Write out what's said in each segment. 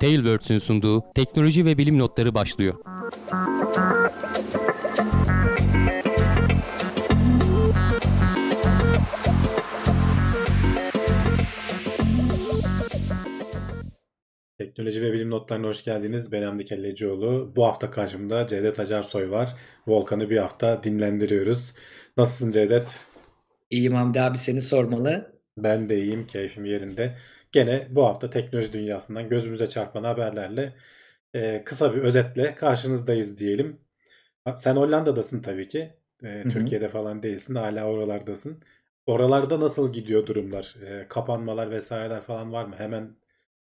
Tailwords'ün sunduğu teknoloji ve bilim notları başlıyor. Teknoloji ve bilim notlarına hoş geldiniz. Ben Hamdi Kellecioğlu. Bu hafta karşımda Cevdet Acarsoy var. Volkan'ı bir hafta dinlendiriyoruz. Nasılsın Cevdet? İyiyim Hamdi abi seni sormalı. Ben de iyiyim, keyfim yerinde. Gene bu hafta teknoloji dünyasından gözümüze çarpan haberlerle e, kısa bir özetle karşınızdayız diyelim. Sen Hollanda'dasın tabii ki. E. Türkiye'de falan değilsin. Hala oralardasın. Oralarda nasıl gidiyor durumlar? E, kapanmalar vesaireler falan var mı? Hemen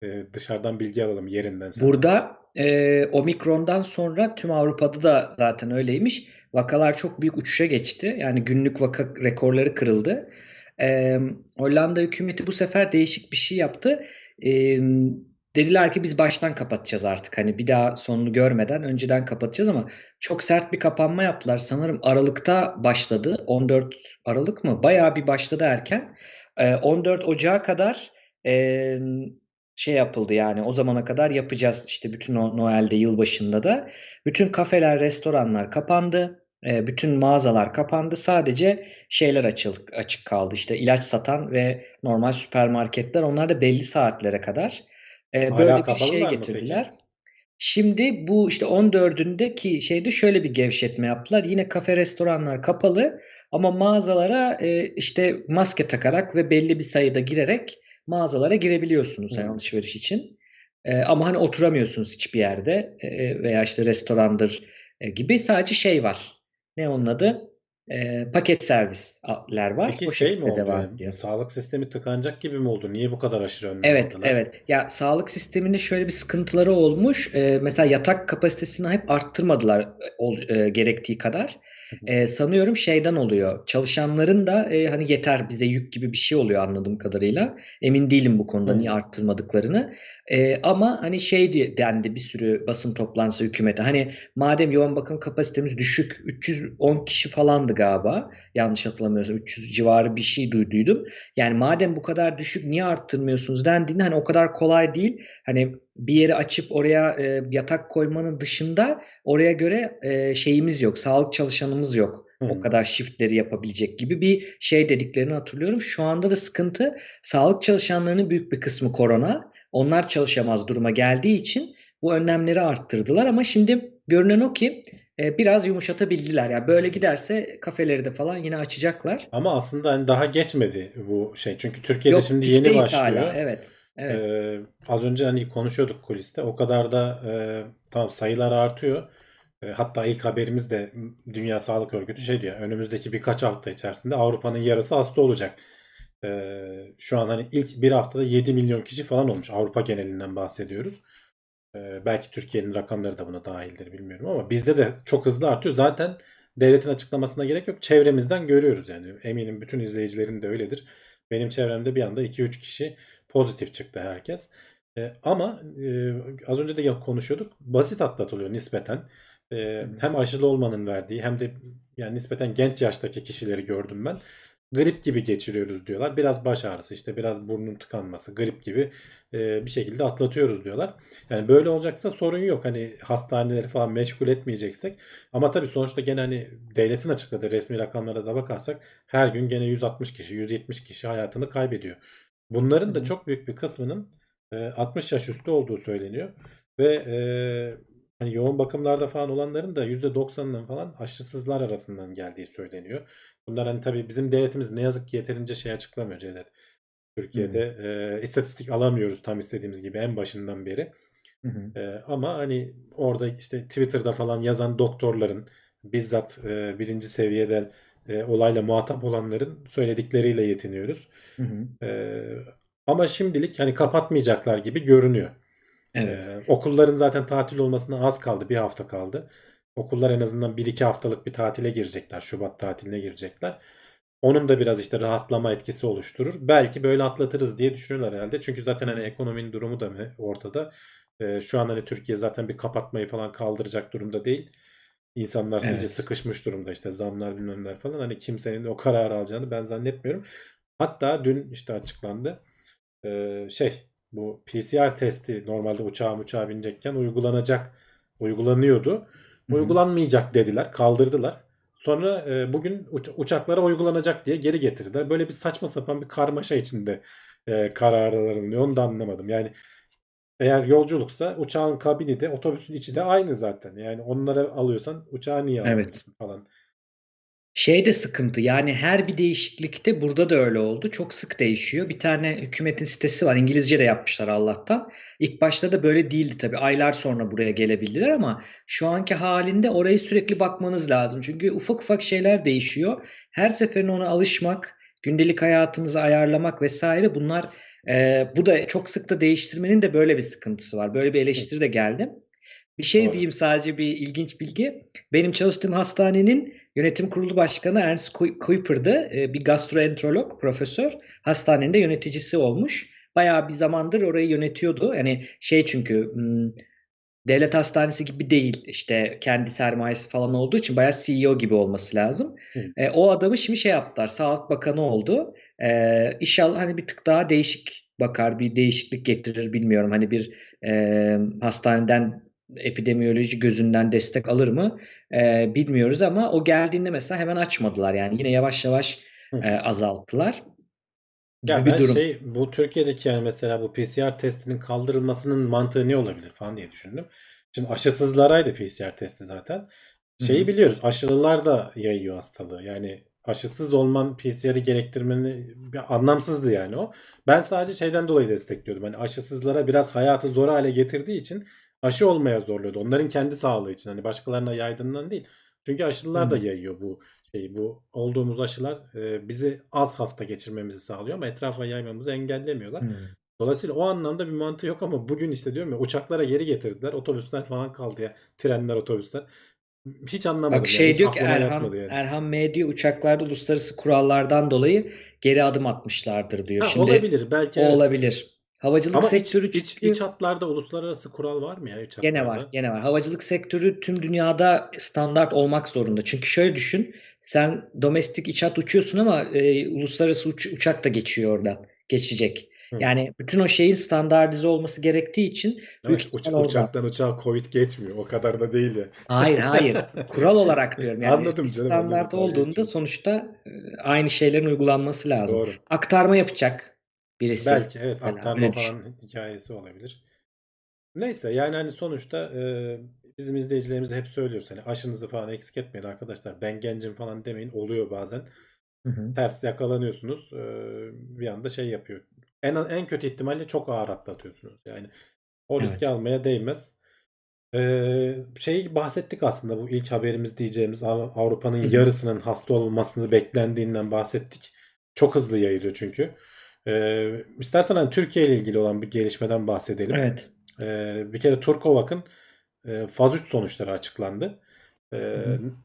e, dışarıdan bilgi alalım yerinden senden. Burada e, Omikron'dan sonra tüm Avrupa'da da zaten öyleymiş. Vakalar çok büyük uçuşa geçti. Yani günlük vaka rekorları kırıldı. E, Hollanda hükümeti bu sefer değişik bir şey yaptı. E, dediler ki biz baştan kapatacağız artık. Hani bir daha sonunu görmeden önceden kapatacağız ama çok sert bir kapanma yaptılar. Sanırım Aralık'ta başladı. 14 Aralık mı? Bayağı bir başladı erken. E, 14 Ocağı kadar e, şey yapıldı yani o zamana kadar yapacağız işte bütün o Noel'de yılbaşında da bütün kafeler restoranlar kapandı e, bütün mağazalar kapandı sadece şeyler açık, açık kaldı işte ilaç satan ve normal süpermarketler onlar da belli saatlere kadar E, Hala böyle bir şey mı getirdiler. Şimdi bu işte 14'ündeki şeyde şöyle bir gevşetme yaptılar. Yine kafe restoranlar kapalı ama mağazalara e, işte maske takarak ve belli bir sayıda girerek mağazalara girebiliyorsunuz Hmm. alışveriş için. E, ama hani oturamıyorsunuz hiçbir yerde e, veya işte restorandır e, gibi sadece şey var. Ne onun adı? E, paket servisler var. Peki O şey mi oldu devam yani? ediyor. Sağlık sistemi tıkanacak gibi mi oldu? Niye bu kadar aşırı önlem Evet, aldılar? evet. Ya sağlık sisteminde şöyle bir sıkıntıları olmuş. Ee, mesela yatak kapasitesini hep arttırmadılar e, e, gerektiği kadar. Hı hı. Ee, sanıyorum şeyden oluyor. Çalışanların da e, hani yeter bize yük gibi bir şey oluyor anladığım kadarıyla. Emin değilim bu konuda niye Hmm. arttırmadıklarını. Ee, ama hani şey diye dendi bir sürü basın toplantısı hükümete. Hani madem yoğun bakım kapasitemiz düşük, 310 kişi falandı galiba. Yanlış hatırlamıyorsam 300 civarı bir şey duyduydum. Yani madem bu kadar düşük niye arttırmıyorsunuz dendiğinde hani o kadar kolay değil. Hani bir yeri açıp oraya e, yatak koymanın dışında oraya göre e, şeyimiz yok. Sağlık çalışanımız yok. O Hmm. kadar shiftleri yapabilecek gibi bir şey dediklerini hatırlıyorum. Şu anda da sıkıntı sağlık çalışanlarının büyük bir kısmı korona. Onlar çalışamaz duruma geldiği için bu önlemleri arttırdılar ama şimdi görünen o ki e, biraz yumuşatabildiler. Yani böyle giderse kafeleri de falan yine açacaklar. Ama aslında hani daha geçmedi bu şey. Çünkü Türkiye'de Yok şimdi yeni başlıyor. hala. Evet. Evet. Ee, az önce hani konuşuyorduk kuliste. O kadar da e, tamam sayılar artıyor. E, hatta ilk haberimiz de Dünya Sağlık Örgütü şey diyor. Önümüzdeki birkaç hafta içerisinde Avrupa'nın yarısı hasta olacak. E, şu an hani ilk bir haftada 7 milyon kişi falan olmuş. Avrupa genelinden bahsediyoruz. E, belki Türkiye'nin rakamları da buna dahildir bilmiyorum ama bizde de çok hızlı artıyor. Zaten devletin açıklamasına gerek yok. Çevremizden görüyoruz yani. Eminim bütün izleyicilerin de öyledir. Benim çevremde bir anda 2-3 kişi pozitif çıktı herkes. E, ama e, az önce de konuşuyorduk. Basit atlatılıyor nispeten. E, hem aşılı olmanın verdiği hem de yani nispeten genç yaştaki kişileri gördüm ben. Grip gibi geçiriyoruz diyorlar. Biraz baş ağrısı işte biraz burnun tıkanması grip gibi e, bir şekilde atlatıyoruz diyorlar. Yani böyle olacaksa sorun yok. Hani hastaneleri falan meşgul etmeyeceksek. Ama tabii sonuçta gene hani devletin açıkladığı resmi rakamlara da bakarsak her gün gene 160 kişi, 170 kişi hayatını kaybediyor. Bunların da çok büyük bir kısmının e, 60 yaş üstü olduğu söyleniyor. Ve e, hani yoğun bakımlarda falan olanların da %90'ının falan aşısızlar arasından geldiği söyleniyor. Bunlar hani tabii bizim devletimiz ne yazık ki yeterince şey açıklamıyor Cevdet. Türkiye'de e, istatistik alamıyoruz tam istediğimiz gibi en başından beri. E, ama hani orada işte Twitter'da falan yazan doktorların bizzat e, birinci seviyeden e, olayla muhatap olanların söyledikleriyle yetiniyoruz. Hı hı. E, ama şimdilik hani kapatmayacaklar gibi görünüyor. Evet. E, okulların zaten tatil olmasına az kaldı. Bir hafta kaldı. Okullar en azından 1-2 haftalık bir tatile girecekler. Şubat tatiline girecekler. Onun da biraz işte rahatlama etkisi oluşturur. Belki böyle atlatırız diye düşünüyorlar herhalde. Çünkü zaten hani ekonominin durumu da mı ortada. Ee, şu an hani Türkiye zaten bir kapatmayı falan kaldıracak durumda değil. İnsanlar iyice Evet. sıkışmış durumda işte zamlar bilmemler falan. Hani kimsenin o kararı alacağını ben zannetmiyorum. Hatta dün işte açıklandı. e, şey bu PCR testi normalde uçağa uçağa binecekken uygulanacak uygulanıyordu. Uygulanmayacak dediler, kaldırdılar. Sonra e, bugün uç- uçaklara uygulanacak diye geri getirdiler. Böyle bir saçma sapan bir karmaşa içinde e, kararlar alınıyor. Onu da anlamadım. Yani eğer yolculuksa uçağın kabini de otobüsün içi de aynı zaten. Yani onları alıyorsan uçağı niye Evet. almıyorsun falan. Şey de sıkıntı yani her bir değişiklikte burada da öyle oldu. Çok sık değişiyor. Bir tane hükümetin sitesi var. İngilizce de yapmışlar Allah'tan. İlk başta da böyle değildi tabii. Aylar sonra buraya gelebildiler ama şu anki halinde orayı sürekli bakmanız lazım. Çünkü ufak ufak şeyler değişiyor. Her seferinde ona alışmak, gündelik hayatınızı ayarlamak vesaire bunlar e, bu da çok sık da değiştirmenin de böyle bir sıkıntısı var. Böyle bir eleştiri de geldi. Bir şey Doğru. diyeyim sadece bir ilginç bilgi. Benim çalıştığım hastanenin yönetim kurulu başkanı Ernst Kuiper'dı. Bir gastroenterolog profesör. Hastanenin de yöneticisi olmuş. Bayağı bir zamandır orayı yönetiyordu. Yani şey çünkü hmm, devlet hastanesi gibi değil. İşte kendi sermayesi falan olduğu için bayağı CEO gibi olması lazım. Hı. E, o adamı şimdi şey yaptılar. Sağlık Bakanı oldu. E, inşallah hani bir tık daha değişik bakar, bir değişiklik getirir bilmiyorum. Hani bir e, hastaneden epidemiyoloji gözünden destek alır mı E, bilmiyoruz ama o geldiğinde mesela hemen açmadılar. Yani yine yavaş yavaş e, azalttılar Ya gibi bir ben durum. şey bu Türkiye'deki yani mesela bu PCR testinin kaldırılmasının mantığı ne olabilir falan diye düşündüm. Şimdi aşısızlaraydı PCR testi zaten. Şeyi hı. biliyoruz aşılılar da yayıyor hastalığı. Yani aşısız olman PCR'i gerektirmeni anlamsızdı yani o. Ben sadece şeyden dolayı destekliyordum. Hani aşısızlara biraz hayatı zor hale getirdiği için aşı olmaya zorluyordu. Onların kendi sağlığı için. Hani başkalarına yaydığından değil. Çünkü aşılılar da hı. yayıyor bu şeyi. Bu olduğumuz aşılar e, bizi az hasta geçirmemizi sağlıyor ama etrafa yaymamızı engellemiyorlar. Hı. Dolayısıyla o anlamda bir mantığı yok ama bugün işte diyorum ya uçaklara geri getirdiler. Otobüsler falan kaldı ya. Trenler, otobüsler. Hiç anlamadım Bak yani. şey Hiç diyor ki Erhan yani. Erhan M diyor uçaklarda uluslararası kurallardan dolayı geri adım atmışlardır diyor. Ha, Şimdi olabilir belki o evet. olabilir. Havacılık Ama iç, sektörü iç, çünkü iç hatlarda uluslararası kural var mı ya iç gene var, gene var. Havacılık sektörü tüm dünyada standart olmak zorunda. Çünkü şöyle düşün, sen domestik iç hat uçuyorsun ama e, uluslararası uç- uçak da geçiyor oradan, geçecek. Hı. Yani bütün o şeyin standartize olması gerektiği için işte uç- uçaktan uçağa Covid geçmiyor. O kadar da değil ya. Hayır, hayır. Kural olarak diyorum. Yani Anladım canım anladım standart dalga olduğunda geçiyorum. sonuçta e, aynı şeylerin uygulanması lazım. Doğru. Aktarma yapacak birisi Belki evet mesela aktarma öyle düşün. falan hikayesi olabilir. Neyse yani hani sonuçta e, bizim izleyicilerimize hep söylüyoruz hani aşınızı falan eksik etmeyin arkadaşlar. Ben gencim falan demeyin. Oluyor bazen. Hı hı. Ters yakalanıyorsunuz. e, bir anda şey yapıyor. En en kötü ihtimalle çok ağır atlatıyorsunuz. Yani o riski Evet. almaya değmez. Ee, şeyi bahsettik aslında bu ilk haberimiz diyeceğimiz Av- Avrupa'nın yarısının hasta olmasını beklendiğinden bahsettik. Çok hızlı yayılıyor çünkü. Ee, istersen hani Türkiye ile ilgili olan bir gelişmeden bahsedelim. Evet. Ee, bir kere Turkovak'ın e, faz 3 sonuçları açıklandı. Ee, Hı hı.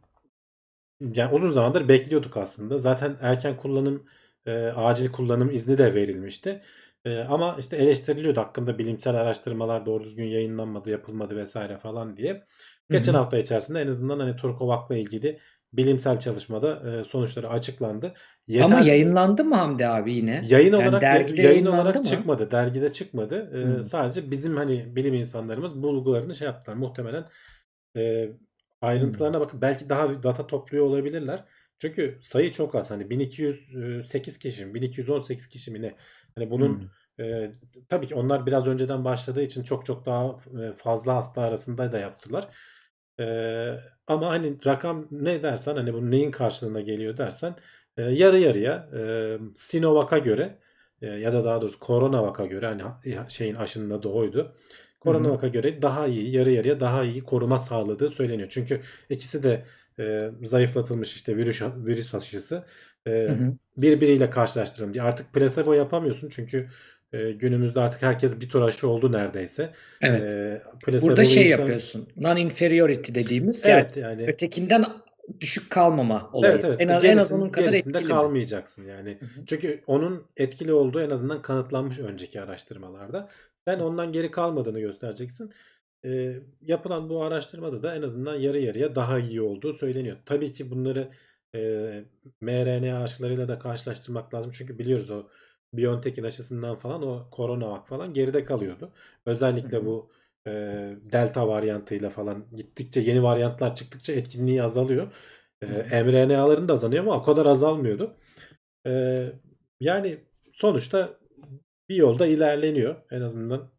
yani uzun zamandır bekliyorduk aslında. Zaten erken kullanım, e, acil kullanım izni de verilmişti. E, ama işte eleştiriliyordu hakkında bilimsel araştırmalar doğru düzgün yayınlanmadı, yapılmadı vesaire falan diye. Hı Geçen hı. hafta içerisinde en azından hani Turkovak'la ilgili bilimsel çalışmada e, sonuçları açıklandı. Ama Yetersiz yayınlandı mı Hamdi abi yine? yayın Yani olarak dergide yayın olarak mı? çıkmadı, dergide çıkmadı. E, Hı. sadece bizim hani bilim insanlarımız bulgularını şey yaptılar. Muhtemelen e, ayrıntılarına bakıp belki daha data topluyor olabilirler. Çünkü sayı çok az. Hani 1208 kişi mi, 1218 kişi mi ne? Hani bunun Hı. e, tabii ki onlar biraz önceden başladığı için çok çok daha e, fazla hasta arasında da yaptılar. E, ama hani rakam ne dersen hani bu neyin karşılığına geliyor dersen e, yarı yarıya e, Sinovac'a göre e, ya da daha doğrusu Coronavac'a göre hani ha- şeyin aşının adı oydu. Hı hı. Coronavac'a göre daha iyi, yarı yarıya daha iyi koruma sağladığı söyleniyor. Çünkü ikisi de e, zayıflatılmış işte virüs virüs aşısı Hı e, hı. birbiriyle karşılaştıralım diye. Artık plasebo yapamıyorsun çünkü e, günümüzde artık herkes bir tur aşı oldu neredeyse. Evet. E, Burada şey insan yapıyorsun. Non-inferiority dediğimiz evet yani ötekinden düşük kalmama olayı. evet evet En az, en az onun kadar etkili kalmayacaksın yani. Hı hı. Çünkü onun etkili olduğu en azından kanıtlanmış önceki araştırmalarda. Sen ondan geri kalmadığını göstereceksin. E, yapılan bu araştırmada da en azından yarı yarıya daha iyi olduğu söyleniyor. Tabii ki bunları e, mRNA aşılarıyla da karşılaştırmak lazım. Çünkü biliyoruz o BioNTech'in aşısından falan o CoronaVac falan geride kalıyordu. Özellikle bu e, Delta varyantıyla falan gittikçe yeni varyantlar çıktıkça etkinliği azalıyor. E, mRNA'ların da azalıyor ama o kadar azalmıyordu. E, yani sonuçta bir yolda ilerleniyor en azından.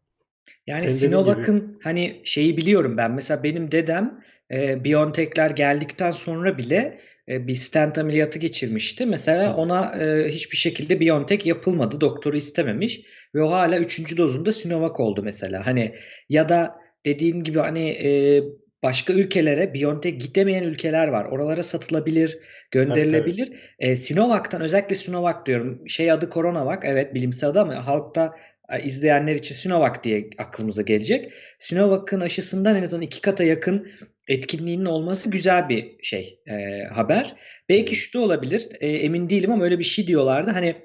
Yani Senin dediğin gibi Sinovac'ın hani şeyi biliyorum ben. Mesela benim dedem e, BioNTech'ler geldikten sonra bile bir stent ameliyatı geçirmişti. Mesela ona e, hiçbir şekilde BioNTech yapılmadı. Doktoru istememiş ve o hala 3. dozunda Sinovac oldu mesela. Hani ya da dediğin gibi hani e, başka ülkelere BioNTech gidemeyen ülkeler var. Oralara satılabilir, tabii tabii. gönderilebilir. E, Sinovac'tan özellikle Sinovac diyorum. Şey adı CoronaVac. Evet bilimsel adı ama halkta e, izleyenler için Sinovac diye aklımıza gelecek. Sinovac'ın aşısından en azından iki kata yakın etkinliğinin olması güzel bir şey e, haber. Belki şu da olabilir. e, emin değilim ama öyle bir şey diyorlardı. Hani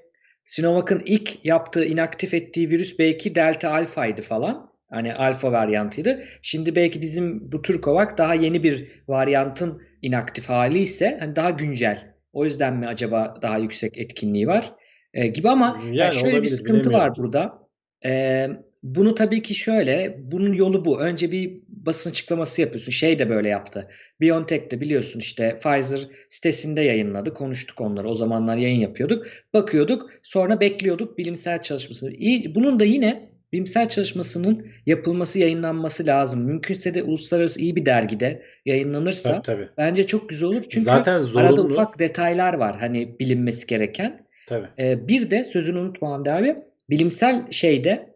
Sinovac'ın ilk yaptığı inaktif ettiği virüs belki Delta Alpha'ydı falan. Hani alfa varyantıydı. Şimdi belki bizim bu Turkovac daha yeni bir varyantın inaktif hali ise hani daha güncel. O yüzden mi acaba daha yüksek etkinliği var e, gibi ama yani Yani şöyle bir sıkıntı var burada. E, bunu tabii ki şöyle, bunun yolu bu. Önce bir basın açıklaması yapıyorsun. Şey de böyle yaptı. BioNTech de biliyorsun işte Pfizer sitesinde yayınladı. Konuştuk onları. O zamanlar yayın yapıyorduk. Bakıyorduk. Sonra bekliyorduk bilimsel çalışmasını. İyi, bunun da yine bilimsel çalışmasının yapılması, yayınlanması lazım. Mümkünse de uluslararası iyi bir dergide Tabii yayınlanırsa tabii. bence çok güzel olur. Çünkü Zaten arada zorunlu. ufak detaylar var hani bilinmesi gereken. Tabii. Ee, bir de sözünü unutma Hamdi abi. Bilimsel şeyde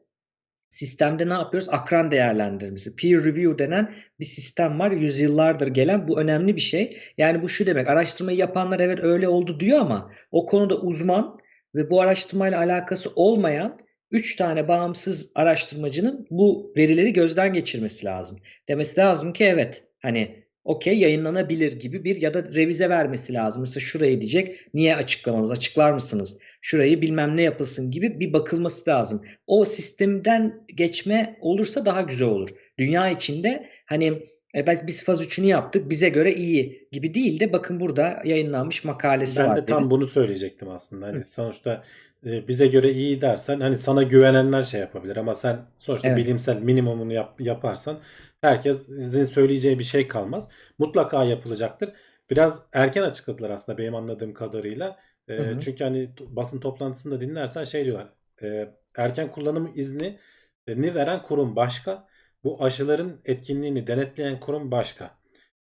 sistemde ne yapıyoruz? Akran değerlendirmesi. Peer review denen bir sistem var. Yüzyıllardır gelen. Bu önemli bir şey. Yani bu şu demek. Araştırmayı yapanlar evet öyle oldu diyor ama o konuda uzman ve bu araştırmayla alakası olmayan 3 tane bağımsız araştırmacının bu verileri gözden geçirmesi lazım. Demesi lazım ki evet hani okey yayınlanabilir gibi bir ya da revize vermesi lazım. Mesela şurayı diyecek niye açıklamanız açıklar mısınız? Şurayı bilmem ne yapılsın gibi bir bakılması lazım. O sistemden geçme olursa daha güzel olur. Dünya içinde hani e, biz faz 3'ünü yaptık bize göre iyi gibi değil de bakın burada yayınlanmış makalesi Ben var de tam deriz. bunu söyleyecektim aslında. Hani Hı. sonuçta e, bize göre iyi dersen hani sana güvenenler şey yapabilir ama sen sonuçta Evet. bilimsel minimumunu yap, yaparsan herkesin söyleyeceği bir şey kalmaz. Mutlaka yapılacaktır. Biraz erken açıkladılar aslında benim anladığım kadarıyla. E, Hı hı. çünkü hani basın toplantısında dinlersen şey diyorlar. e, erken kullanım izni e, ni veren kurum başka. Bu aşıların etkinliğini denetleyen kurum başka.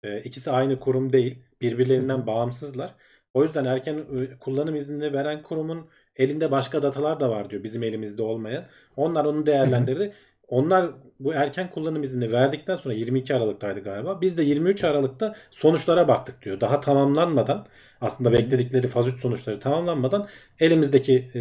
E, ikisi aynı kurum değil. Birbirlerinden hı. bağımsızlar. O yüzden erken e, kullanım iznini veren kurumun elinde başka datalar da var diyor bizim elimizde olmayan. Onlar onu değerlendirdi. Onlar bu erken kullanım iznini verdikten sonra 22 Aralık'taydı galiba. Biz de 23 Aralık'ta sonuçlara baktık diyor. Daha tamamlanmadan aslında bekledikleri faz 3 sonuçları tamamlanmadan elimizdeki e,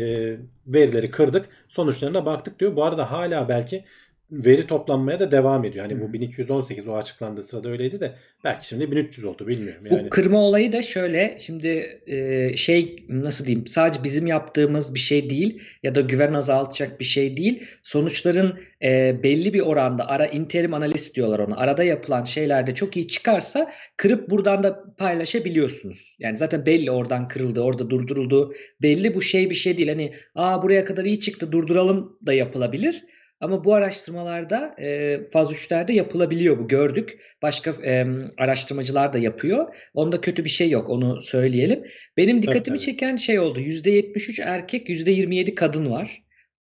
verileri kırdık. Sonuçlarına baktık diyor. Bu arada hala belki veri toplanmaya da devam ediyor. Hani bu hı. 1218 o açıklandığı sırada öyleydi de belki şimdi 1300 oldu bilmiyorum. Bu Yani kırma olayı da şöyle şimdi e, şey nasıl diyeyim sadece bizim yaptığımız bir şey değil ya da güven azaltacak bir şey değil. Sonuçların e, belli bir oranda ara interim analiz diyorlar ona. Arada yapılan şeylerde çok iyi çıkarsa kırıp buradan da paylaşabiliyorsunuz. Yani zaten belli oradan kırıldı, orada durduruldu. Belli bu şey bir şey değil. Hani aa buraya kadar iyi çıktı durduralım da yapılabilir. Ama bu araştırmalarda e, faz 3'lerde yapılabiliyor bu gördük. Başka e, araştırmacılar da yapıyor. Onda kötü bir şey yok onu söyleyelim. Benim tabii dikkatimi tabii. çeken şey oldu. %73 erkek, %27 kadın var.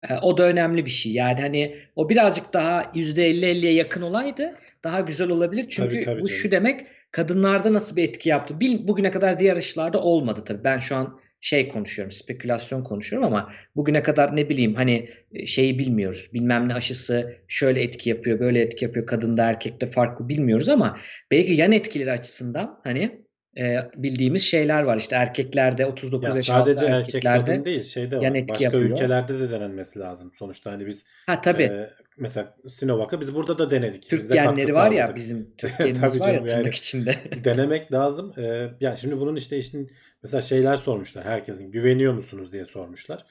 E, o da önemli bir şey. Yani hani o birazcık daha %50-50'ye yakın olaydı daha güzel olabilir. Tabii Çünkü tabii bu canım. şu demek kadınlarda nasıl bir etki yaptı? Bil, bugüne kadar diğer aşılarda olmadı tabii. Ben şu an şey konuşuyorum, spekülasyon konuşuyorum ama bugüne kadar ne bileyim hani e, şeyi bilmiyoruz. Bilmem ne aşısı şöyle etki yapıyor, böyle etki yapıyor. Kadında erkekte farklı bilmiyoruz ama belki yan etkileri açısından hani e, bildiğimiz şeyler var. İşte erkeklerde 39 Ya yaş altı sadece erkek erkeklerde kadın değil şey de yan var. etki Başka yapıyor. ülkelerde de denenmesi lazım. Sonuçta hani biz Ha tabii. e, mesela Sinovac'ı biz burada da denedik. Biz Türk de katkı genleri var ya bizim Türk genimiz var ya yani içinde. denemek lazım. E, yani şimdi bunun işte işin mesela şeyler sormuşlar herkesin güveniyor musunuz diye sormuşlar.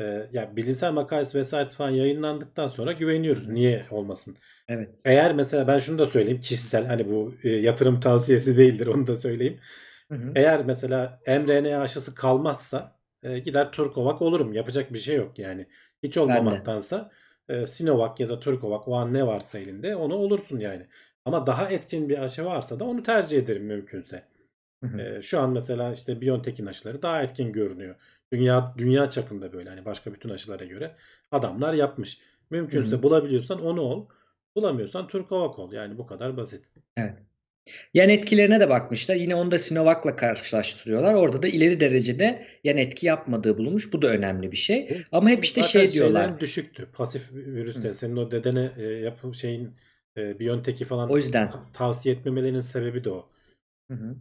E, ya bilimsel makalesi vesairesi falan yayınlandıktan sonra güveniyoruz. Niye olmasın? Evet. Eğer mesela ben şunu da söyleyeyim kişisel hani bu e, yatırım tavsiyesi değildir onu da söyleyeyim. Hı hı. Eğer mesela mRNA aşısı kalmazsa e, gider Turkovak olurum. Yapacak bir şey yok yani. Hiç olmamaktansa e, Sinovac ya da Turkovak o an ne varsa elinde onu olursun yani. Ama daha etkin bir aşı varsa da onu tercih ederim mümkünse. Hı hı. E, şu an mesela işte BioNTech'in aşıları daha etkin görünüyor. Dünya dünya çapında böyle hani başka bütün aşılara göre adamlar yapmış. Hı Mümkünse hı. bulabiliyorsan onu ol. Bulamıyorsan Turkovak ol. Yani bu kadar basit. Evet. Yan etkilerine de bakmışlar. Yine onu da Sinovac'la karşılaştırıyorlar. Orada da ileri derecede yan etki yapmadığı bulunmuş. Bu da önemli bir şey. Bu, Ama hep işte zaten şey diyorlar. düşüktü. Pasif Hı. virüsleri. Senin o dedene e, yapı şeyin e, BioNTech'i falan O yüzden. ta- tavsiye etmemelerinin sebebi de o. Hı hı.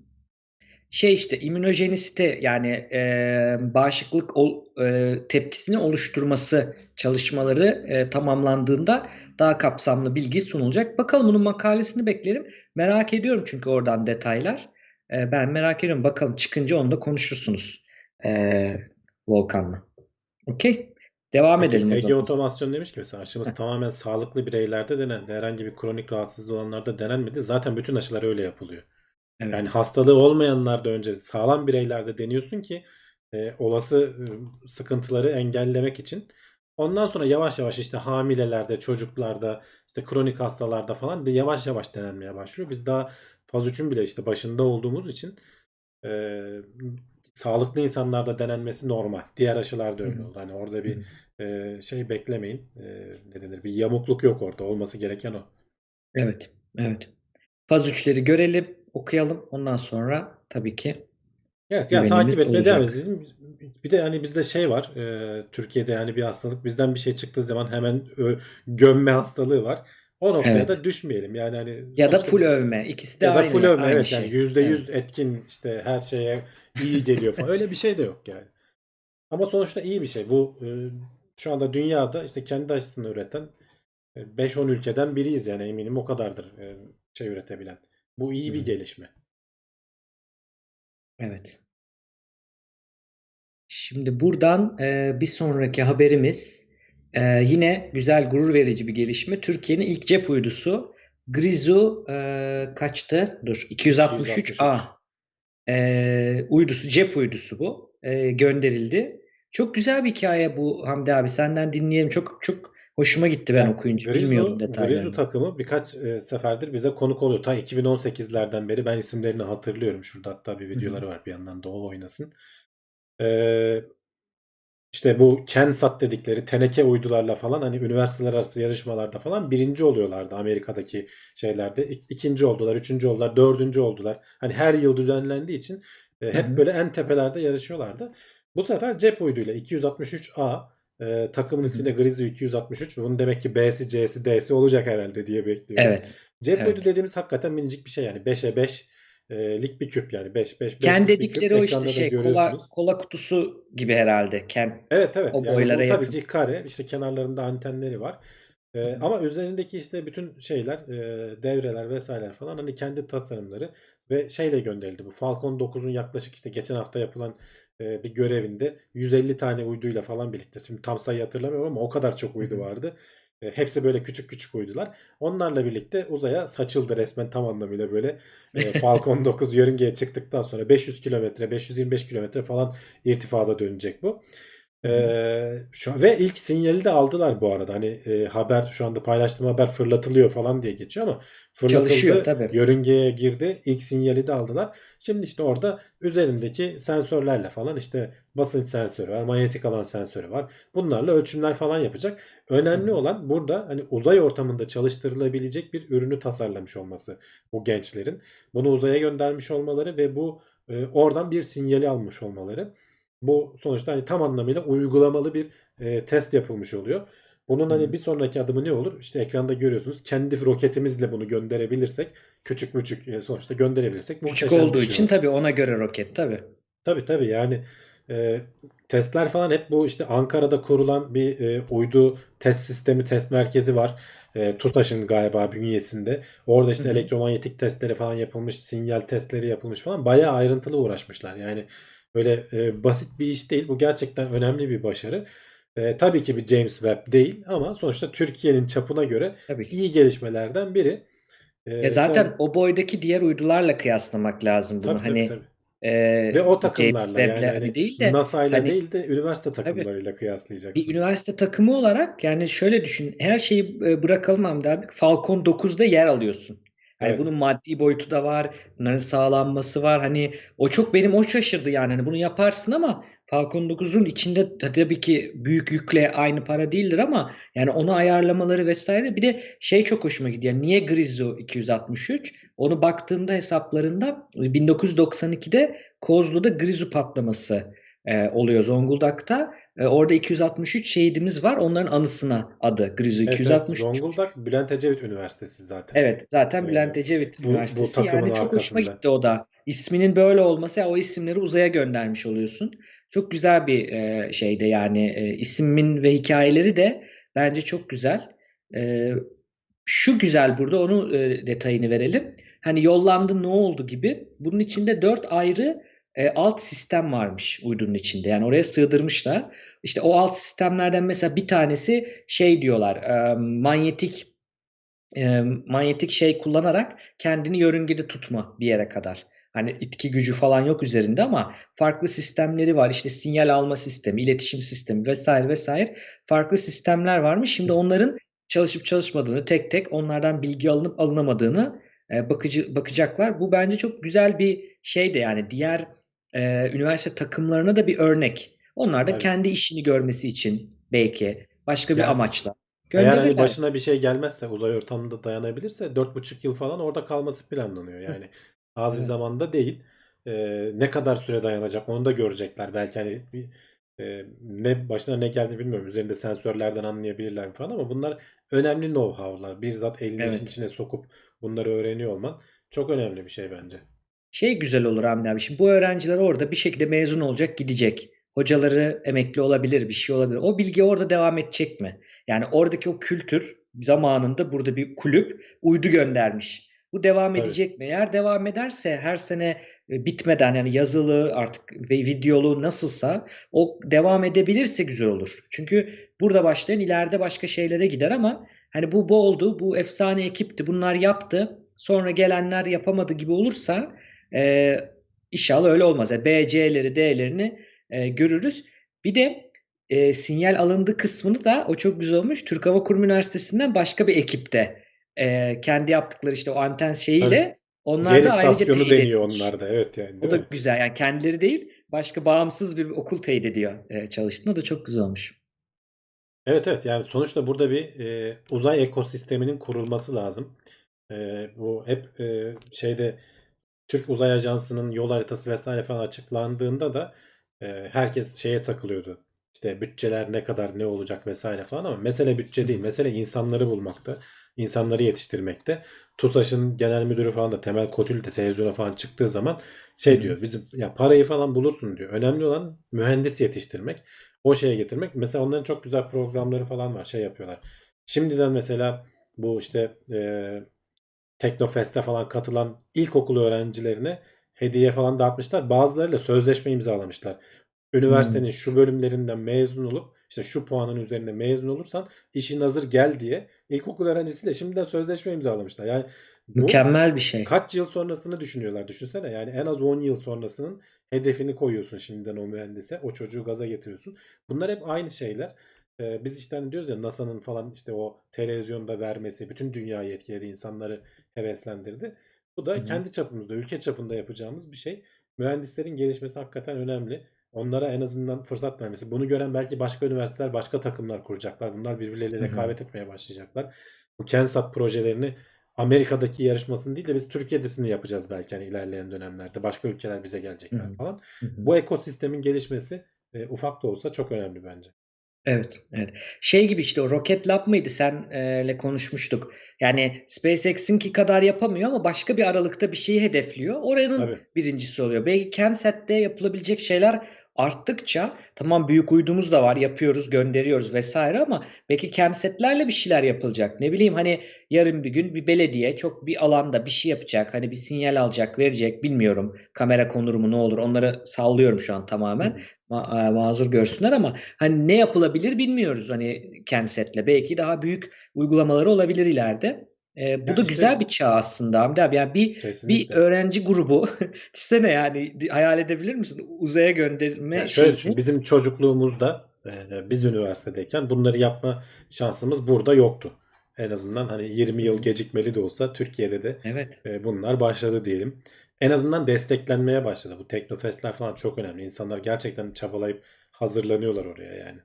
Şey işte immünojenisite yani e, bağışıklık ol, e, tepkisini oluşturması çalışmaları e, tamamlandığında daha kapsamlı bilgi sunulacak. Bakalım bunun makalesini beklerim. Merak ediyorum çünkü oradan detaylar. E, ben merak ediyorum. Bakalım çıkınca onu da konuşursunuz e, Volkan'la. Okey. Devam Ege, edelim o Ege. Otomasyon demiş ki mesela aşımız tamamen sağlıklı bireylerde denendi. Herhangi bir kronik rahatsızlığı olanlarda denenmedi. Zaten bütün aşılar öyle yapılıyor. Yani Evet. hastalığı olmayanlarda önce sağlam bireylerde deniyorsun ki e, olası e, sıkıntıları engellemek için. Ondan sonra yavaş yavaş işte hamilelerde, çocuklarda, işte kronik hastalarda falan da yavaş yavaş denenmeye başlıyor. Biz daha faz 3'ün bile işte başında olduğumuz için e, sağlıklı insanlarda denenmesi normal. Diğer aşılarda Hı öyle hı. oldu. Hani orada Hı bir hı. e, şey beklemeyin. E, ne denir? Bir yamukluk yok orada. Olması gereken o. Evet. Evet. Faz 3'leri görelim, okuyalım. Ondan sonra tabii ki Evet yani takip etmeye devam edelim. Bir de hani bizde şey var. e, Türkiye'de yani bir hastalık bizden bir şey çıktığı zaman hemen ö- gömme hastalığı var. O noktaya Evet. da düşmeyelim. Yani hani Ya da full övme. İkisi de ya da aynı full övme aynı evet yani şey. yüzde Evet. yüz etkin işte her şeye iyi geliyor falan. Öyle bir şey de yok yani. Ama sonuçta iyi bir şey. Bu e, şu anda dünyada işte kendi aşısını üreten e, 5-10 ülkeden biriyiz yani eminim o kadardır e, şey üretebilen. Bu iyi bir gelişme. Evet. Şimdi buradan e, bir sonraki haberimiz e, yine güzel gurur verici bir gelişme. Türkiye'nin ilk cep uydusu Grizu e, kaçtı? Dur 263A 263. e, uydusu cep uydusu bu E, gönderildi. Çok güzel bir hikaye bu Hamdi abi senden dinleyelim. Çok çok hoşuma gitti ben Yani okuyunca. Bilmiyordum Grizu, Grizu detaylarını. takımı birkaç e, seferdir bize konuk oluyor. Ta 2018'lerden beri ben isimlerini hatırlıyorum. Şurada hatta bir videoları var bir yandan da o oynasın. Ee, işte bu CanSat dedikleri teneke uydularla falan hani üniversiteler arası yarışmalarda falan birinci oluyorlardı Amerika'daki şeylerde. İk- ikinci oldular, üçüncü oldular, dördüncü oldular. Hani her yıl düzenlendiği için e, hep hı. böyle en tepelerde yarışıyorlardı. Bu sefer cep uyduyla 263A e, takımın ismi de Grizu 263. Bunun demek ki B'si, C'si, D'si olacak herhalde diye bekliyoruz. Evet. Cep Evet. dediğimiz hakikaten minicik bir şey yani 5'e 5 e, lik bir küp yani 5 5 Ken 5'lik bir küp dedikleri o işte şey kola kola kutusu gibi herhalde. Ken Evet evet o yani boylara bu tabii yakın. ki kare işte kenarlarında antenleri var. Ee, hı. ama üzerindeki işte bütün şeyler e, devreler vesaireler falan hani kendi tasarımları ve şeyle gönderildi bu Falcon 9'un yaklaşık işte geçen hafta yapılan e, bir görevinde 150 tane uyduyla falan birlikte şimdi tam sayı hatırlamıyorum ama o kadar çok uydu vardı. E, hepsi böyle küçük küçük uydular. Onlarla birlikte uzaya saçıldı resmen tam anlamıyla böyle e, Falcon 9 yörüngeye çıktıktan sonra 500 kilometre 525 kilometre falan irtifada dönecek bu. Ee, şu ve ilk sinyali de aldılar bu arada. Hani e, haber şu anda paylaştığım haber fırlatılıyor falan diye geçiyor ama Çalışıyor fırlatıldı, tabii. yörüngeye girdi, ilk sinyali de aldılar. Şimdi işte orada üzerindeki sensörlerle falan işte basınç sensörü var, manyetik alan sensörü var. Bunlarla ölçümler falan yapacak. Önemli olan burada hani uzay ortamında çalıştırılabilecek bir ürünü tasarlamış olması bu gençlerin. Bunu uzaya göndermiş olmaları ve bu e, oradan bir sinyali almış olmaları. Bu sonuçta hani tam anlamıyla uygulamalı bir e, test yapılmış oluyor. Bunun hani bir sonraki adımı ne olur? İşte ekranda görüyorsunuz. Kendi roketimizle bunu gönderebilirsek, küçük müçük e, sonuçta gönderebilirsek Küçük olduğu şey için tabii ona göre roket tabii. Tabii tabii yani e, testler falan hep bu işte Ankara'da kurulan bir e, uydu test sistemi, test merkezi var. E, TUSAŞ'ın galiba bünyesinde. Orada işte elektromanyetik testleri falan yapılmış, sinyal testleri yapılmış falan. Bayağı ayrıntılı uğraşmışlar. Yani böyle e, basit bir iş değil. Bu gerçekten önemli bir başarı. E, tabii ki bir James Webb değil ama sonuçta Türkiye'nin çapına göre Tabii iyi gelişmelerden biri. E, Ya zaten o boydaki diğer uydularla kıyaslamak lazım bunu. tabii tabii Hani tabii. e, Ve o takımlarla yani hani hani değil de NASA'yla hani değil de üniversite tabii takımlarıyla bir kıyaslayacaksın. üniversite takımı olarak yani şöyle düşün. Her şeyi e, bırakalım Hamdi abi. Falcon 9'da yer alıyorsun. Hani Evet. bunun maddi boyutu da var. Bunların sağlanması var. Hani o çok benim o şaşırdı yani. Hani bunu yaparsın ama Falcon 9'un içinde tabii ki büyük yükle aynı para değildir ama yani onu ayarlamaları vesaire. Bir de şey çok hoşuma gidiyor. Niye Grizzly 263? Onu baktığımda hesaplarında 1992'de Kozlu'da Grizzly patlaması e, oluyor Zonguldak'ta. E, orada 263 şehidimiz var. Onların anısına adı Grizzly Evet evet 263. Zonguldak Bülent Ecevit Üniversitesi zaten. Evet, zaten Ee, Bülent Ecevit bu, bu Üniversitesi. takımın Yani çok hoşuma arkasında. gitti o da. İsminin böyle olması, ya o isimleri uzaya göndermiş oluyorsun. Çok güzel bir e, şeyde yani e, ismin ve hikayeleri de bence çok güzel. E, şu güzel burada onu e, detayını verelim. Hani yollandı ne oldu gibi. Bunun içinde dört ayrı e, alt sistem varmış uydunun içinde. Yani oraya sığdırmışlar. İşte o alt sistemlerden mesela bir tanesi şey diyorlar, e, manyetik e, manyetik şey kullanarak kendini yörüngede tutma bir yere kadar. Hani itki gücü falan yok üzerinde ama farklı sistemleri var. İşte sinyal alma sistemi, iletişim sistemi vesaire vesaire farklı sistemler varmış. Şimdi onların çalışıp çalışmadığını tek tek onlardan bilgi alınıp alınamadığını e, bakıcı bakacaklar. Bu bence çok güzel bir şey de yani diğer e, üniversite takımlarına da bir örnek. Onlar da Evet. kendi işini görmesi için belki başka bir Yani amaçla eğer hani başına bir şey gelmezse uzay ortamında dayanabilirse 4,5 yıl falan orada kalması planlanıyor. Yani az bir zamanda değil. Ee, ne kadar süre dayanacak onu da görecekler. Belki hani bir, e, ne başına ne geldi bilmiyorum. Üzerinde sensörlerden anlayabilirler falan ama bunlar önemli know-how'lar. Bizzat elini işin Evet. içine sokup bunları öğreniyor olman çok önemli bir şey bence. Şey güzel olur Hamdi abi. Şimdi bu öğrenciler orada bir şekilde mezun olacak, gidecek. Hocaları emekli olabilir, bir şey olabilir. O bilgi orada devam edecek mi? Yani oradaki o kültür zamanında burada bir kulüp uydu göndermiş. Bu devam edecek mi? Eğer devam ederse her sene e, bitmeden yani yazılı artık ve videolu nasılsa o devam edebilirse güzel olur. Çünkü burada başlayan ileride başka şeylere gider ama hani bu bu oldu, bu efsane ekipti, bunlar yaptı. Sonra gelenler yapamadı gibi olursa e, inşallah öyle olmaz. Yani B, C'leri, D'lerini e, görürüz. Bir de e, sinyal alındı kısmını da o çok güzel olmuş. Türk Hava Kurumu Üniversitesi'nden başka bir ekipte e, kendi yaptıkları işte o anten Tabii. şeyiyle onlar Yer da ayrıca teyit deniyor etmiş. onlar da. Evet yani O da mi? güzel. Yani kendileri değil, başka bağımsız bir okul teyit ediyor e, çalıştığını. O da çok güzel olmuş. Evet evet yani sonuçta burada bir e, uzay ekosisteminin kurulması lazım. E, bu hep e, şeyde Türk Uzay Ajansı'nın yol haritası vesaire falan açıklandığında da e, herkes şeye takılıyordu. İşte bütçeler ne kadar ne olacak vesaire falan ama mesele bütçe değil. Mesele insanları bulmakta. İnsanları yetiştirmekte. TUSAŞ'ın genel müdürü falan da Temel Kotil de televizyona falan çıktığı zaman şey diyor bizim ya parayı falan bulursun diyor. Önemli olan mühendis yetiştirmek. O şeye getirmek. Mesela onların çok güzel programları falan var. Şey yapıyorlar. Şimdiden mesela bu işte e, Teknofest'e falan katılan ilkokul öğrencilerine hediye falan dağıtmışlar. Bazılarıyla sözleşme imzalamışlar. Üniversitenin şu bölümlerinden mezun olup işte şu puanın üzerinde mezun olursan işin hazır gel diye ilkokul öğrencisiyle şimdiden sözleşme imzalamışlar. Yani bu Mükemmel bir şey. kaç yıl sonrasını düşünüyorlar. Düşünsene yani en az 10 yıl sonrasının hedefini koyuyorsun şimdiden o mühendise. O çocuğu gaza getiriyorsun. Bunlar hep aynı şeyler. Ee, biz işte hani diyoruz ya NASA'nın falan işte o televizyonda vermesi bütün dünyayı etkiledi, insanları heveslendirdi. Bu da Hı hı. kendi çapımızda, ülke çapında yapacağımız bir şey. Mühendislerin gelişmesi hakikaten önemli. Onlara en azından fırsat vermesi. Bunu gören belki başka üniversiteler, başka takımlar kuracaklar. Bunlar birbirleriyle rekabet etmeye başlayacaklar. Bu Kensat projelerini Amerika'daki yarışmasını değil de biz Türkiye'desini yapacağız belki hani ilerleyen dönemlerde. Başka ülkeler bize gelecekler falan. Bu ekosistemin gelişmesi e, ufak da olsa çok önemli bence. Evet, evet. Şey gibi işte o Rocket Lab mıydı senle konuşmuştuk. Yani SpaceX'inki kadar yapamıyor ama başka bir aralıkta bir şeyi hedefliyor. Oranın Tabii. birincisi oluyor. Belki CANSAT'te yapılabilecek şeyler arttıkça tamam büyük uydumuz da var yapıyoruz gönderiyoruz vesaire ama belki CANSAT'lerle bir şeyler yapılacak. Ne bileyim hani yarın bir gün bir belediye çok bir alanda bir şey yapacak. Hani bir sinyal alacak verecek bilmiyorum. Kamera konur mu ne olur onları sallıyorum şu an tamamen. Ma- e, mazur görsünler ama hani ne yapılabilir bilmiyoruz hani CANSAT'le. Belki daha büyük uygulamaları olabilir ileride. Eee, bu Ya da işte güzel bir çağ aslında Hamdi abi. Yani bir bir öğrenci grubu düşünsene yani di- hayal edebilir misin? Uzaya gönderme Yani şöyle düşün, bizim çocukluğumuzda e, biz üniversitedeyken bunları yapma şansımız burada yoktu. En azından hani 20 Hı yıl gecikmeli de olsa Türkiye'de de Evet. e, bunlar başladı diyelim. En azından desteklenmeye başladı. Bu teknofestler falan çok önemli. İnsanlar gerçekten çabalayıp hazırlanıyorlar oraya yani.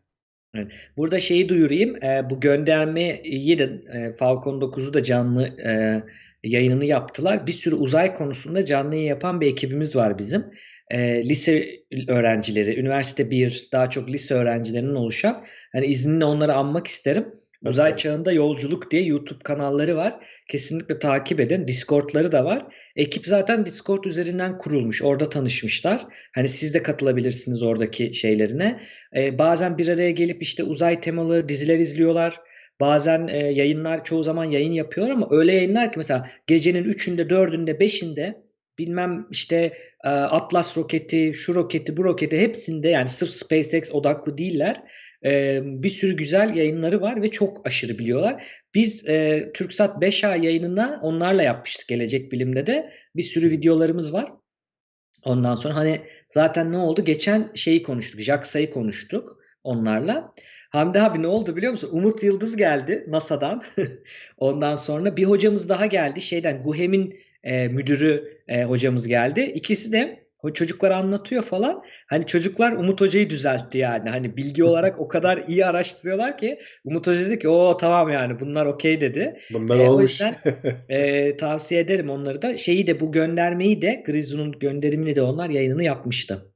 Burada şeyi duyurayım. Eee, bu göndermeyi de eee, Falcon 9'u da canlı eee, yayınını yaptılar. Bir sürü uzay konusunda canlı yayın yapan bir ekibimiz var bizim. Eee, lise öğrencileri, üniversite bir, daha çok lise öğrencilerinin oluşan. Hani izninle onları anmak isterim. Uzay tabii. Çağında Yolculuk diye YouTube kanalları var. Kesinlikle takip edin. Discord'ları da var. Ekip zaten Discord üzerinden kurulmuş. Orada tanışmışlar. Hani siz de katılabilirsiniz oradaki şeylerine. Ee, bazen bir araya gelip işte uzay temalı diziler izliyorlar. Bazen e, yayınlar çoğu zaman yayın yapıyorlar ama öyle yayınlar ki mesela gecenin 3'ünde, 4'ünde, 5'inde bilmem işte e, Atlas roketi, şu roketi, bu roketi hepsinde yani sırf SpaceX odaklı değiller. E, bir sürü güzel yayınları var ve çok aşırı biliyorlar. Biz e, TürkSat 5A yayınına onlarla yapmıştık Gelecek Bilim'de de. Bir sürü videolarımız var. Ondan sonra hani zaten ne oldu? Geçen şeyi konuştuk. JAXA'yı konuştuk onlarla. Hamdi abi ne oldu biliyor musun? Umut Yıldız geldi NASA'dan. Ondan sonra bir hocamız daha geldi. Şeyden GUHEM'in e, müdürü e, hocamız geldi. İkisi de o çocuklara anlatıyor falan. Hani çocuklar Umut Hoca'yı düzeltti yani. Hani bilgi olarak o kadar iyi araştırıyorlar ki Umut Hoca dedi ki o tamam yani bunlar okey dedi. Bunlar E, o olmuş. yüzden ee, tavsiye ederim onları da. Şeyi de bu göndermeyi de Grizu'nun gönderimini de onlar yayınını yapmıştı.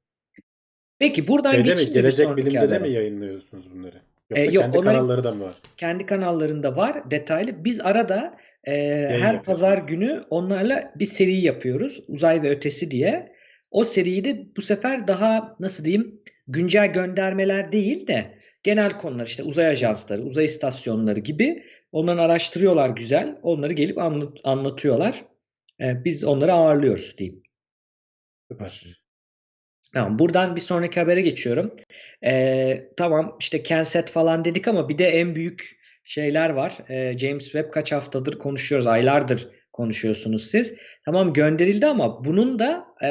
Peki buradan Şeyde mi? bir Gelecek Bilim'de de mi yayınlıyorsunuz bunları? Ee, Yoksa yok kendi onların kanalları da mı var? kendi kanallarında var detaylı. Biz arada e, Yayın her pazar yapıyorsunuz. günü onlarla bir seri yapıyoruz. Uzay ve Ötesi diye. O seriyi de bu sefer daha nasıl diyeyim güncel göndermeler değil de genel konular işte uzay ajansları, uzay istasyonları gibi onları araştırıyorlar güzel. Onları gelip anlat- anlatıyorlar. Ee, biz onları ağırlıyoruz diyeyim. Süper. Tamam, buradan bir sonraki habere geçiyorum. Ee, tamam işte Kenset falan dedik ama bir de en büyük şeyler var. Ee, James Webb kaç haftadır konuşuyoruz, aylardır konuşuyorsunuz siz. Tamam gönderildi ama bunun da e,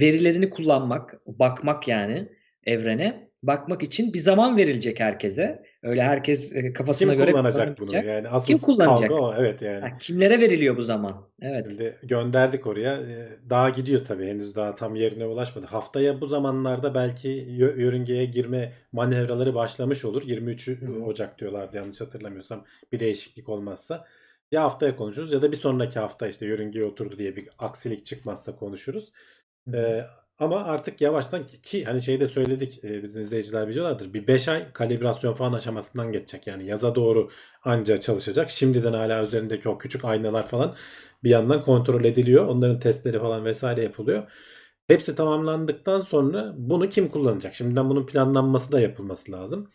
verilerini kullanmak, bakmak yani evrene, bakmak için bir zaman verilecek herkese. Öyle herkes e, kafasına Kim göre kullanacak bunu? Yani asıl Kim kullanacak? kavga o. Evet yani. Ha, kimlere veriliyor bu zaman? Evet. Şimdi gönderdik oraya. Ee, Daha gidiyor tabii. Henüz daha tam yerine ulaşmadı. Haftaya bu zamanlarda belki yö- yörüngeye girme manevraları başlamış olur. 23 Hı hı. Ocak diyorlardı yanlış hatırlamıyorsam. Bir değişiklik olmazsa. Ya haftaya konuşuruz ya da bir sonraki hafta işte yörüngeye oturdu diye bir aksilik çıkmazsa konuşuruz. Hı. Ee, ama artık yavaştan ki, ki hani şeyde söyledik e, bizim izleyiciler biliyorlardır. Bir 5 ay kalibrasyon falan aşamasından geçecek. Yani yaza doğru anca çalışacak. Şimdiden hala üzerindeki o küçük aynalar falan bir yandan kontrol ediliyor. Onların testleri falan vesaire yapılıyor. Hepsi tamamlandıktan sonra bunu kim kullanacak? Şimdiden bunun planlanması da yapılması lazım.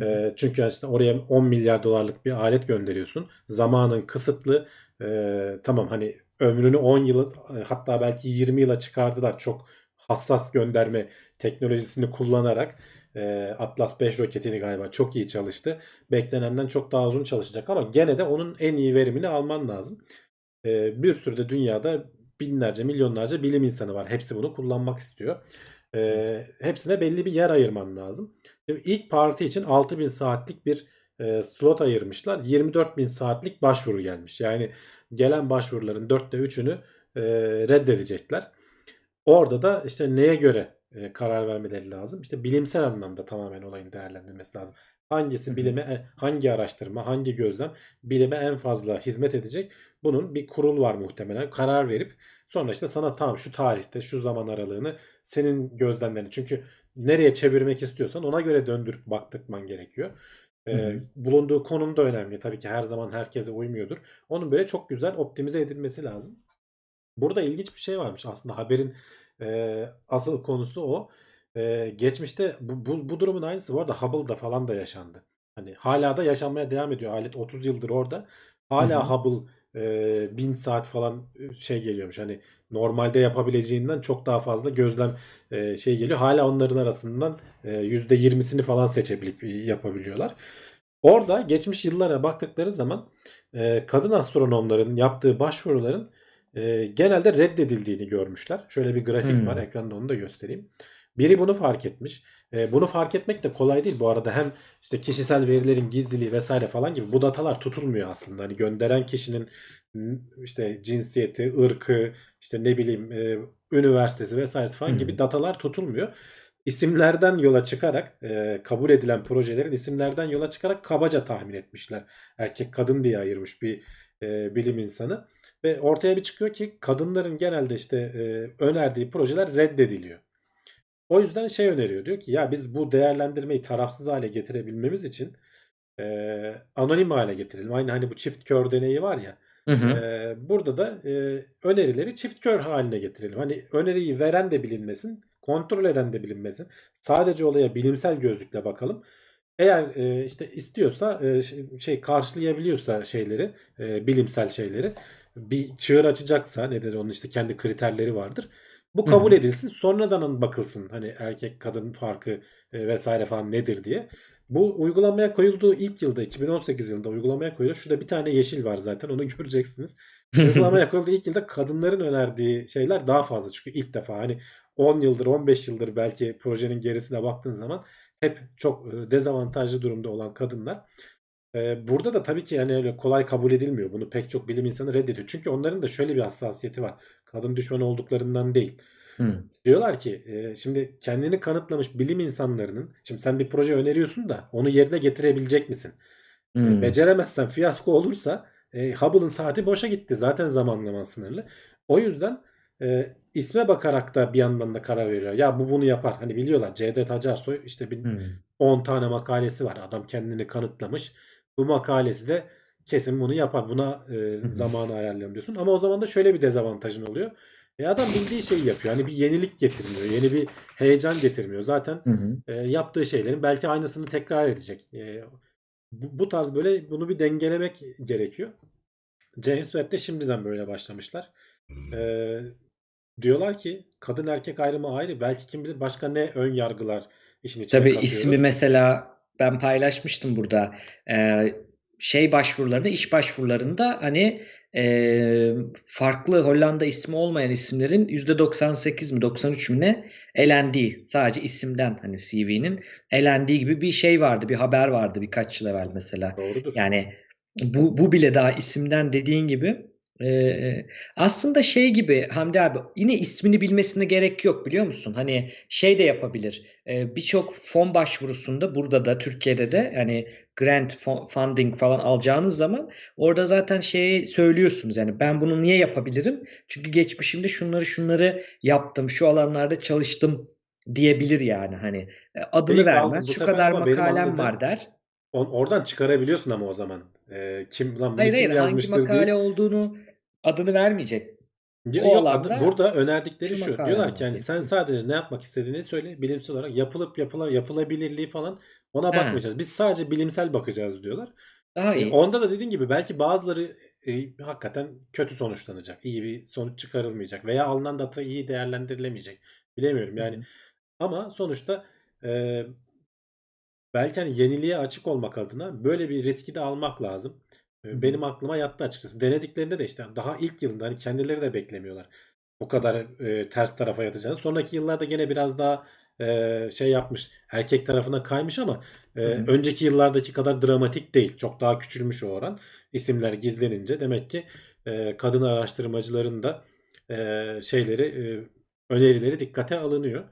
E, çünkü işte oraya 10 milyar dolarlık bir alet gönderiyorsun. Zamanın kısıtlı. E, tamam hani ömrünü 10 yıl hatta belki 20 yıla çıkardılar. Çok hassas gönderme teknolojisini kullanarak e, Atlas 5 roketini galiba çok iyi çalıştı. Beklenenden çok daha uzun çalışacak ama gene de onun en iyi verimini alman lazım. E, bir sürü de dünyada binlerce milyonlarca bilim insanı var. Hepsi bunu kullanmak istiyor. E, hepsine belli bir yer ayırman lazım. Şimdi ilk parti için 6000 saatlik bir e, slot ayırmışlar. 24.000 saatlik başvuru gelmiş. Yani gelen başvuruların dörtte üçünü e, reddedecekler. Orada da işte neye göre e, karar vermeleri lazım? İşte bilimsel anlamda tamamen olayın değerlendirmesi lazım. Hangisi bilime, e, hangi araştırma, hangi gözlem bilime en fazla hizmet edecek? Bunun bir kurul var muhtemelen. Karar verip sonra işte sana tam şu tarihte, şu zaman aralığını senin gözlemlerini. Çünkü nereye çevirmek istiyorsan ona göre döndürüp baktırman gerekiyor. E, hı. bulunduğu konum da önemli. Tabii ki her zaman herkese uymuyordur. Onun böyle çok güzel optimize edilmesi lazım. Burada ilginç bir şey varmış aslında haberin e, asıl konusu o. E, geçmişte bu, bu, bu durumun aynısı bu arada Hubble'da falan da yaşandı. Hani hala da yaşanmaya devam ediyor. Alet 30 yıldır orada. Hala hı. Hubble e, 1000 saat falan şey geliyormuş. Hani normalde yapabileceğinden çok daha fazla gözlem e, şey geliyor. Hala onların arasından e, %20'sini falan seçebilip yapabiliyorlar. Orada geçmiş yıllara baktıkları zaman e, kadın astronomların yaptığı başvuruların e, genelde reddedildiğini görmüşler. Şöyle bir grafik Hmm. var. Ekranda onu da göstereyim. Biri bunu fark etmiş. E, bunu fark etmek de kolay değil bu arada. Hem işte kişisel verilerin gizliliği vesaire falan gibi bu datalar tutulmuyor aslında. Hani gönderen kişinin işte cinsiyeti, ırkı, işte ne bileyim e, üniversitesi vesairesi falan Hmm. gibi datalar tutulmuyor. İsimlerden yola çıkarak e, kabul edilen projelerin isimlerden yola çıkarak kabaca tahmin etmişler. Erkek kadın diye ayırmış bir e, bilim insanı. Ve ortaya bir çıkıyor ki kadınların genelde işte e, önerdiği projeler reddediliyor. O yüzden şey öneriyor diyor ki ya biz bu değerlendirmeyi tarafsız hale getirebilmemiz için e, anonim hale getirelim. Aynı hani bu çift kör deneyi var ya. Hı hı. e, burada da e, önerileri çift kör haline getirelim. Hani öneriyi veren de bilinmesin, kontrol eden de bilinmesin. Sadece olaya bilimsel gözlükle bakalım. Eğer e, işte istiyorsa e, şey- karşılayabiliyorsa şeyleri, e, bilimsel şeyleri bir çığır açacaksa nedir onun işte kendi kriterleri vardır. Bu kabul hı. edilsin. Sonradan bakılsın hani erkek kadın farkı e, vesaire falan nedir diye. Bu uygulamaya koyulduğu ilk yılda 2018 yılında uygulamaya koyuldu. Şurada bir tane yeşil var zaten onu göreceksiniz. Uygulamaya koyulduğu ilk yılda kadınların önerdiği şeyler daha fazla. Çünkü ilk defa hani 10 yıldır 15 yıldır belki projenin gerisine baktığın zaman hep çok e, dezavantajlı durumda olan kadınlar. E, Burada da tabii ki yani öyle kolay kabul edilmiyor. Bunu pek çok bilim insanı reddediyor. Çünkü onların da şöyle bir hassasiyeti var. Kadın düşmanı olduklarından değil. Hı. Diyorlar ki e, şimdi kendini kanıtlamış bilim insanlarının şimdi sen bir proje öneriyorsun da onu yerine getirebilecek misin? E, Hı. Beceremezsen fiyasko olursa e, Hubble'ın saati boşa gitti. Zaten zamanlama sınırlı. O yüzden e, isme bakarak da bir yandan da karar veriyor. Ya bu bunu yapar. Hani biliyorlar Cevdet Acarsoy işte bir Hı. 10 tane makalesi var. Adam kendini kanıtlamış. Bu makalesi de kesin bunu yapar. Buna e, zamanı ayarlayalım diyorsun. Ama o zaman da şöyle bir dezavantajın oluyor. E adam bildiği şeyi yapıyor. Hani bir yenilik getirmiyor. Yeni bir heyecan getirmiyor. Zaten Hı hı. e, yaptığı şeylerin belki aynısını tekrar edecek. E, bu, bu tarz böyle bunu bir dengelemek gerekiyor. James Webb de şimdiden böyle başlamışlar. E, diyorlar ki kadın erkek ayrımı ayrı. Belki kim bilir başka ne ön yargılar işin içine Tabii katıyoruz. ismi mesela ben paylaşmıştım burada. Ee, şey başvurularında, iş başvurularında hani e, farklı Hollanda ismi olmayan isimlerin %98 mi 93 mü ne elendiği sadece isimden hani CV'nin elendiği gibi bir şey vardı, bir haber vardı birkaç yıl evvel mesela. Doğrudur. Yani bu, bu bile daha isimden dediğin gibi Ee, aslında şey gibi Hamdi abi yine ismini bilmesine gerek yok biliyor musun? Hani şey de yapabilir. Ee, birçok fon başvurusunda burada da Türkiye'de de yani grant funding falan alacağınız zaman orada zaten şeyi söylüyorsunuz. Yani ben bunu niye yapabilirim? Çünkü geçmişimde şunları şunları yaptım, şu alanlarda çalıştım diyebilir yani hani E, adını aldım. vermez. Şu kadar makalem var der. On- oradan çıkarabiliyorsun ama o zaman. Ee, kim lan bunu Hayır kim hayır hangi makale diye. olduğunu adını vermeyecek. Ya- o yok, adı- burada önerdikleri şu Diyorlar ki yani sen sadece ne yapmak istediğini söyle bilimsel olarak yapılıp yapıla, yapılabilirliği falan ona Ha. bakmayacağız. Biz sadece bilimsel bakacağız diyorlar. Daha E, iyi. onda da dediğin gibi belki bazıları e, hakikaten kötü sonuçlanacak. İyi bir sonuç çıkarılmayacak veya alınan data iyi değerlendirilemeyecek. Bilemiyorum yani. Hı hı. Ama sonuçta e, belki hani yeniliğe açık olmak adına böyle bir riski de almak lazım. Benim aklıma yattı açıkçası. Denediklerinde de işte daha ilk yılında hani kendileri de beklemiyorlar. Bu kadar e, ters tarafa yatacağını. Sonraki yıllarda gene biraz daha e, şey yapmış. Erkek tarafına kaymış ama e, hı. önceki yıllardaki kadar dramatik değil. Çok daha küçülmüş o oran. İsimler gizlenince demek ki e, kadın araştırmacıların da e, şeyleri e, önerileri dikkate alınıyor.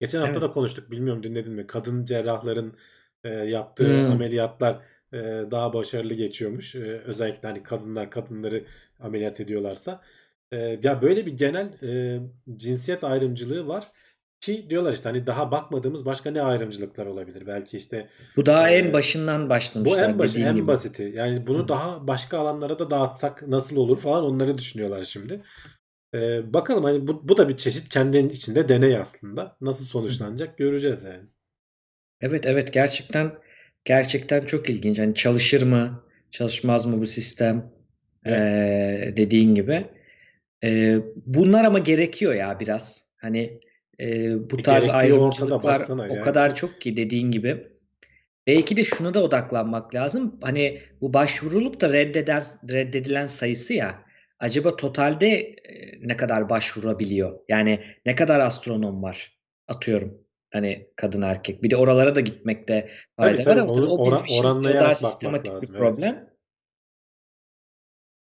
Geçen hafta Evet. da konuştuk. Bilmiyorum dinledin mi? Kadın cerrahların e, yaptığı Hmm. ameliyatlar e, daha başarılı geçiyormuş. E, özellikle hani kadınlar kadınları ameliyat ediyorlarsa. E, ya böyle bir genel e, cinsiyet ayrımcılığı var ki diyorlar işte hani daha bakmadığımız başka ne ayrımcılıklar olabilir? Belki işte Bu daha e, en başından bu başlamışlar en başı en gibi. basiti. Yani bunu Hı. daha başka alanlara da dağıtsak nasıl olur falan onları düşünüyorlar şimdi. E, bakalım hani bu, bu da bir çeşit kendinin içinde deney aslında. Nasıl Hı hı. sonuçlanacak göreceğiz yani. Evet evet gerçekten gerçekten çok ilginç. Hani çalışır mı, çalışmaz mı bu sistem? Ee, dediğin gibi. Ee, bunlar ama gerekiyor ya biraz. Hani e, bu tarz gerektiği ayrımcılıklar o yani. kadar çok ki dediğin gibi. belki de şuna da odaklanmak lazım. Hani bu başvurulup da reddeder, reddedilen sayısı ya. Acaba totalde ne kadar başvurabiliyor? Yani ne kadar astronom var? Atıyorum. Hani kadın erkek. Bir de oralara da gitmekte fayda Tabii tabii var ama tabii o bizim için daha sistematik bir lazım. Evet. problem.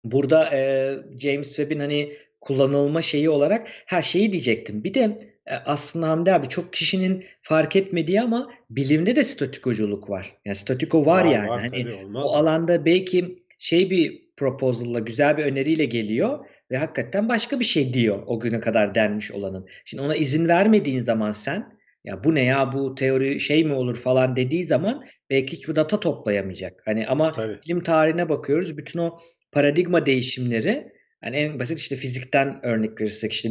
Burada e, James Webb'in hani kullanılma şeyi olarak her şeyi diyecektim. Bir de e, aslında Hamdi abi çok kişinin fark etmediği ama bilimde de statikoculuk var. Yani statiko var Var yani. var Hani tabii o alanda belki şey bir proposal'la güzel bir öneriyle geliyor ve hakikaten başka bir şey diyor o güne kadar denmiş olanın. Şimdi ona izin vermediğin zaman sen ya bu ne ya bu teori şey mi olur falan dediği zaman belki hiçbir data toplayamayacak. Hani ama Tabii. bilim tarihine bakıyoruz. Bütün o paradigma değişimleri yani en basit işte fizikten örnek verirsek işte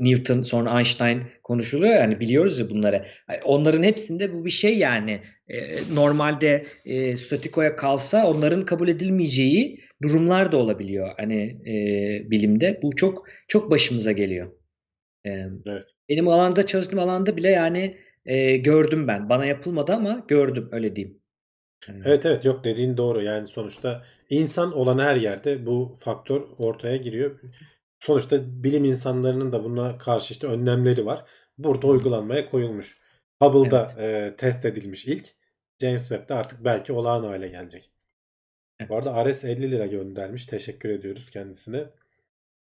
Newton sonra Einstein konuşuluyor yani biliyoruz ya bunları. Onların hepsinde bu bir şey yani e, normalde e, statikoya kalsa onların kabul edilmeyeceği durumlar da olabiliyor hani e, bilimde. Bu çok çok başımıza geliyor. Evet. Benim alanda çalıştığım alanda bile yani e, gördüm ben. Bana yapılmadı ama gördüm öyle diyeyim. Evet evet yok dediğin doğru. Yani sonuçta insan olan her yerde bu faktör ortaya giriyor. Sonuçta bilim insanlarının da buna karşı işte önlemleri var. Burada uygulanmaya koyulmuş. Hubble'da e, test edilmiş ilk. James Webb de artık belki olağan hale gelecek. evet. Bu arada Ares 50 lira göndermiş. Teşekkür ediyoruz kendisine.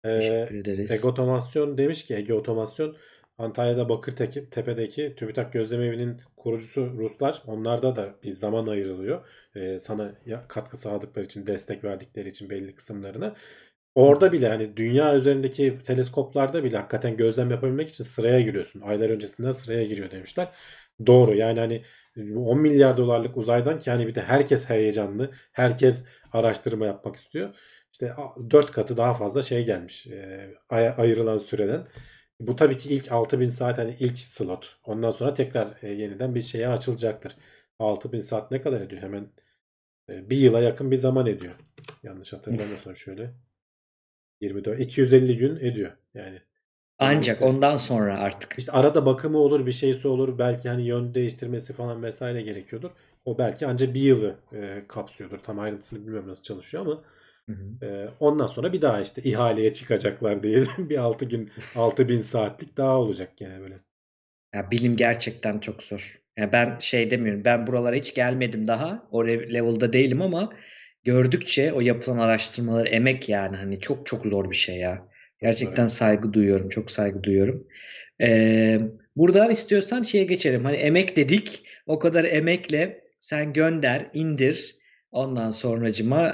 Ee, Teşekkür ederiz. Ege Otomasyon demiş ki Ege Otomasyon Antalya'da Bakırtepe Tepe'deki TÜBİTAK Gözleme Evi'nin kurucusu Ruslar. Onlarda da bir zaman ayrılıyor. Ee, sana katkı sağladıkları için, destek verdikleri için belli kısımlarına. Orada bile hani dünya üzerindeki teleskoplarda bile hakikaten gözlem yapabilmek için sıraya giriyorsun. Aylar öncesinden sıraya giriyor demişler. Doğru yani hani 10 milyar dolarlık uzaydan ki hani bir de herkes heyecanlı. Herkes araştırma yapmak istiyor. İşte 4 katı daha fazla şey gelmiş e, ay- ayrılan süreden. Bu tabii ki ilk 6000 saat hani ilk slot. Ondan sonra tekrar e, yeniden bir şeye açılacaktır. 6000 saat ne kadar ediyor? Hemen e, bir yıla yakın bir zaman ediyor. Yanlış hatırlamıyorsam şöyle. 24 250 gün ediyor yani. Ancak işte- ondan sonra artık. İşte arada bakımı olur, bir şeysi olur. Belki hani yön değiştirmesi falan vesaire gerekiyordur. O belki ancak bir yılı e, kapsıyordur. Tam ayrıntısını bilmiyorum nasıl çalışıyor ama Hı hı. e, ondan sonra bir daha işte ihaleye çıkacaklar diyelim. bir 6 gün 6000 saatlik daha olacak yani böyle. Ya bilim gerçekten çok zor. Ya ben şey demiyorum. Ben buralara hiç gelmedim daha. O level'da değilim ama gördükçe o yapılan araştırmalar emek yani hani çok çok zor bir şey ya. Gerçekten saygı duyuyorum. Çok saygı duyuyorum. Ee, buradan istiyorsan şeye geçelim. Hani emek dedik. O kadar emekle sen gönder, indir. Ondan sonracıma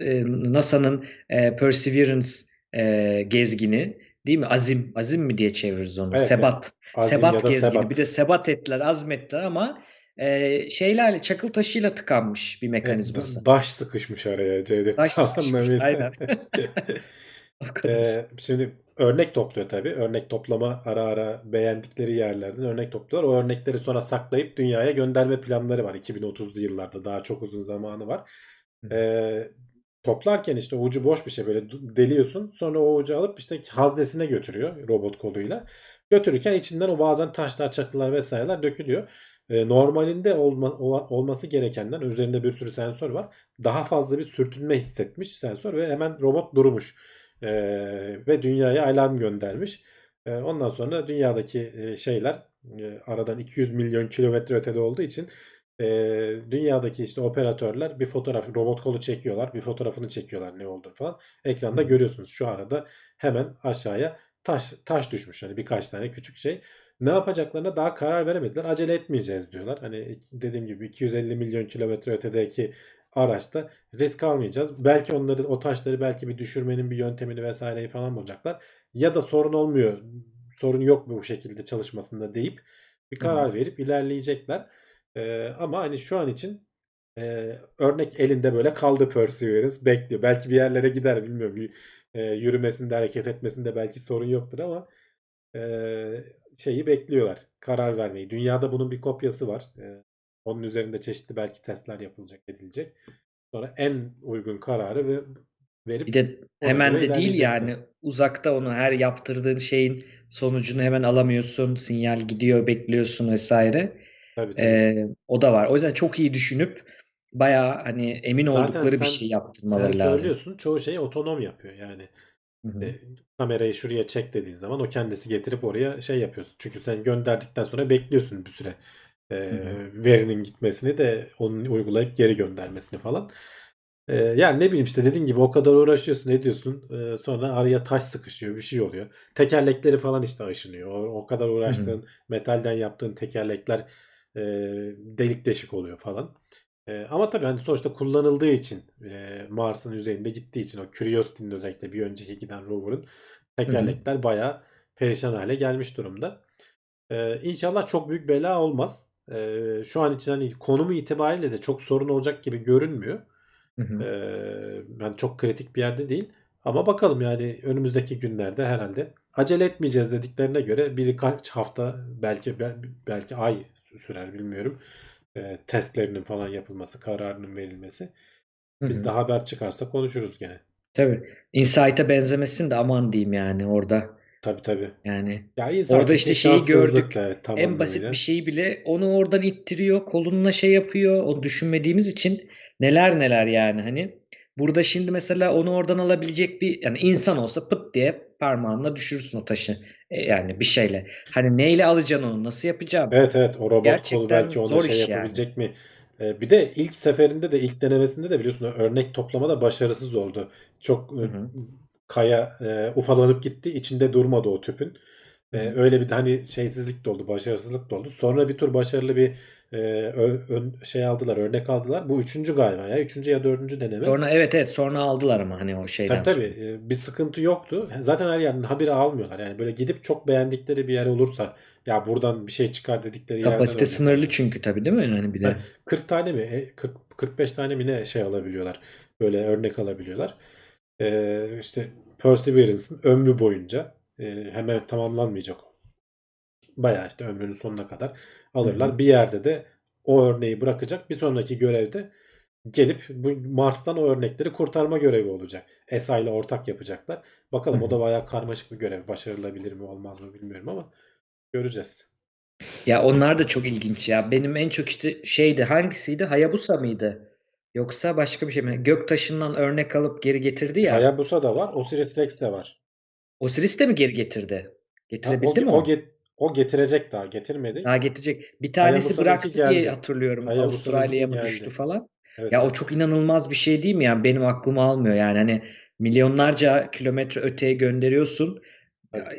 e, NASA'nın e, Perseverance e, gezgini değil mi? Azim, azim mi diye çeviririz onu? Evet, Sebat. Azim Sebat gezgini. sebat. Bir de sebat ettiler, azmettiler ama e, şeylerle çakıl taşıyla tıkanmış bir mekanizması. Evet, Daş sıkışmış araya Cevdet Taban'la sıkışmış, aynen. Ee, şimdi örnek topluyor tabii. Örnek toplama ara ara beğendikleri yerlerden örnek topluyorlar. O örnekleri sonra saklayıp dünyaya gönderme planları var. 2030'lu yıllarda daha çok uzun zamanı var. Ee, toplarken işte ucu boş bir şey böyle deliyorsun. Sonra o ucu alıp işte haznesine götürüyor robot koluyla. Götürürken içinden o bazen taşlar, çakılar vesaireler dökülüyor. Ee, normalinde olma, olması gerekenden üzerinde bir sürü sensör var. Daha fazla bir sürtünme hissetmiş sensör ve hemen robot durmuş. Ee, ve dünyaya alarm göndermiş. Ee, ondan sonra dünyadaki e, şeyler e, aradan 200 milyon kilometre ötede olduğu için e, dünyadaki işte operatörler bir fotoğraf robot kolu çekiyorlar. Bir fotoğrafını çekiyorlar ne olduğunu falan. Ekranda Hı. görüyorsunuz. Şu arada hemen aşağıya taş taş düşmüş. Hani birkaç tane küçük şey. Ne yapacaklarına daha karar veremediler. Acele etmeyeceğiz diyorlar. Hani dediğim gibi 250 milyon kilometre ötedeki araçta risk almayacağız. Belki onları o taşları belki bir düşürmenin bir yöntemini vesaireyi falan bulacaklar. Ya da sorun olmuyor. Sorun yok bu şekilde çalışmasında deyip bir karar verip ilerleyecekler. Ee, ama hani şu an için e, örnek elinde böyle kaldı Perseverance bekliyor. Belki bir yerlere gider bilmiyorum. Bir, e, yürümesinde hareket etmesinde belki sorun yoktur ama e, şeyi bekliyorlar. Karar vermeyi. Dünyada bunun bir kopyası var. E, onun üzerinde çeşitli belki testler yapılacak, edilecek. Sonra en uygun kararı ve verip Bir de hemen de değil yani uzakta onu her yaptırdığın şeyin sonucunu hemen alamıyorsun. Sinyal gidiyor, bekliyorsun vesaire. Tabii tabii. Ee, o da var. O yüzden çok iyi düşünüp bayağı hani emin Zaten oldukları bir sen şey sen yaptırmaları lazım. söylüyorsun çoğu şeyi otonom yapıyor yani. Hı hı. E, kamerayı şuraya çek dediğin zaman o kendisi getirip oraya şey yapıyorsun. Çünkü sen gönderdikten sonra bekliyorsun bir süre e, verinin gitmesini de onun uygulayıp geri göndermesini falan. E, yani ne bileyim işte dediğin gibi o kadar uğraşıyorsun ediyorsun e, sonra araya taş sıkışıyor bir şey oluyor. Tekerlekleri falan işte aşınıyor. O, o kadar uğraştığın metalden yaptığın tekerlekler e, delik deşik oluyor falan. E, ama tabii hani sonuçta kullanıldığı için e, Mars'ın yüzeyinde gittiği için o Curiosity'nin özellikle bir önceki giden rover'ın tekerlekler bayağı perişan hale gelmiş durumda. E, inşallah çok büyük bela olmaz. E, şu an için hani konumu itibariyle de çok sorun olacak gibi görünmüyor. Hı hı. E, yani çok kritik bir yerde değil. Ama bakalım yani önümüzdeki günlerde herhalde acele etmeyeceğiz dediklerine göre birkaç hafta belki bel- belki ay sürer bilmiyorum. E, testlerinin falan yapılması, kararının verilmesi. Hı Biz hı. de haber çıkarsa konuşuruz gene. Tabii. Insight'a benzemesin de aman diyeyim yani orada. Tabii tabii. Yani Ya orada işte şeyi gördük. evet, tam En basit anlamıyla. bir şeyi bile onu oradan ittiriyor, kolunla şey yapıyor. Onu düşünmediğimiz için neler neler yani hani. Burada şimdi mesela onu oradan alabilecek bir yani insan olsa pıt diye parmağınla düşürürsün o taşı. E, yani bir şeyle. Hani neyle alacaksın onu? Nasıl yapacağım? Evet evet o robot kolu Gerçekten belki ona şey iş yani. yapabilecek mi? Ee, bir de ilk seferinde de ilk denemesinde de biliyorsun örnek toplamada başarısız oldu. Çok Hı e. kaya e, ufalanıp gitti. içinde durmadı o tüpün. E, öyle bir hani şeysizlik de oldu, başarısızlık da oldu. Sonra bir tur başarılı bir e, ö- ön- şey aldılar, örnek aldılar. Bu üçüncü galiba ya. Üçüncü ya dördüncü deneme. Sonra evet evet sonra aldılar ama hani o Tabii şeyden tabii sonra. e, bir sıkıntı yoktu. Zaten her yerden haberi almıyorlar. Yani böyle gidip çok beğendikleri bir yer olursa ya buradan bir şey çıkar dedikleri yerden Kapasite örnek sınırlı alıyorlar. çünkü tabii değil mi? Yani bir Ha, de. 40 tane mi? E, 40 45 tane mi ne şey alabiliyorlar. Böyle örnek alabiliyorlar. Ee, işte Perseverance'ın ömrü boyunca e, hemen tamamlanmayacak o. Bayağı işte ömrünün sonuna kadar alırlar. Bir yerde de o örneği bırakacak. Bir sonraki görevde gelip bu Mars'tan o örnekleri kurtarma görevi olacak. ESA ile ortak yapacaklar. Bakalım o hı. da bayağı karmaşık bir görev. Başarılabilir mi olmaz mı bilmiyorum ama göreceğiz. Ya onlar da çok ilginç ya. Benim en çok işte şeydi hangisiydi? Hayabusa mıydı? Yoksa başka bir şey mi? Göktaşından örnek alıp geri getirdi ya. Hayabusa da var. Osiris Rex de var. Osiris de mi geri getirdi? Ha, o, Getirebildi mi o, o? get, o getirecek daha. Getirmedi. Daha getirecek. Bir tanesi Hayabusa'nınki bıraktı diye hatırlıyorum. Avustralya'ya mı düştü falan. Evet Ya o çok inanılmaz bir şey değil mi? Yani benim aklım almıyor. Yani hani milyonlarca kilometre öteye gönderiyorsun.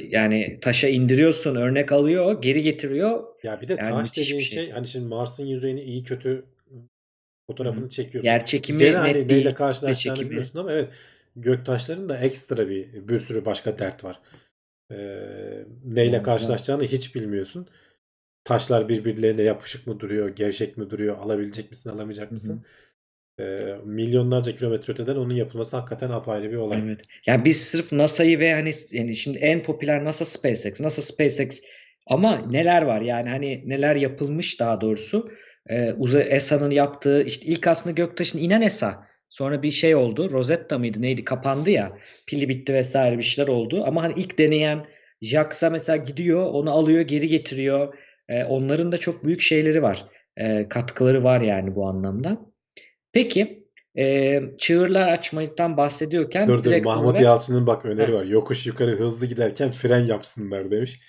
Yani taşa indiriyorsun, örnek alıyor, geri getiriyor. Ya bir de Yani taş dediğin şey. şey hani şimdi Mars'ın yüzeyini iyi kötü. Fotoğrafını çekiyorsun. Yer çekimi Gene net hani değil. neyle karşılaşacağını çekimi. biliyorsun ama evet göktaşların da ekstra bir bir sürü başka dert var. Ee, neyle karşılaşacağını hiç bilmiyorsun. Taşlar birbirlerine yapışık mı duruyor, gevşek mi duruyor, alabilecek misin, alamayacak Hı hı. mısın? Ee, milyonlarca kilometre öteden onun yapılması hakikaten apayrı bir olay. Evet. Ya biz sırf NASA'yı ve hani yani şimdi en popüler NASA SpaceX, NASA SpaceX ama neler var yani hani neler yapılmış daha doğrusu. Ee, uzay ESA'nın yaptığı işte ilk aslında göktaşına inen ESA. Sonra bir şey oldu. Rosetta mıydı neydi? Kapandı ya. Pili bitti vesaire bir şeyler oldu. Ama hani ilk deneyen JAXA mesela gidiyor, onu alıyor, geri getiriyor. Ee, onların da çok büyük şeyleri var. Ee, katkıları var yani bu anlamda. Peki e, çığırlar açmaktan bahsediyorken Dur dur Mahmut olarak Yalçın'ın bak öneri var. Yokuş yukarı hızlı giderken fren yapsınlar demiş.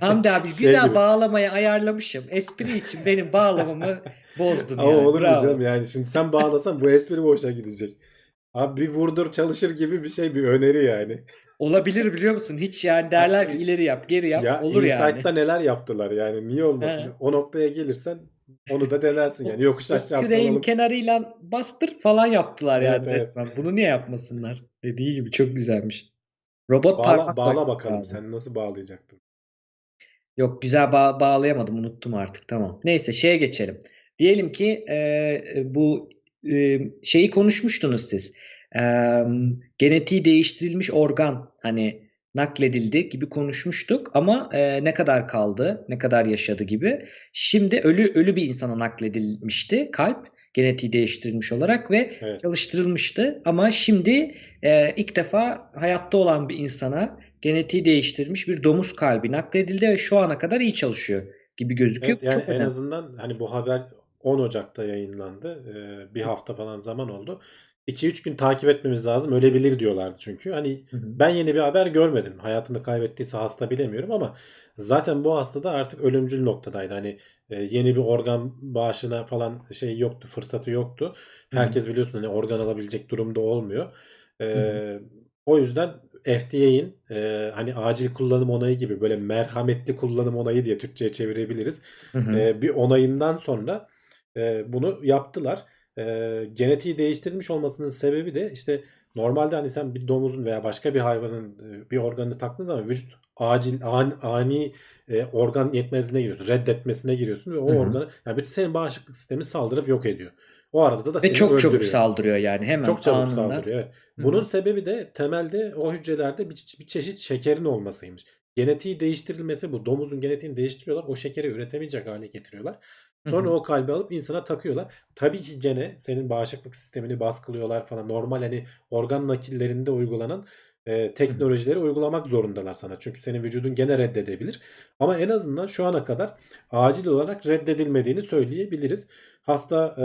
Hamdi abi Şey güzel gibi. bağlamayı ayarlamışım. Espri için benim bağlamamı bozdun Ama yani. olur mu Bravo. canım yani şimdi sen bağlasan bu espri boşa gidecek. Abi bir vurdur çalışır gibi bir şey bir öneri yani. Olabilir biliyor musun? Hiç yani derler ki ileri yap, geri yap. Ya Olur yani. Insight'ta neler yaptılar yani niye olmasın? He. O noktaya gelirsen onu da denersin yani. Yokuş aşağı küreğin salalım. kenarıyla bastır falan yaptılar Evet yani evet. resmen. Bunu niye yapmasınlar? Dediği gibi çok güzelmiş. Robot Bağla, parmak bağla bakalım lazım. sen nasıl bağlayacaktın? Yok güzel bağ- bağlayamadım unuttum artık tamam. Neyse şeye geçelim. Diyelim ki e, bu e, şeyi konuşmuştunuz siz. E, genetiği değiştirilmiş organ hani nakledildi gibi konuşmuştuk ama e, ne kadar kaldı, ne kadar yaşadı gibi. Şimdi ölü ölü bir insana nakledilmişti kalp genetiği değiştirilmiş olarak ve Evet. çalıştırılmıştı ama şimdi e, ilk defa hayatta olan bir insana genetiği değiştirilmiş bir domuz kalbi nakledildi ve şu ana kadar iyi çalışıyor gibi gözüküyor. Evet yani Çok en önemli. azından hani bu haber 10 Ocak'ta yayınlandı. Ee, bir hafta falan zaman oldu. 2-3 gün takip etmemiz lazım. Ölebilir diyorlardı çünkü. Hani Hı hı. ben yeni bir haber görmedim. Hayatını kaybettiyse hasta bilemiyorum ama zaten bu hasta da artık ölümcül noktadaydı. Hani e, yeni bir organ bağışına falan şey yoktu, fırsatı yoktu. Hı hı. Herkes biliyorsun hani organ alabilecek durumda olmuyor. Hı hı. Ee, o yüzden FDA'in e, hani acil kullanım onayı gibi böyle merhametli kullanım onayı diye Türkçe'ye çevirebiliriz. Hı hı. E, bir onayından sonra e, bunu yaptılar. E, genetiği değiştirilmiş olmasının sebebi de işte normalde hani sen bir domuzun veya başka bir hayvanın e, bir organını taktığın zaman vücut acil ani, ani e, organ yetmezliğine giriyorsun. Reddetmesine giriyorsun ve o Hı hı. organı yani bütün senin bağışıklık sistemi saldırıp yok ediyor. O arada da Ve seni çok çabuk öldürüyor. saldırıyor yani hemen Çok çabuk anında. saldırıyor. Evet. Bunun hı. sebebi de temelde o hücrelerde bir, bir çeşit şekerin olmasıymış. Genetiği değiştirilmesi bu. Domuzun genetiğini değiştiriyorlar. O şekeri üretemeyecek hale getiriyorlar. Sonra hı. o kalbi alıp insana takıyorlar. Tabii ki gene senin bağışıklık sistemini baskılıyorlar falan. Normal hani organ nakillerinde uygulanan e, teknolojileri uygulamak zorundalar sana. Çünkü senin vücudun gene reddedebilir. Ama en azından şu ana kadar acil olarak reddedilmediğini söyleyebiliriz. Hasta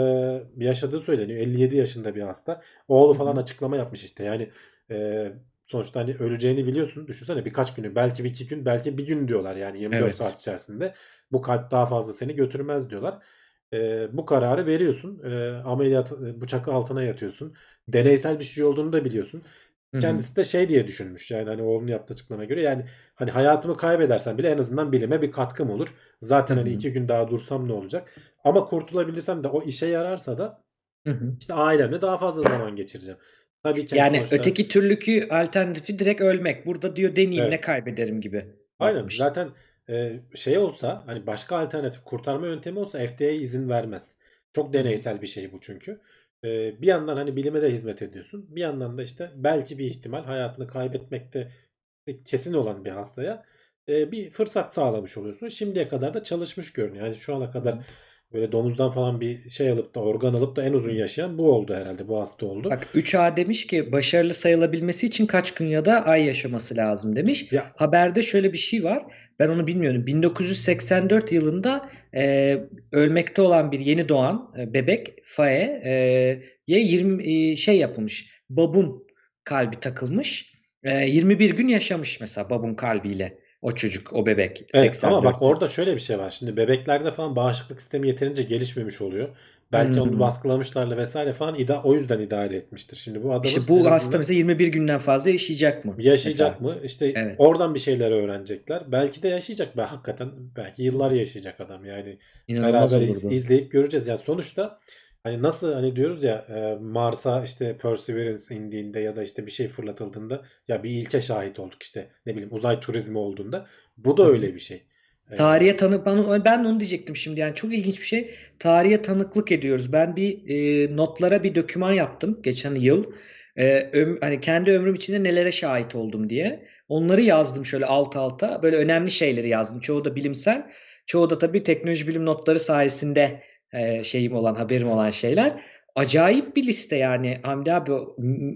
e, yaşadığı söyleniyor. 57 yaşında bir hasta. Oğlu Hı falan açıklama yapmış işte. Yani e, sonuçta hani öleceğini biliyorsun. Düşünsene birkaç günü, belki bir iki gün, belki bir gün diyorlar yani 24 Evet. saat içerisinde. Bu kalp daha fazla seni götürmez diyorlar. E, bu kararı veriyorsun. E, ameliyat bıçak altına yatıyorsun. Deneysel bir şey olduğunu da biliyorsun. Kendisi de şey diye düşünmüş yani hani oğlunun yaptığı açıklamaya göre yani hani hayatımı kaybedersem bile en azından bilime bir katkım olur. Zaten hani iki gün daha dursam ne olacak? Ama kurtulabilirsem de o işe yararsa da işte ailemle daha fazla zaman geçireceğim. Tabii ki Yani sonuçta öteki türlükü alternatifi direkt ölmek. Burada diyor deneyeyim ne evet. kaybederim gibi Aynen bakmış. zaten e, şey olsa hani başka alternatif kurtarma yöntemi olsa FDA izin vermez. Çok deneysel bir şey bu çünkü. E, bir yandan hani bilime de hizmet ediyorsun. Bir yandan da işte belki bir ihtimal hayatını kaybetmekte kesin olan bir hastaya e, bir fırsat sağlamış oluyorsun. Şimdiye kadar da çalışmış görünüyor. Yani şu ana kadar. Böyle domuzdan falan bir şey alıp da organ alıp da en uzun yaşayan bu oldu herhalde. Bu hasta oldu. Bak 3A demiş ki başarılı sayılabilmesi için kaç gün ya da ay yaşaması lazım demiş. Ya Haberde şöyle bir şey var. Ben onu bilmiyorum. 1984 yılında e, ölmekte olan bir yeni doğan e, bebek Fae e, ye 20 e, şey yapılmış. Babun kalbi takılmış. E, 21 gün yaşamış mesela babun kalbiyle o çocuk, o bebek Evet ama bak 84'te. orada şöyle bir şey var. Şimdi bebeklerde falan bağışıklık sistemi yeterince gelişmemiş oluyor. Belki onu Hmm. baskılamışlarla vesaire falan ida o yüzden idare etmiştir. Şimdi bu İşte adamın en bu hasta azından mesela 21 günden fazla yaşayacak mı? yaşayacak Mesela. mı? İşte Evet. oradan bir şeyler öğrenecekler. Belki de yaşayacak. Ben hakikaten belki yıllar yaşayacak adam. Yani İnanılmaz beraber iz- izleyip göreceğiz. Yani sonuçta hani nasıl hani diyoruz ya e, Mars'a işte Perseverance indiğinde ya da işte bir şey fırlatıldığında ya bir ilke şahit olduk işte ne bileyim uzay turizmi olduğunda. Bu da öyle bir şey. Tarihe tanık ben, ben onu diyecektim şimdi yani çok ilginç bir şey. Tarihe tanıklık ediyoruz. Ben bir e, notlara bir doküman yaptım geçen yıl. E, öm- hani kendi ömrüm içinde nelere şahit oldum diye. Onları yazdım şöyle alt alta. Böyle önemli şeyleri yazdım. Çoğu da bilimsel. Çoğu da tabii teknoloji bilim notları sayesinde e, şeyim olan, haberim olan şeyler. Acayip bir liste yani Hamdi abi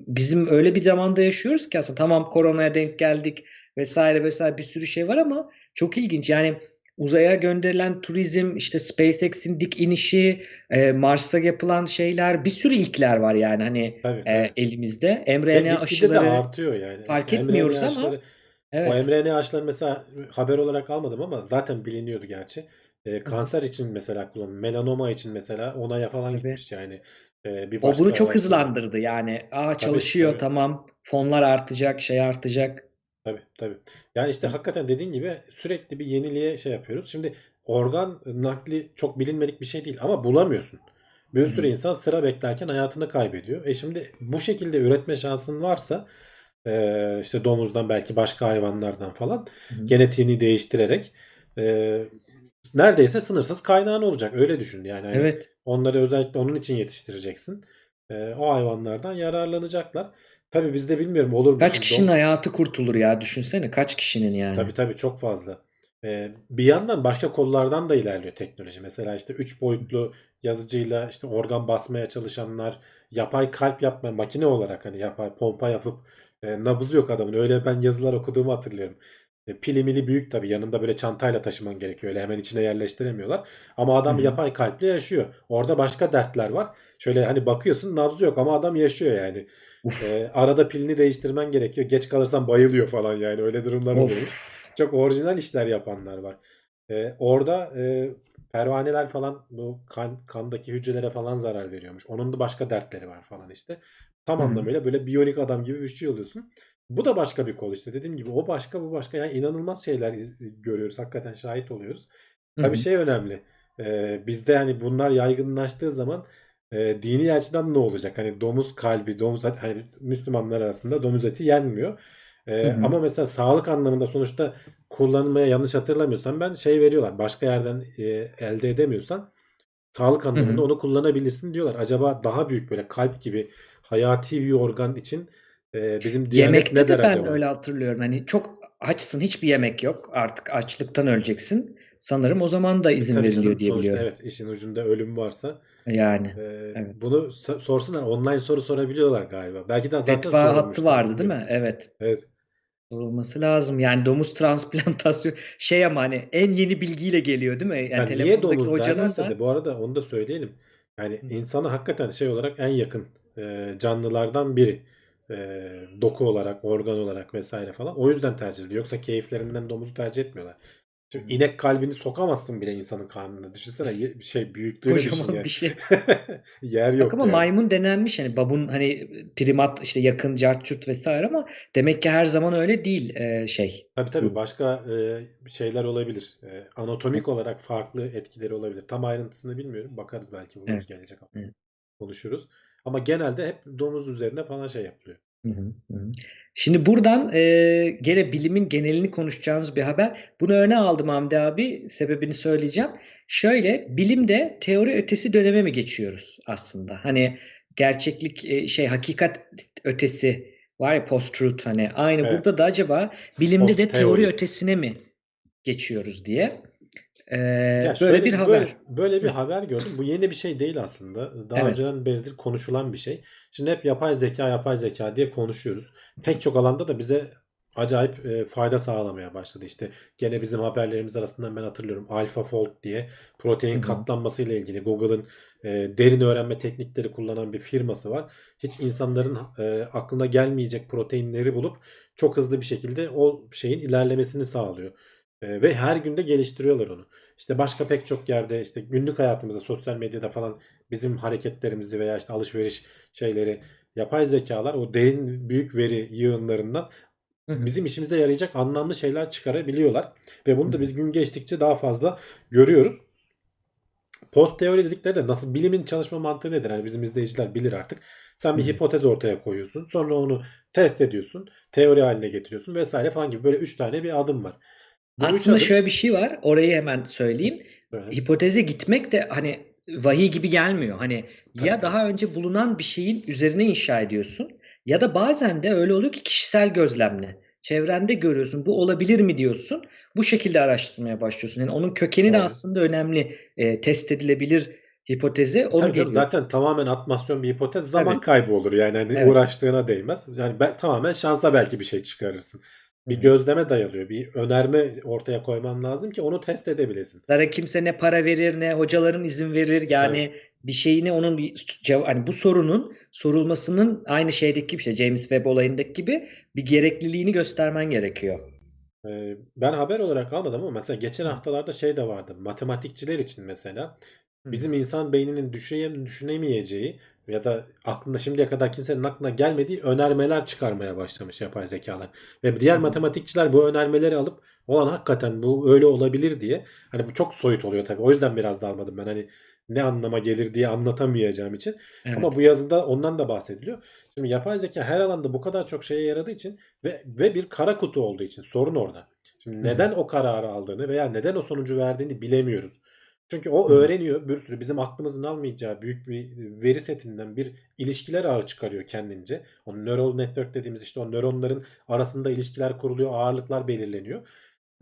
bizim öyle bir zamanda yaşıyoruz ki aslında tamam koronaya denk geldik vesaire vesaire bir sürü şey var ama çok ilginç yani uzaya gönderilen turizm işte SpaceX'in dik inişi e, Mars'a yapılan şeyler bir sürü ilkler var yani hani tabii e, tabii. elimizde mRNA gitgide de aşıları artıyor yani. fark İşte etmiyoruz mRNA ama aşıları o evet mRNA aşıları mesela haber olarak almadım ama zaten biliniyordu gerçi. E, Hı hı. kanser için mesela kullanılıyor. Melanoma için mesela onaya falan tabii. gitmiş yani. E, bir O bunu başka çok araştırma. hızlandırdı yani. Aa çalışıyor tabii. tamam. Fonlar artacak, şey artacak. Tabii tabii. Yani işte Hı hakikaten dediğin gibi sürekli bir yeniliğe şey yapıyoruz. Şimdi organ nakli çok bilinmedik bir şey değil ama bulamıyorsun. Bir hı. sürü insan sıra beklerken hayatını kaybediyor. E şimdi bu şekilde üretme şansın varsa e, işte domuzdan belki başka hayvanlardan falan Hı hı. genetiğini değiştirerek e, neredeyse sınırsız kaynağın olacak. Öyle düşün yani hani Evet. onları özellikle onun için yetiştireceksin. E, o hayvanlardan yararlanacaklar. Tabii bizde bilmiyorum olur mu Kaç kişinin dom hayatı kurtulur ya düşünsene kaç kişinin yani. Tabii tabii çok fazla. Ee, bir yandan başka kollardan da ilerliyor teknoloji. Mesela işte 3 boyutlu yazıcıyla işte organ basmaya çalışanlar, yapay kalp yapma makine olarak hani yapay pompa yapıp e, nabızı yok adamın. Öyle ben yazılar okuduğumu hatırlıyorum. E, pili mili büyük tabii. Yanında böyle çantayla taşıman gerekiyor. Öyle hemen içine yerleştiremiyorlar. Ama adam Hı hı. yapay kalple yaşıyor. Orada başka dertler var. Şöyle hani bakıyorsun nabzı yok ama adam yaşıyor yani. E, arada pilini değiştirmen gerekiyor. Geç kalırsan bayılıyor falan yani. Öyle durumlar oluyor. Çok orijinal işler yapanlar var. E, orada e, pervaneler falan bu kan, kandaki hücrelere falan zarar veriyormuş. Onun da başka dertleri var falan işte. Tam Hı hı. anlamıyla böyle biyonik adam gibi bir şey oluyorsun. Bu da başka bir kol işte. Dediğim gibi o başka bu başka. Yani inanılmaz şeyler görüyoruz. Hakikaten şahit oluyoruz. Hı Tabii hı. şey önemli. Ee, bizde yani bunlar yaygınlaştığı zaman e, dini açıdan ne olacak? Hani domuz kalbi, domuz eti, hani Müslümanlar arasında domuz eti yenmiyor. Ee, Hı hı. ama mesela sağlık anlamında sonuçta kullanmaya yanlış hatırlamıyorsam ben şey veriyorlar. Başka yerden e, elde edemiyorsan sağlık Hı anlamında hı. onu kullanabilirsin diyorlar. Acaba daha büyük böyle kalp gibi hayati bir organ için e, bizim Diyanet Yemekte ne de der ben acaba? öyle hatırlıyorum. Hani çok açsın hiçbir yemek yok. Artık açlıktan öleceksin. Sanırım o zaman da E izin tabii veriliyor canım diye biliyorum. evet işin ucunda ölüm varsa Yani e, evet. bunu so- sorsunlar. Online soru sorabiliyorlar galiba. Belki de zaten Fetva hattı vardı değil mi? Evet. Evet. Sorulması lazım. Yani domuz transplantasyon şey ama hani en yeni bilgiyle geliyor değil mi? Yani Yani niye domuz derlerse da bu arada onu da söyleyelim. Yani Hı. insana hakikaten şey olarak en yakın e, canlılardan biri. E, doku olarak, organ olarak vesaire falan. O yüzden tercih ediliyor. Yoksa keyiflerinden domuzu tercih etmiyorlar. Şimdi inek kalbini sokamazsın bile insanın karnına. Düşünsene şey büyüklüğünü düşün yani. bir şey. Yer Bak yok ama yani. maymun denenmiş hani babun hani primat işte yakın cart curt vesaire ama demek ki her zaman öyle değil e, şey. Tabii tabii başka e, şeyler olabilir. E, anatomik olarak farklı etkileri olabilir. Tam ayrıntısını bilmiyorum. Bakarız belki buluruz Evet. gelecek hafta. Konuşuruz. Ama genelde hep domuz üzerine falan şey yapılıyor. Hı hı, hı. Şimdi buradan e, gene bilimin genelini konuşacağımız bir haber. Bunu öne aldım Hamdi abi. Sebebini söyleyeceğim. Şöyle bilimde teori ötesi döneme mi geçiyoruz aslında? Hani gerçeklik e, şey hakikat ötesi var ya post-truth hani aynı Evet. burada da acaba bilimde de teori ötesine mi geçiyoruz diye e, Ya böyle şöyle bir haber. böyle, böyle bir haber gördüm. Bu yeni bir şey değil aslında. Daha Evet. önceden beridir konuşulan bir şey. Şimdi hep yapay zeka, yapay zeka diye konuşuyoruz. Pek çok alanda da bize acayip e, fayda sağlamaya başladı. İşte gene bizim haberlerimiz arasından ben hatırlıyorum. AlphaFold diye protein hı. katlanması ile ilgili Google'ın e, derin öğrenme teknikleri kullanan bir firması var. Hiç insanların e, aklına gelmeyecek proteinleri bulup çok hızlı bir şekilde o şeyin ilerlemesini sağlıyor. E, ve her günde geliştiriyorlar onu. İşte başka pek çok yerde işte günlük hayatımızda sosyal medyada falan bizim hareketlerimizi veya işte alışveriş şeyleri yapay zekalar o derin büyük veri yığınlarından bizim işimize yarayacak anlamlı şeyler çıkarabiliyorlar. Ve bunu da biz gün geçtikçe daha fazla görüyoruz. Post teori dedikleri de nasıl bilimin çalışma mantığı nedir? Yani bizim izleyiciler bilir artık. Sen bir hipotez ortaya koyuyorsun. Sonra onu test ediyorsun. Teori haline getiriyorsun vesaire falan gibi böyle üç tane bir adım var. Bu Aslında adım şöyle bir şey var. Orayı hemen söyleyeyim. Söyle. Hipoteze gitmek de hani vahiy gibi gelmiyor. Hani Tabii, ya tabii. daha önce bulunan bir şeyin üzerine inşa ediyorsun ya da bazen de öyle oluyor ki kişisel gözlemle. Çevrende görüyorsun. Bu olabilir mi diyorsun. Bu şekilde araştırmaya başlıyorsun. Yani onun kökeni de Doğru. aslında önemli. E, test edilebilir hipotezi onu Tabii canım geliyorsun. zaten tamamen atmasyon bir hipotez zaman Tabii. kaybı olur yani hani Evet. uğraştığına değmez. Yani ben, tamamen şansla belki bir şey çıkarırsın. Bir gözleme dayalıyor. Bir önerme ortaya koyman lazım ki onu test edebilesin. Zaten kimse ne para verir ne hocaların izin verir. Yani bir şeyini onun bir hani bu sorunun sorulmasının aynı şeydeki bir şey James Webb olayındaki gibi bir gerekliliğini göstermen gerekiyor. Ee, ben haber olarak almadım ama mesela geçen haftalarda şey de vardı. Matematikçiler için mesela bizim insan beyninin düşüne, düşünemeyeceği ya da aklında şimdiye kadar kimsenin aklına gelmediği önermeler çıkarmaya başlamış yapay zekalar. Ve diğer hı. matematikçiler bu önermeleri alıp olan hakikaten bu öyle olabilir diye hani bu çok soyut oluyor tabii. O yüzden biraz da almadım ben hani ne anlama gelir diye anlatamayacağım için. Evet. Ama bu yazıda ondan da bahsediliyor. Şimdi yapay zeka her alanda bu kadar çok şeye yaradığı için ve ve bir kara kutu olduğu için sorun orada. Şimdi hı. neden o kararı aldığını veya neden o sonucu verdiğini bilemiyoruz. Çünkü o öğreniyor bir sürü bizim aklımızın almayacağı büyük bir veri setinden bir ilişkiler ağı çıkarıyor kendince. O neural network dediğimiz işte o nöronların arasında ilişkiler kuruluyor, ağırlıklar belirleniyor.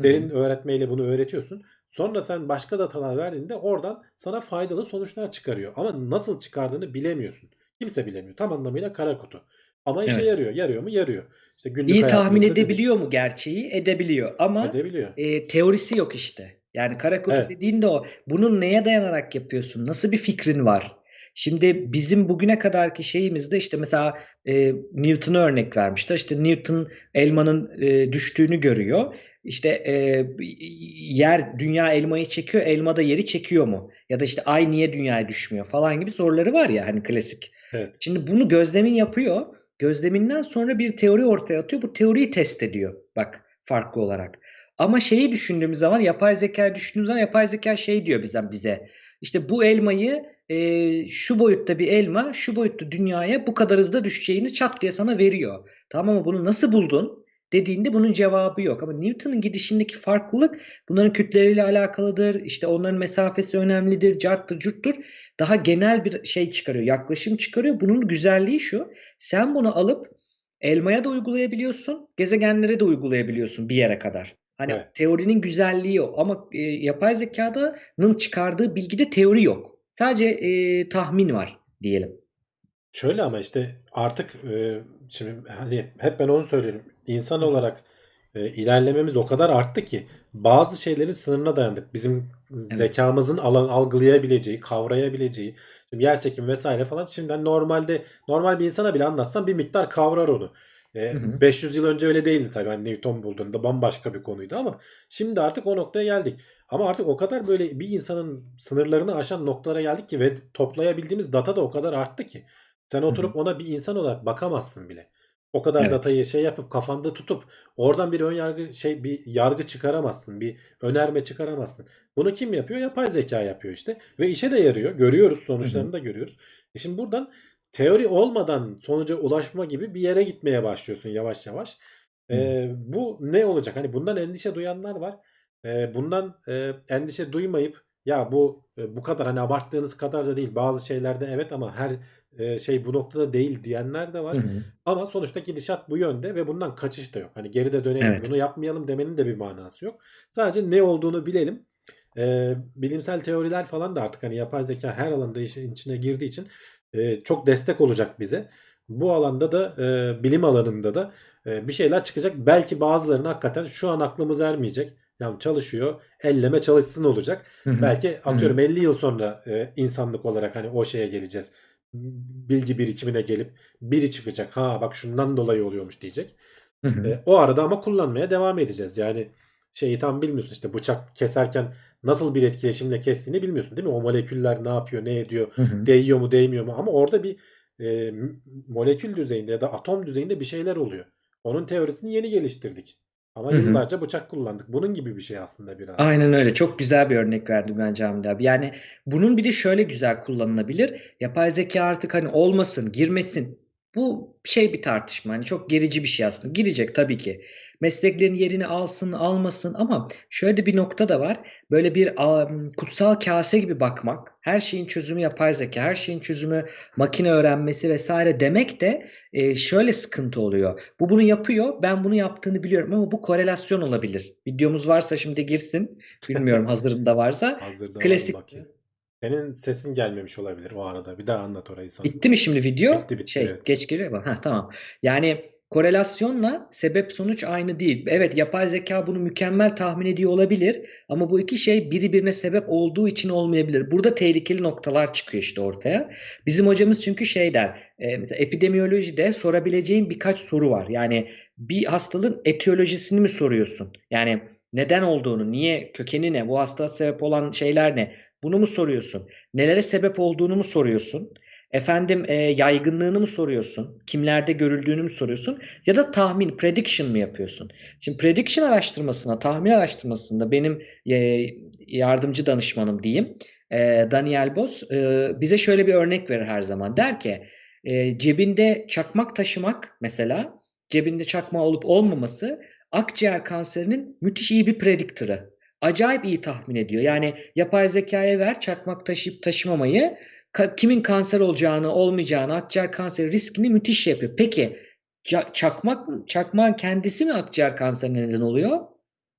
Derin öğretmeyle bunu öğretiyorsun. Sonra sen başka datalar verdiğinde oradan sana faydalı sonuçlar çıkarıyor. Ama nasıl çıkardığını bilemiyorsun. Kimse bilemiyor. Tam anlamıyla kara kutu. Ama işe Evet. yarıyor. Yarıyor mu? Yarıyor. İşte günlük İyi tahmin edebiliyor mu gerçeği? Edebiliyor ama Edebiliyor. e, teorisi yok işte. Yani kara kutu Evet. dediğin de o. Bunun neye dayanarak yapıyorsun? Nasıl bir fikrin var? Şimdi bizim bugüne kadarki şeyimizde işte mesela e, Newton'a örnek vermişler. İşte Newton elmanın e, düştüğünü görüyor. İşte e, yer dünya elmayı çekiyor, elma da yeri çekiyor mu? Ya da işte ay niye dünyaya düşmüyor falan gibi soruları var ya hani klasik. Evet. Şimdi bunu gözlemin yapıyor. Gözleminden sonra bir teori ortaya atıyor. Bu teoriyi test ediyor. Bak farklı olarak. Ama şeyi düşündüğümüz zaman yapay zeka düşündüğümüz zaman yapay zeka şey diyor bizden bize. İşte bu elmayı e, şu boyutta bir elma şu boyutta dünyaya bu kadar hızda düşeceğini çat diye sana veriyor. Tamam ama bunu nasıl buldun? dediğinde bunun cevabı yok. Ama Newton'un gidişindeki farklılık bunların kütleleriyle alakalıdır. İşte onların mesafesi önemlidir, carttır, curttur. Daha genel bir şey çıkarıyor, yaklaşım çıkarıyor. Bunun güzelliği şu. Sen bunu alıp elmaya da uygulayabiliyorsun, gezegenlere de uygulayabiliyorsun bir yere kadar. Hani Evet. teorinin güzelliği o. Ama e, yapay zekadanın çıkardığı bilgide teori yok. Sadece e, tahmin var diyelim. Şöyle ama işte artık e, şimdi hani hep ben onu söylüyorum. İnsan olarak e, ilerlememiz o kadar arttı ki bazı şeylerin sınırına dayandık. Bizim zekamızın alan algılayabileceği, kavrayabileceği, şimdi yer çekim vesaire falan şimdiden normalde normal bir insana bile anlatsan bir miktar kavrar onu. E, Hı hı. 500 yıl önce öyle değildi tabii. Hani Newton bulduğunda bambaşka bir konuydu ama şimdi artık o noktaya geldik. Ama artık o kadar böyle bir insanın sınırlarını aşan noktalara geldik ki ve toplayabildiğimiz data da o kadar arttı ki. Sen oturup ona bir insan olarak bakamazsın bile. O kadar Evet. datayı şey yapıp kafanda tutup oradan bir ön yargı şey bir yargı çıkaramazsın. Bir önerme çıkaramazsın. Bunu kim yapıyor? Yapay zeka yapıyor işte. Ve işe de yarıyor. Görüyoruz sonuçlarını da görüyoruz. E şimdi buradan teori olmadan sonuca ulaşma gibi bir yere gitmeye başlıyorsun yavaş yavaş. E, bu ne olacak? Hani bundan endişe duyanlar var. E, bundan e, endişe duymayıp ya bu e, bu kadar hani abarttığınız kadar da değil. Bazı şeylerde evet ama her e, şey bu noktada değil diyenler de var. Hı hı. Ama sonuçta gidişat bu yönde ve bundan kaçış da yok. Hani geride dönelim Evet. bunu yapmayalım demenin de bir manası yok. Sadece ne olduğunu bilelim. Ee, bilimsel teoriler falan da artık hani yapay zeka her alanda işin içine girdiği için e, çok destek olacak bize. Bu alanda da e, bilim alanında da e, bir şeyler çıkacak. Belki bazılarını hakikaten şu an aklımız ermeyecek. Yani çalışıyor, elleme çalışsın olacak. Belki atıyorum 50 yıl sonra e, insanlık olarak hani o şeye geleceğiz. Bilgi birikimine gelip biri çıkacak. Ha bak şundan dolayı oluyormuş diyecek. E, o arada ama kullanmaya devam edeceğiz. Yani şeyi tam bilmiyorsun işte bıçak keserken nasıl bir etkileşimle kestiğini bilmiyorsun değil mi? O moleküller ne yapıyor, ne ediyor, Hı hı. değiyor mu, değmiyor mu? Ama orada bir e, molekül düzeyinde ya da atom düzeyinde bir şeyler oluyor. Onun teorisini yeni geliştirdik. Ama Hı hı. yıllarca bıçak kullandık. Bunun gibi bir şey aslında biraz. Aynen öyle. Çok güzel bir örnek verdim bence Hamdi abi. Yani bunun bir de şöyle güzel kullanılabilir. Yapay zeka artık hani olmasın, girmesin. Bu şey bir tartışma. Hani çok gerici bir şey aslında. Girecek tabii ki. Mesleklerin yerini alsın, almasın ama şöyle bir nokta da var. Böyle bir kutsal kase gibi bakmak, her şeyin çözümü yapay zeka, her şeyin çözümü makine öğrenmesi vesaire demek de e, şöyle sıkıntı oluyor. Bu bunu yapıyor, ben bunu yaptığını biliyorum ama bu korelasyon olabilir. Videomuz varsa şimdi girsin. Bilmiyorum hazırında varsa. Hazırda Klasik. bakayım. Senin sesin gelmemiş olabilir o arada. Bir daha anlat orayı sana. Bitti mi şimdi video? Bitti, bitti, Şey, evet. geç geliyor mu? Ha, tamam. Yani korelasyonla sebep sonuç aynı değil. Evet, yapay zeka bunu mükemmel tahmin ediyor olabilir ama bu iki şey birbirine sebep olduğu için olmayabilir. Burada tehlikeli noktalar çıkıyor işte ortaya. Bizim hocamız çünkü şey der, e, mesela epidemiyolojide sorabileceğin birkaç soru var. Yani bir hastalığın etiyolojisini mi soruyorsun? Yani neden olduğunu, niye, kökeni ne, bu hastalığa sebep olan şeyler ne? Bunu mu soruyorsun? Nelere sebep olduğunu mu soruyorsun? Efendim e, yaygınlığını mı soruyorsun? Kimlerde görüldüğünü mü soruyorsun? Ya da tahmin, prediction mı yapıyorsun? Şimdi prediction araştırmasına, tahmin araştırmasında benim e, yardımcı danışmanım diyeyim. e, Daniel Boz e, bize şöyle bir örnek verir her zaman. Der ki e, cebinde çakmak taşımak mesela cebinde çakma olup olmaması akciğer kanserinin müthiş iyi bir prediktörü. Acayip iyi tahmin ediyor. Yani yapay zekaya ver çakmak taşıyıp taşımamayı kimin kanser olacağını, olmayacağını, akciğer kanseri riskini müthiş yapıyor. Peki ça- çakmak çakmağın kendisi mi akciğer kanserine neden oluyor?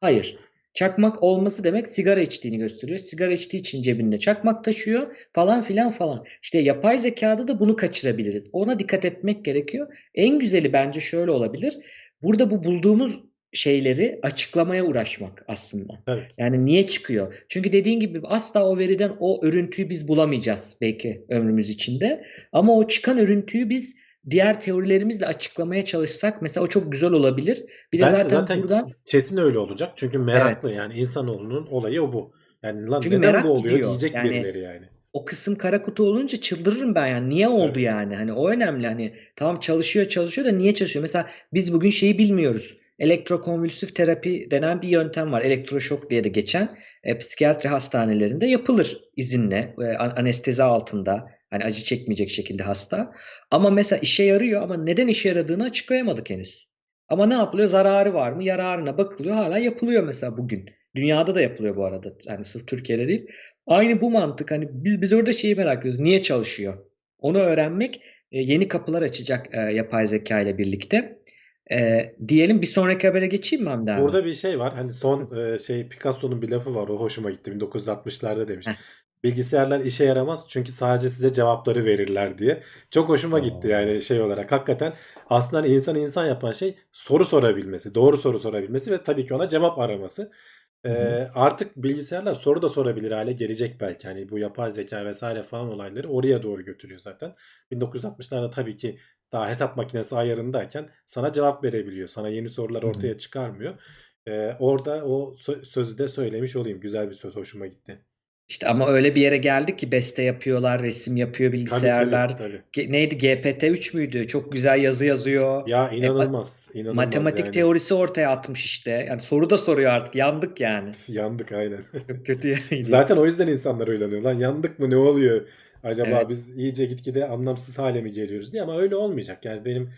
Hayır. Çakmak olması demek sigara içtiğini gösteriyor. Sigara içtiği için cebinde çakmak taşıyor falan filan falan. İşte yapay zekada da bunu kaçırabiliriz. Ona dikkat etmek gerekiyor. En güzeli bence şöyle olabilir. Burada bu bulduğumuz şeyleri açıklamaya uğraşmak aslında. Evet. Yani niye çıkıyor? Çünkü dediğin gibi asla o veriden o örüntüyü biz bulamayacağız belki ömrümüz içinde. Ama o çıkan örüntüyü biz diğer teorilerimizle açıklamaya çalışsak mesela o çok güzel olabilir. Bir de Bence zaten, zaten buradan kesin öyle olacak. Çünkü meraklı yani insanoğlunun olayı o bu. Yani lan Çünkü neden merak bu oluyor gidiyor. diyecek Yani- birileri yani. o kısım kara kutu olunca çıldırırım ben yani. Niye oldu Tabii. yani? Hani o önemli hani. Tamam çalışıyor çalışıyor da niye çalışıyor? Mesela biz bugün şeyi bilmiyoruz. Elektrokonvülsif terapi denen bir yöntem var. Elektroşok diye de geçen e, psikiyatri hastanelerinde yapılır izinle, e, an- anestezi altında. Hani acı çekmeyecek şekilde hasta. Ama mesela işe yarıyor ama neden işe yaradığını açıklayamadık henüz. Ama ne yapılıyor? Zararı var mı? Yararına bakılıyor. Hala yapılıyor mesela bugün. Dünyada da yapılıyor bu arada. Yani sırf Türkiye'de değil. Aynı bu mantık. Hani biz biz orada şeyi merak ediyoruz. Niye çalışıyor? Onu öğrenmek e, yeni kapılar açacak e, yapay zeka ile birlikte. E, diyelim bir sonraki habere geçeyim mi Hamdi abi? Burada bir şey var. Hani son e, şey Picasso'nun bir lafı var. O hoşuma gitti. 1960'larda demiş. Heh. Bilgisayarlar işe yaramaz çünkü sadece size cevapları verirler diye. Çok hoşuma gitti Oo. yani şey olarak. Hakikaten aslında insan insan yapan şey soru sorabilmesi, doğru soru sorabilmesi ve tabii ki ona cevap araması. Ee, artık bilgisayarlar soru da sorabilir hale gelecek belki. Hani bu yapay zeka vesaire falan olayları oraya doğru götürüyor zaten. 1960'larda tabii ki daha hesap makinesi ayarındayken sana cevap verebiliyor. Sana yeni sorular ortaya çıkarmıyor. Ee, orada o sö- sözü de söylemiş olayım. Güzel bir söz hoşuma gitti. İşte ama öyle bir yere geldik ki beste yapıyorlar, resim yapıyor Tabii bilgisayarlar. tabii tabii. Ge- neydi? GPT-3 müydü? Çok güzel yazı yazıyor. Ya E, ma- inanılmaz. inanılmaz matematik yani. teorisi ortaya atmış işte. Yani soru da soruyor artık. Yandık yani. Yandık aynen. Çok kötü yere gidiyor. Zaten o yüzden insanlar uylanıyor. Lan yandık mı ne oluyor? Acaba Evet. biz iyice gitgide anlamsız hale mi geliyoruz diye ama öyle olmayacak. Yani benim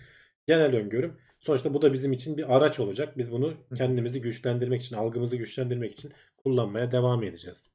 genel öngörüm sonuçta bu da bizim için bir araç olacak. Biz bunu kendimizi güçlendirmek için, algımızı güçlendirmek için kullanmaya devam edeceğiz.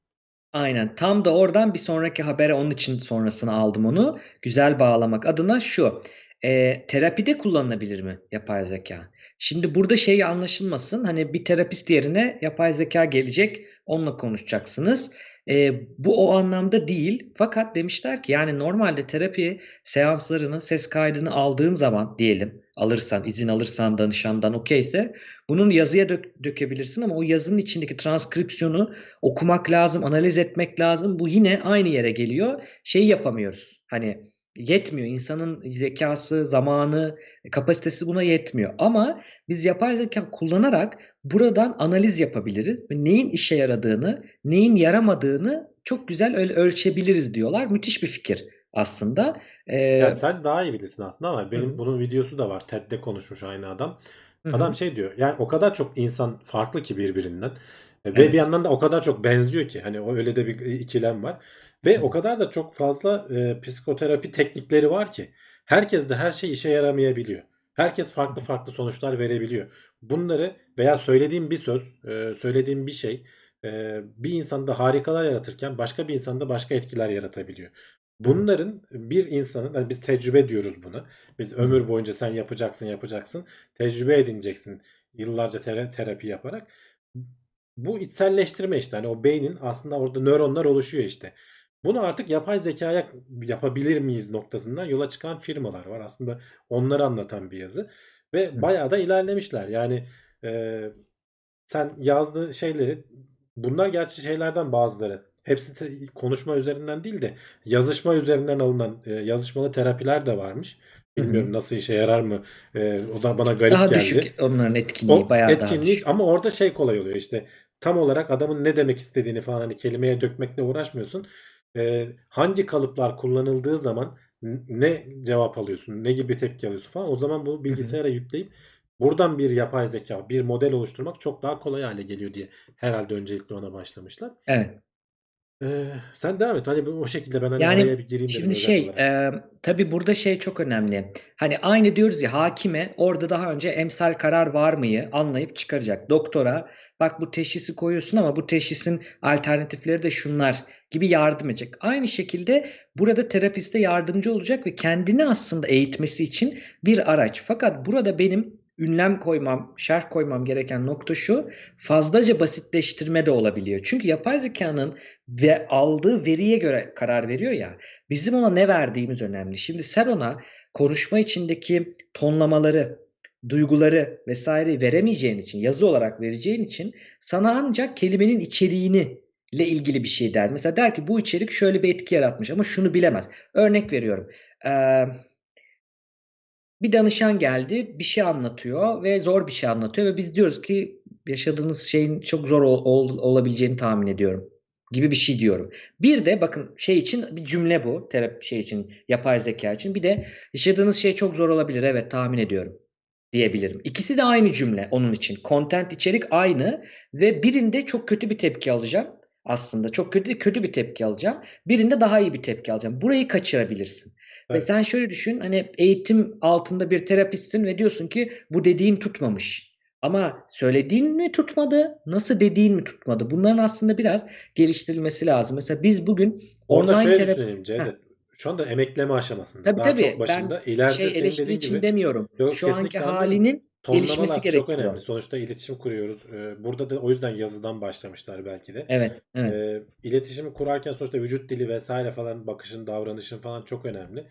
Aynen. Tam da oradan bir sonraki habere onun için sonrasını aldım onu. Güzel bağlamak adına şu. E, terapide kullanılabilir mi yapay zeka? Şimdi burada şey anlaşılmasın. Hani bir terapist yerine yapay zeka gelecek, onunla konuşacaksınız. E, bu o anlamda değil. Fakat demişler ki yani normalde terapi seanslarının ses kaydını aldığın zaman diyelim alırsan, izin alırsan danışandan okeyse bunun yazıya dök- dökebilirsin ama o yazının içindeki transkripsiyonu okumak lazım, analiz etmek lazım. Bu yine aynı yere geliyor. Şeyi yapamıyoruz. Hani yetmiyor. İnsanın zekası, zamanı, kapasitesi buna yetmiyor. Ama biz yapay zeka kullanarak buradan analiz yapabiliriz neyin işe yaradığını, neyin yaramadığını çok güzel öl- ölçebiliriz diyorlar. Müthiş bir fikir aslında. Ee, Ya sen daha iyi bilirsin aslında ama benim Hı. bunun videosu da var. TED'de konuşmuş aynı adam. hı hı. Adam şey diyor. Yani o kadar çok insan farklı ki birbirinden. E, Ve Evet. bir yandan da o kadar çok benziyor ki hani o öyle de bir ikilem var. Ve o kadar da çok fazla e, psikoterapi teknikleri var ki herkes de her şey işe yaramayabiliyor. Herkes farklı farklı sonuçlar verebiliyor. Bunları veya söylediğim bir söz, e, söylediğim bir şey e, bir insanda harikalar yaratırken başka bir insanda başka etkiler yaratabiliyor. Bunların bir insanın, hani biz tecrübe diyoruz buna. Biz ömür boyunca sen yapacaksın, yapacaksın. Tecrübe edineceksin yıllarca tera- terapi yaparak. Bu içselleştirme işte. Hani o beynin aslında orada nöronlar oluşuyor işte. Bunu artık yapay zekaya yapabilir miyiz noktasından yola çıkan firmalar var. Aslında onları anlatan bir yazı. Ve Hı. bayağı da ilerlemişler. Yani e, sen yazdığın şeyleri bunlar gerçi şeylerden bazıları. Hepsi te- konuşma üzerinden değil de yazışma üzerinden alınan e, yazışmalı terapiler de varmış. Hı hı. Bilmiyorum nasıl işe yarar mı? E, o da bana garip Daha geldi. düşük onların etkinliği O bayağı daha etkinlik düşük. ama orada şey kolay oluyor işte tam olarak adamın ne demek istediğini falan hani kelimeye dökmekle uğraşmıyorsun. Ee, hangi kalıplar kullanıldığı zaman ne cevap alıyorsun, ne gibi tepki alıyorsun falan. O zaman bu bilgisayara yükleyip buradan bir yapay zeka, bir model oluşturmak çok daha kolay hale geliyor diye herhalde öncelikle ona başlamışlar. Evet. Ee, sen devam et. Hani bu- o şekilde ben hani Yani araya bir gireyim dedim Şimdi özet şey, olarak. e, tabii burada şey çok önemli. Hani aynı diyoruz ya hakime orada daha önce emsal karar var mıyı anlayıp çıkaracak. Doktora bak bu teşhisi koyuyorsun ama bu teşhisin alternatifleri de şunlar gibi yardım edecek. Aynı şekilde burada terapiste yardımcı olacak ve kendini aslında eğitmesi için bir araç. Fakat burada benim ünlem koymam, şerh koymam gereken nokta şu. Fazlaca basitleştirme de olabiliyor. Çünkü yapay zekanın ve aldığı veriye göre karar veriyor ya. Bizim ona ne verdiğimiz önemli. Şimdi sen ona konuşma içindeki tonlamaları, duyguları vesaire veremeyeceğin için, yazı olarak vereceğin için sana ancak kelimenin içeriğini ile ilgili bir şey der. Mesela der ki bu içerik şöyle bir etki yaratmış ama şunu bilemez. Örnek veriyorum. Ee, bir danışan geldi, bir şey anlatıyor ve zor bir şey anlatıyor ve biz diyoruz ki yaşadığınız şeyin çok zor ol, ol, olabileceğini tahmin ediyorum gibi bir şey diyorum. Bir de bakın şey için bir cümle bu. Terapi şey için, yapay zeka için. Bir de yaşadığınız şey çok zor olabilir. Evet tahmin ediyorum diyebilirim. İkisi de aynı cümle onun için. Content içerik aynı ve birinde çok kötü bir tepki alacağım aslında. Çok kötü kötü bir tepki alacağım. Birinde daha iyi bir tepki alacağım. Burayı kaçırabilirsin. Ve Evet. sen şöyle düşün hani eğitim altında bir terapistsin ve diyorsun ki bu dediğin tutmamış. Ama söylediğin mi tutmadı, nasıl dediğin mi tutmadı? Bunların aslında biraz geliştirilmesi lazım. Mesela biz bugün Orada online şöyle terapi düşünelim. Cevdet. Şu anda emekleme aşamasında. Tabii Daha tabii çok ben başında. İleride şey eleştiri için gibi demiyorum. yok Şu anki kesinlikle anlıyorum. Halinin gelişmesi Tonlamalar çok gerekiyor. önemli. Sonuçta iletişim kuruyoruz. Ee, Burada da o yüzden yazıdan başlamışlar belki de. Evet, evet. İletişimi kurarken sonuçta vücut dili vesaire falan bakışın, davranışın falan çok önemli.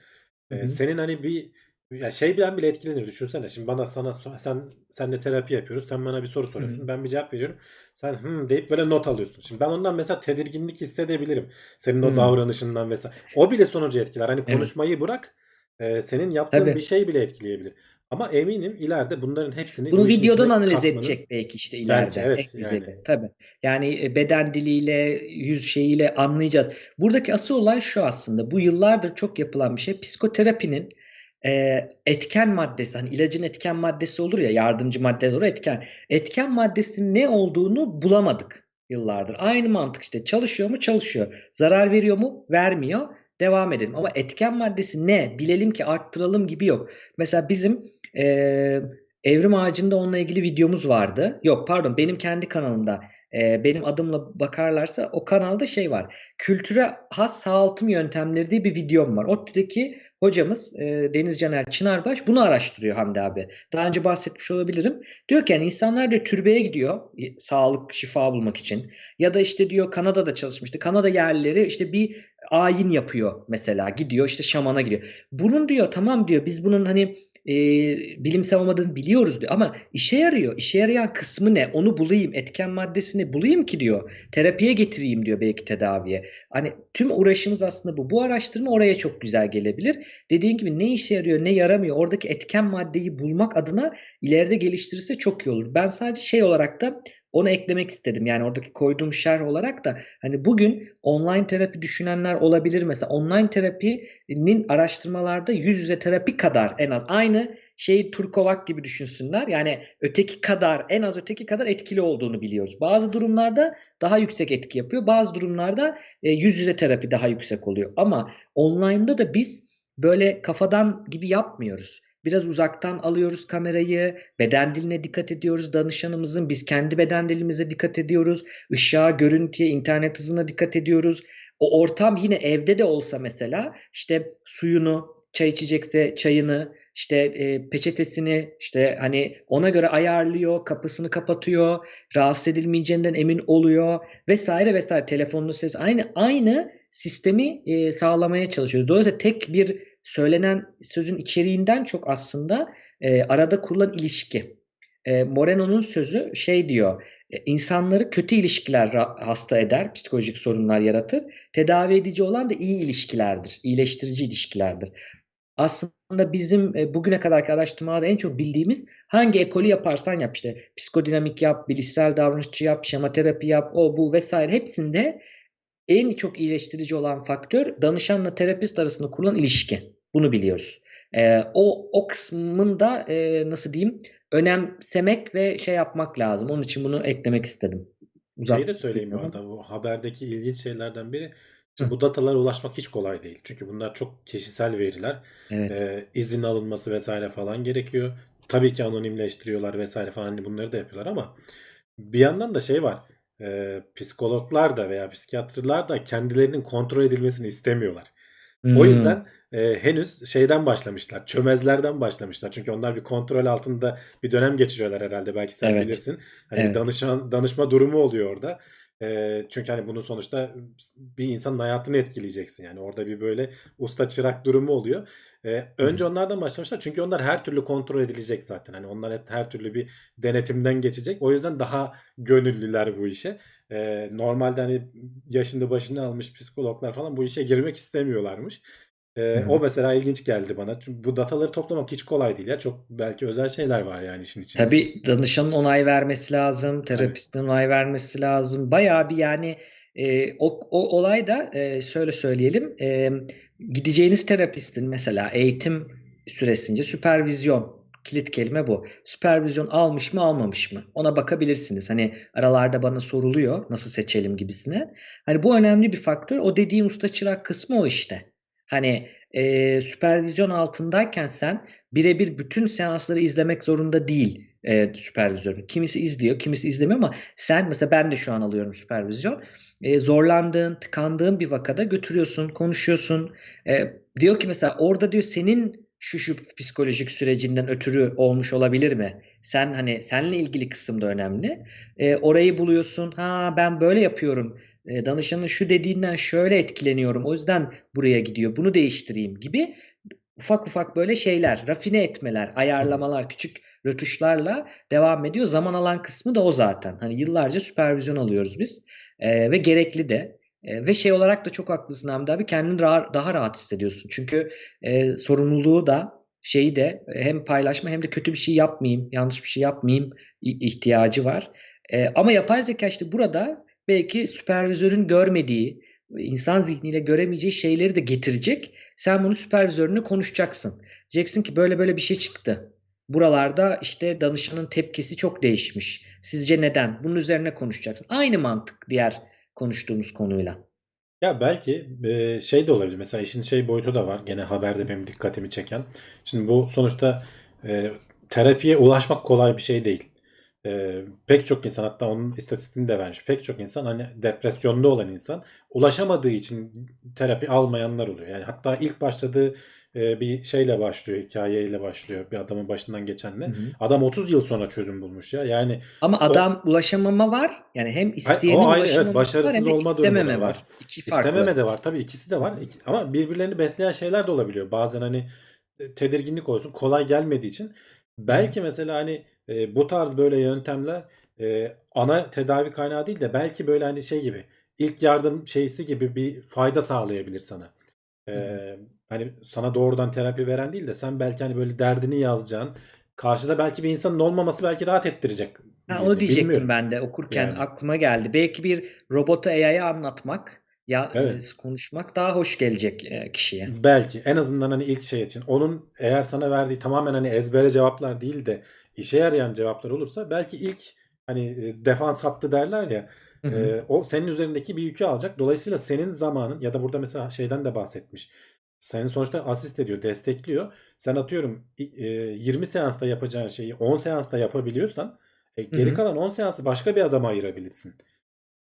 Hı Ee, hı. senin hani bir ya şeyden bile etkilenir. Düşünsene. Şimdi bana sana sen senle terapi yapıyoruz. Sen bana bir soru Hı hı. soruyorsun. Ben bir cevap veriyorum. Sen hmm deyip böyle not alıyorsun. Şimdi ben ondan mesela tedirginlik hissedebilirim. Senin o Hmm. davranışından vesaire. O bile sonucu etkiler. Hani Evet. konuşmayı bırak. e, senin yaptığın bir Tabii. şey bile etkileyebilir. Ama eminim ileride bunların hepsini Bunu bu videodan analiz katmanın edecek belki işte belki ileride en evet güzeli. yani. Tabii. Yani e, beden diliyle, yüz şeyiyle anlayacağız. Buradaki asıl olay şu aslında. Bu yıllardır çok yapılan bir şey. Psikoterapinin e, etken maddesi, hani ilacın etken maddesi olur ya, yardımcı madde olur etken. Etken maddesinin ne olduğunu bulamadık yıllardır. Aynı mantık işte. Çalışıyor mu? Çalışıyor. Zarar veriyor mu? Vermiyor. Devam edelim. Ama etken maddesi ne? Bilelim ki arttıralım gibi yok. Mesela bizim e, Evrim Ağacı'nda onunla ilgili videomuz vardı. Yok pardon benim kendi kanalımda. e, benim adımla bakarlarsa o kanalda şey var. Kültüre has sağaltım yöntemleri diye bir videom var. ODTÜ'deki hocamız e, Deniz Caner Çınarbaş bunu araştırıyor Hamdi abi. Daha önce bahsetmiş olabilirim. Diyor ki yani insanlar diyor türbeye gidiyor e, sağlık şifa bulmak için. Ya da işte diyor Kanada'da çalışmıştı. Kanada yerlileri işte bir ayin yapıyor mesela. Gidiyor işte şamana gidiyor. Bunun diyor tamam diyor biz bunun hani e, bilimsel olmadığını biliyoruz diyor. Ama işe yarıyor. İşe yarayan kısmı ne? Onu bulayım. Etken maddesini bulayım ki diyor. Terapiye getireyim diyor belki tedaviye. Hani tüm uğraşımız aslında bu. Bu araştırma oraya çok güzel gelebilir. Dediğin gibi ne işe yarıyor ne yaramıyor. Oradaki etken maddeyi bulmak adına ileride geliştirirse çok iyi olur. Ben sadece şey olarak da onu eklemek istedim. Yani oradaki koyduğum şerh olarak da hani bugün online terapi düşünenler olabilir. Mesela online terapinin araştırmalarda yüz yüze terapi kadar en az aynı şeyi Turkovak gibi düşünsünler. Yani öteki kadar en az öteki kadar etkili olduğunu biliyoruz. Bazı durumlarda daha yüksek etki yapıyor. Bazı durumlarda e, yüz yüze terapi daha yüksek oluyor. Ama online'da da biz böyle kafadan gibi yapmıyoruz. Biraz uzaktan alıyoruz kamerayı, beden diline dikkat ediyoruz danışanımızın, biz kendi beden dilimize dikkat ediyoruz, ışığa, görüntüye, internet hızına dikkat ediyoruz. O ortam yine evde de olsa mesela işte suyunu, çay içecekse çayını, işte e, peçetesini işte hani ona göre ayarlıyor, kapısını kapatıyor, rahatsız edilmeyeceğinden emin oluyor vesaire vesaire. Telefonunu ses aynı aynı sistemi e, sağlamaya çalışıyor. Dolayısıyla tek bir söylenen sözün içeriğinden çok aslında e, arada kurulan ilişki. E, Moreno'nun sözü şey diyor. e, insanları kötü ilişkiler hasta eder, psikolojik sorunlar yaratır. Tedavi edici olan da iyi ilişkilerdir, iyileştirici ilişkilerdir. Aslında bizim e, bugüne kadarki araştırmalarda en çok bildiğimiz hangi ekolü yaparsan yap işte psikodinamik yap, bilişsel davranışçı yap, şematerapi yap, o bu vesaire hepsinde en çok iyileştirici olan faktör danışanla terapist arasında kurulan ilişki. Bunu biliyoruz. Ee, o o kısmında e, nasıl diyeyim önemsemek ve şey yapmak lazım. Onun için bunu eklemek istedim. Şeyi de söyleyeyim bu arada bu haberdeki ilginç şeylerden biri. Şimdi bu datalara ulaşmak hiç kolay değil. Çünkü bunlar çok kişisel veriler. Evet. Ee, izin alınması vesaire falan gerekiyor. Tabii ki anonimleştiriyorlar vesaire falan hani bunları da yapıyorlar ama bir yandan da şey var. Ee, psikologlar da veya psikiyatrlar da kendilerinin kontrol edilmesini istemiyorlar. O Hmm. yüzden e, henüz şeyden başlamışlar. Çömezlerden başlamışlar. Çünkü onlar bir kontrol altında bir dönem geçiriyorlar herhalde. Belki sen Evet. bilirsin. Hani Evet. danışan danışma durumu oluyor orada. E, çünkü hani bunun sonuçta bir insanın hayatını etkileyeceksin. Yani orada bir böyle usta çırak durumu oluyor. E, önce onlardan başlamışlar. Çünkü onlar her türlü kontrol edilecek zaten. Hani onlar her türlü bir denetimden geçecek. O yüzden daha gönüllüler bu işe. E, normalde hani yaşında başını almış psikologlar falan bu işe girmek istemiyorlarmış. E, o mesela ilginç geldi bana. Çünkü bu dataları toplamak hiç kolay değil ya. Çok belki özel şeyler var yani işin içinde. Tabii danışanın onay vermesi lazım, terapistin onay vermesi lazım. Bayağı bir yani e, o, o olay da e, şöyle söyleyelim. e, gideceğiniz terapistin mesela eğitim süresince süpervizyon kilit kelime bu. Süpervizyon almış mı almamış mı? Ona bakabilirsiniz. Hani aralarda bana soruluyor nasıl seçelim gibisine. Hani bu önemli bir faktör. O dediğim usta çırak kısmı o işte. Hani e, süpervizyon altındayken sen birebir bütün seansları izlemek zorunda değil e, süpervizörün. Kimisi izliyor, kimisi izlemiyor ama sen mesela ben de şu an alıyorum süpervizyon. E, zorlandığın, tıkandığın bir vakada götürüyorsun, konuşuyorsun. E, diyor ki mesela orada diyor senin şu şu psikolojik sürecinden ötürü olmuş olabilir mi? Sen hani seninle ilgili kısım da önemli. E, orayı buluyorsun. Ha ben böyle yapıyorum. E, danışanın şu dediğinden şöyle etkileniyorum. O yüzden buraya gidiyor. Bunu değiştireyim gibi ufak ufak böyle şeyler, rafine etmeler, ayarlamalar, küçük rötuşlarla devam ediyor. Zaman alan kısmı da o zaten. Hani yıllarca süpervizyon alıyoruz biz Ee, ve gerekli de. Ee, ve şey olarak da çok haklısın Hamdi abi kendini rahat, daha rahat hissediyorsun. Çünkü e, sorumluluğu da şeyi de hem paylaşma hem de kötü bir şey yapmayayım, yanlış bir şey yapmayayım ihtiyacı var. Ee, ama yapay zeka işte burada belki süpervizörün görmediği, insan zihniyle göremeyeceği şeyleri de getirecek. Sen bunu süpervizörüne konuşacaksın. Diyeceksin ki böyle böyle bir şey çıktı. Buralarda işte danışanın tepkisi çok değişmiş. Sizce neden? Bunun üzerine konuşacaksın. Aynı mantık diğer konuştuğumuz konuyla. Ya belki şey de olabilir. Mesela işin şey boyutu da var. Gene haberde benim dikkatimi çeken. Şimdi bu sonuçta terapiye ulaşmak kolay bir şey değil. E, pek çok insan hatta onun istatistiğini de vermiş. Pek çok insan hani depresyonda olan insan ulaşamadığı için terapi almayanlar oluyor. Yani hatta ilk başladığı e, bir şeyle başlıyor, hikayeyle başlıyor. Bir adamın başından geçenle. Hı hı. Adam 30 yıl sonra çözüm bulmuş ya. Yani Ama adam ulaşamama var. Yani hem isteyenin o ayrı, evet, ulaşamaması var başarısız hem de olma istememe var. var. İki farklı. İstememe de var. Tabii ikisi de var. İki- ama birbirlerini besleyen şeyler de olabiliyor. Bazen hani e, tedirginlik olsun kolay gelmediği için. Belki mesela hani e, bu tarz böyle yöntemler e, ana tedavi kaynağı değil de belki böyle hani şey gibi ilk yardım şeysi gibi bir fayda sağlayabilir sana. E, hani sana doğrudan terapi veren değil de sen belki hani böyle derdini yazacağın karşıda belki bir insanın olmaması belki rahat ettirecek. Ha, onu diyecektim Bilmiyorum. ben de okurken Yani. aklıma geldi. Belki bir robota AI'ye anlatmak ya Evet. e, konuşmak daha hoş gelecek e, kişiye. Belki en azından hani ilk şey için onun eğer sana verdiği tamamen hani ezbere cevaplar değil de işe yarayan cevaplar olursa belki ilk hani e, defans hattı derler ya Hı hı. e, o senin üzerindeki bir yükü alacak. Dolayısıyla senin zamanın ya da burada mesela şeyden de bahsetmiş. Senin sonuçta asist ediyor, destekliyor. Sen atıyorum e, 20 seansta yapacağın şeyi 10 seansta yapabiliyorsan e, geri hı. kalan 10 seansı başka bir adama ayırabilirsin.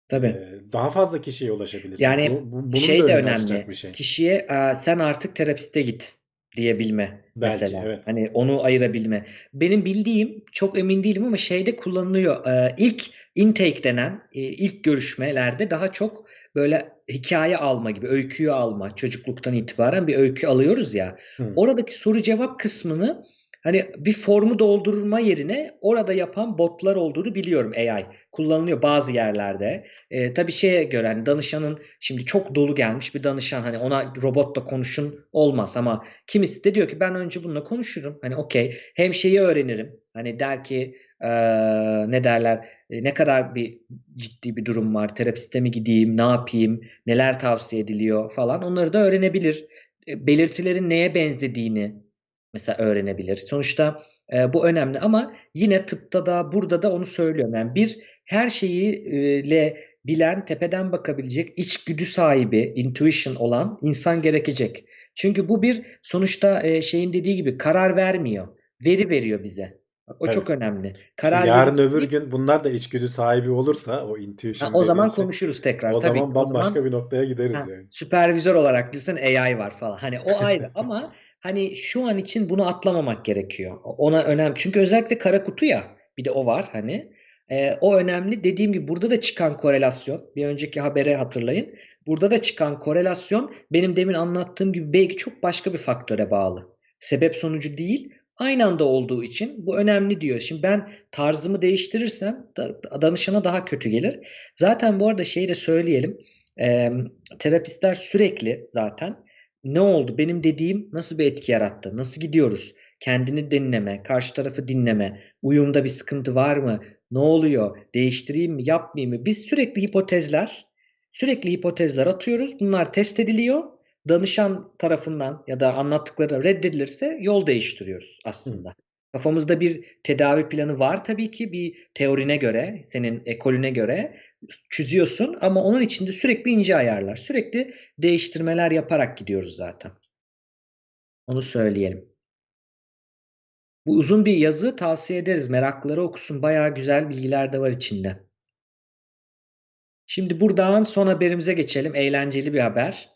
Tabii. E, daha fazla kişiye ulaşabilirsin. Yani Bu, bu- bunun şey da de önemli. bir şey. Kişiye "Aa, sen artık terapiste git diyebilme Belki, mesela. evet. Hani onu ayırabilme. Benim bildiğim çok emin değilim ama şeyde kullanılıyor. Ee, ilk intake denen e, ilk görüşmelerde daha çok böyle hikaye alma gibi, öyküyü alma. Çocukluktan itibaren bir öykü alıyoruz ya. Hı. Oradaki soru cevap kısmını hani bir formu doldurma yerine orada yapan botlar olduğunu biliyorum AI. Kullanılıyor bazı yerlerde. E, tabii şeye göre hani danışanın şimdi çok dolu gelmiş bir danışan hani ona robotla konuşun olmaz ama kimisi de diyor ki ben önce bununla konuşurum. Hani okey hem şeyi öğrenirim. Hani der ki e, ne derler e, ne kadar bir ciddi bir durum var. Terapiste mi gideyim, ne yapayım, neler tavsiye ediliyor falan. Onları da öğrenebilir. E, belirtilerin neye benzediğini mesela öğrenebilir. Sonuçta e, bu önemli ama yine tıpta da burada da onu söylüyorum. Yani bir her şeyi e, le bilen, tepeden bakabilecek, içgüdü sahibi, intuition olan insan gerekecek. Çünkü bu bir sonuçta e, şeyin dediği gibi karar vermiyor. Veri veriyor bize. Bak, o Evet. çok önemli. İşte Karar yarın verici öbür gün bunlar da içgüdü sahibi olursa o Ha, intuition o dediğin zaman şey konuşuruz tekrar. o Tabii zaman O bambaşka zaman bir noktaya gideriz ha, yani. süpervizör olarak diyorsun AI var falan. Hani o ayrı ama hani şu an için bunu atlamamak gerekiyor. Ona önemli. Çünkü özellikle kara kutu ya bir de o var hani. Ee, o önemli. Dediğim gibi burada da çıkan korelasyon. Bir önceki habere hatırlayın. Burada da çıkan korelasyon benim demin anlattığım gibi belki çok başka bir faktöre bağlı. Sebep sonucu değil. Aynı anda olduğu için bu önemli diyor. Şimdi ben tarzımı değiştirirsem da- danışana daha kötü gelir. Zaten bu arada şeyi de söyleyelim. Ee, terapistler sürekli zaten ne oldu? Benim dediğim nasıl bir etki yarattı? Nasıl gidiyoruz? Kendini dinleme, karşı tarafı dinleme, uyumda bir sıkıntı var mı? Ne oluyor? Değiştireyim mi, yapmayayım mı? Biz sürekli hipotezler, sürekli hipotezler atıyoruz. Bunlar test ediliyor. Danışan tarafından ya da anlattıkları reddedilirse yol değiştiriyoruz Hı. Kafamızda bir tedavi planı var tabii ki bir teorine göre, senin ekolüne göre çiziyorsun ama onun içinde sürekli ince ayarlar, sürekli değiştirmeler yaparak gidiyoruz zaten. Onu söyleyelim. Bu uzun bir yazı tavsiye ederiz. Meraklıları okusun. Bayağı güzel bilgiler de var içinde. Şimdi buradan son haberimize geçelim. Eğlenceli bir haber.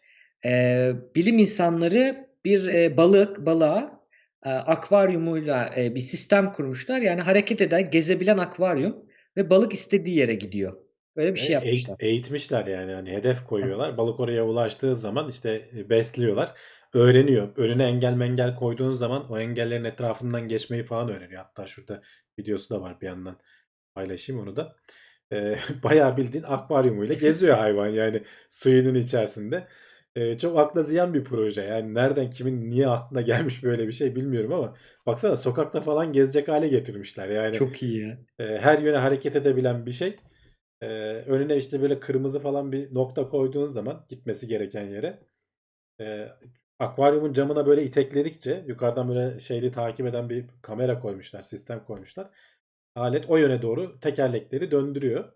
Ee, bilim insanları bir e, balık, balığa e, akvaryumuyla e, bir sistem kurmuşlar. Yani hareket eden, gezebilen akvaryum ve balık istediği yere gidiyor. Böyle bir şey yapmışlar. eğitmişler yani hani hedef koyuyorlar. Balık oraya ulaştığı zaman işte e, besliyorlar. Öğreniyor. Önüne engel mengel koyduğun zaman o engellerin etrafından geçmeyi falan öğreniyor. Hatta şurada videosu da var bir yandan paylaşayım onu da. E, bayağı bildiğin akvaryumuyla geziyor hayvan yani suyunun içerisinde. E, çok akla ziyan bir proje. Yani nereden kimin niye aklına gelmiş böyle bir şey bilmiyorum ama baksana sokakta falan gezecek hale getirmişler. Yani Çok iyi ya. e, her yöne hareket edebilen bir şey. E, önüne işte böyle kırmızı falan bir nokta koyduğun zaman gitmesi gereken yere e, akvaryumun camına böyle itekledikçe yukarıdan böyle şeyli takip eden bir kamera koymuşlar, sistem koymuşlar. Alet o yöne doğru tekerlekleri döndürüyor.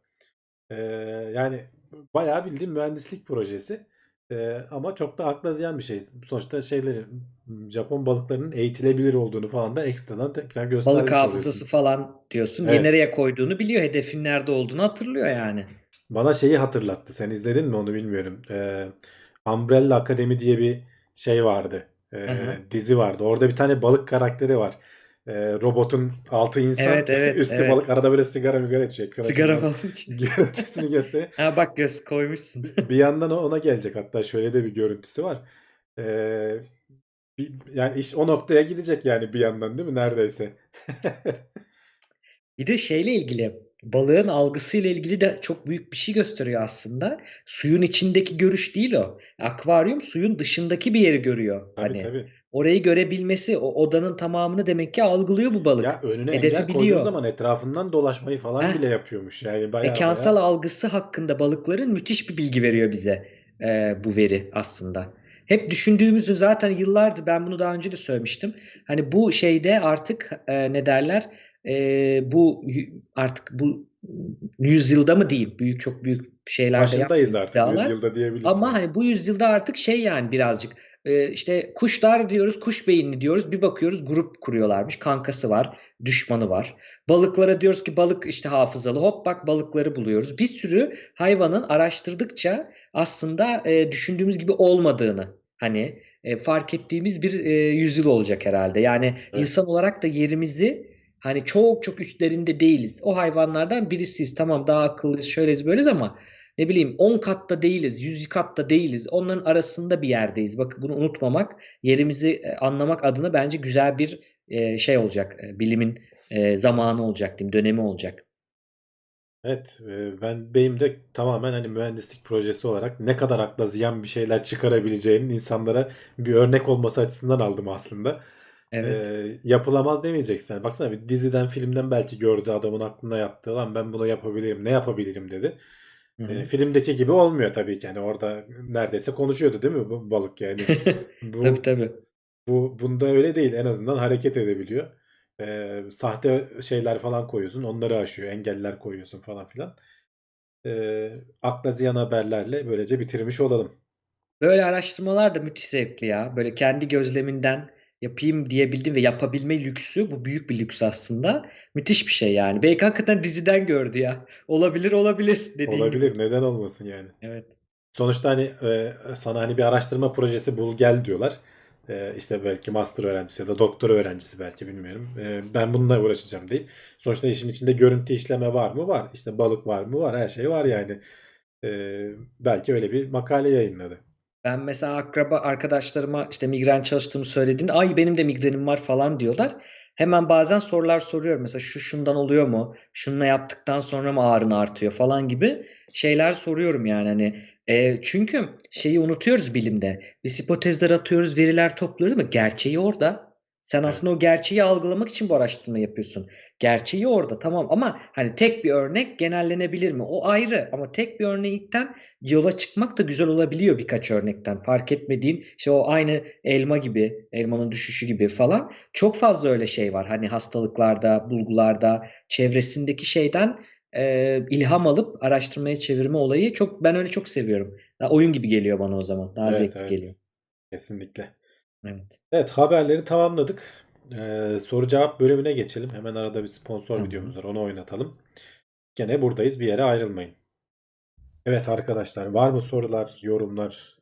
E, yani bayağı bildiğin mühendislik projesi. E, ama çok da akla ziyan bir şey. Sonuçta şeyleri Japon balıklarının eğitilebilir olduğunu falan da ekstradan tekrar Balık göstermiş hafızası oluyorsun. falan diyorsun. Evet. Ve nereye koyduğunu biliyor. Hedefin nerede olduğunu hatırlıyor yani. Bana şeyi hatırlattı. Sen izledin mi onu bilmiyorum. Ee, Umbrella Academy diye bir şey vardı. Ee, dizi vardı. Orada bir tane balık karakteri var. Ee, robotun altı insan, Evet evet üstü evet. balık. Arada böyle sigara içiyor. Ekrana Sigara falan. Görüntüsünü gösteriyor. Ha bak göz koymuşsun. Bir yandan ona gelecek. Hatta şöyle de bir görüntüsü var. Ee, bir- yani iş o noktaya gidecek yani bir yandan değil mi? Neredeyse. Bir de şeyle ilgili balığın algısıyla ilgili de çok büyük bir şey gösteriyor aslında. Suyun içindeki görüş değil o. Akvaryum suyun dışındaki bir yeri görüyor. Tabii Hani tabii. Orayı görebilmesi, o odanın tamamını demek ki algılıyor bu balık. Ya önüne Hedefi engel biliyor. zaman etrafından dolaşmayı falan Heh. bile yapıyormuş. Yani bayağı Mekansal bayağı. algısı hakkında balıkların müthiş bir bilgi veriyor bize e, bu veri aslında. Hep düşündüğümüzü zaten yıllardır ben bunu daha önce de söylemiştim. Hani bu şeyde artık e, ne derler e, bu artık bu yüzyılda mı diyeyim büyük çok büyük şeylerde Başındayız artık. iddialar. Yüzyılda diyebilirsin. Ama hani bu yüzyılda artık şey yani birazcık e, işte kuşlar diyoruz, kuş beyinli diyoruz. Bir bakıyoruz grup kuruyorlarmış. Kankası var, düşmanı var. Balıklara diyoruz ki balık işte hafızalı. Hop bak balıkları buluyoruz. Bir sürü hayvanın araştırdıkça aslında e, düşündüğümüz gibi olmadığını hani e, fark ettiğimiz bir e, yüzyıl olacak herhalde. Yani Evet. insan olarak da yerimizi hani çok çok üstlerinde değiliz. O hayvanlardan birisiyiz. Tamam daha akıllıyız, şöyleyiz, böyleyiz ama ne bileyim 10 katta değiliz, 100 katta değiliz. Onların arasında bir yerdeyiz. Bak bunu unutmamak, yerimizi e, anlamak adına bence güzel bir e, şey olacak. E, Bilimin zamanı olacak diyeyim, dönemi olacak. Evet, ben benim de tamamen hani mühendislik projesi olarak ne kadar akla ziyan bir şeyler çıkarabileceğinin insanlara bir örnek olması açısından aldım aslında. Evet. E, yapılamaz demeyeceksin. Yani baksana bir diziden, filmden belki gördü adamın aklına yattı. Lan ben bunu yapabilirim, ne yapabilirim dedi. E, filmdeki gibi olmuyor tabii ki. Yani orada neredeyse konuşuyordu değil mi bu balık yani. Bu Tabii tabii. Bu bunda öyle değil. En azından hareket edebiliyor. Ee, sahte şeyler falan koyuyorsun. Onları aşıyor. Engeller koyuyorsun falan filan. Ee, akla ziyan haberlerle böylece bitirmiş olalım. Böyle araştırmalar da müthiş zevkli ya. Böyle kendi gözleminden yapayım diyebildiğim ve yapabilme lüksü bu büyük bir lüks aslında. Müthiş bir şey yani. Belki hakikaten diziden gördü ya. Olabilir olabilir dediğin gibi. Olabilir. Neden olmasın yani. Evet. Sonuçta hani e, sana hani bir araştırma projesi bul gel diyorlar. E, işte belki master öğrencisi ya da doktora öğrencisi belki bilmiyorum. E, ben bununla uğraşacağım deyip. Sonuçta işin içinde görüntü işleme var mı? Var. İşte balık var mı? Var. Her şey var yani. E, belki öyle bir makale yayınladı. Ben mesela akraba arkadaşlarıma işte migren çalıştığımı söylediğimde ay benim de migrenim var falan diyorlar. Hemen bazen sorular soruyorum. Mesela şu şundan oluyor mu? Şununla yaptıktan sonra mı ağrın artıyor falan gibi şeyler soruyorum yani hani e, çünkü şeyi unutuyoruz bilimde. Biz hipotezler atıyoruz, veriler topluyoruz ama gerçeği orada. Sen aslında o gerçeği algılamak için bu araştırma yapıyorsun. Gerçeği orada tamam ama hani tek bir örnek genellenebilir mi? O ayrı ama tek bir örnekten yola çıkmak da güzel olabiliyor birkaç örnekten. Fark etmediğin işte o aynı elma gibi, elmanın düşüşü gibi falan. Çok fazla öyle şey var. Hani hastalıklarda, bulgularda, çevresindeki şeyden e, ilham alıp araştırmaya çevirme olayı çok ben öyle çok seviyorum. Daha oyun gibi geliyor bana o zaman. Daha Evet, zevkli evet. geliyor. Kesinlikle. Evet. Evet haberleri tamamladık. Ee, soru cevap bölümüne geçelim. Hemen arada bir sponsor Tamam. videomuz var. Onu oynatalım. Gene buradayız. Bir yere ayrılmayın. Evet arkadaşlar var mı sorular, yorumlar?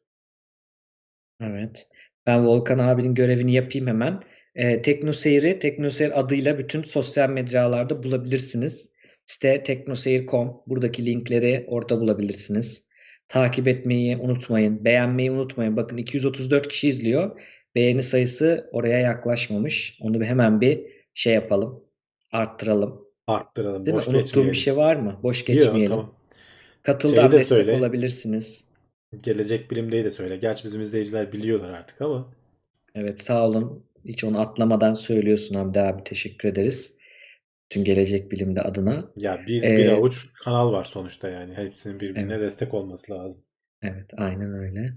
Evet. Ben Volkan abinin görevini yapayım hemen. Ee, Teknoseyir'i Teknoseyir adıyla bütün sosyal mecralarda bulabilirsiniz. Site teknoseyir.com. Buradaki linkleri orada bulabilirsiniz. Takip etmeyi unutmayın. Beğenmeyi unutmayın. Bakın 234 kişi izliyor. Beğeni sayısı oraya yaklaşmamış. Onu bir hemen bir şey yapalım. Arttıralım. Arttıralım. Değil boş mi? Unuttuğum bir şey var mı? Boş Yok, geçmeyelim. tamam. Katıldan Şeyi de destek söyle. olabilirsiniz. Gelecek bilimdeyi de söyle. Gerçi bizim izleyiciler biliyorlar artık ama. Evet sağ olun. Hiç onu atlamadan söylüyorsun Hamdi abi. Teşekkür ederiz. Tüm Gelecek Bilim'de adına. Ya bir, Ee, bir avuç kanal var sonuçta yani. Hepsinin birbirine Evet. destek olması lazım. Evet aynen öyle.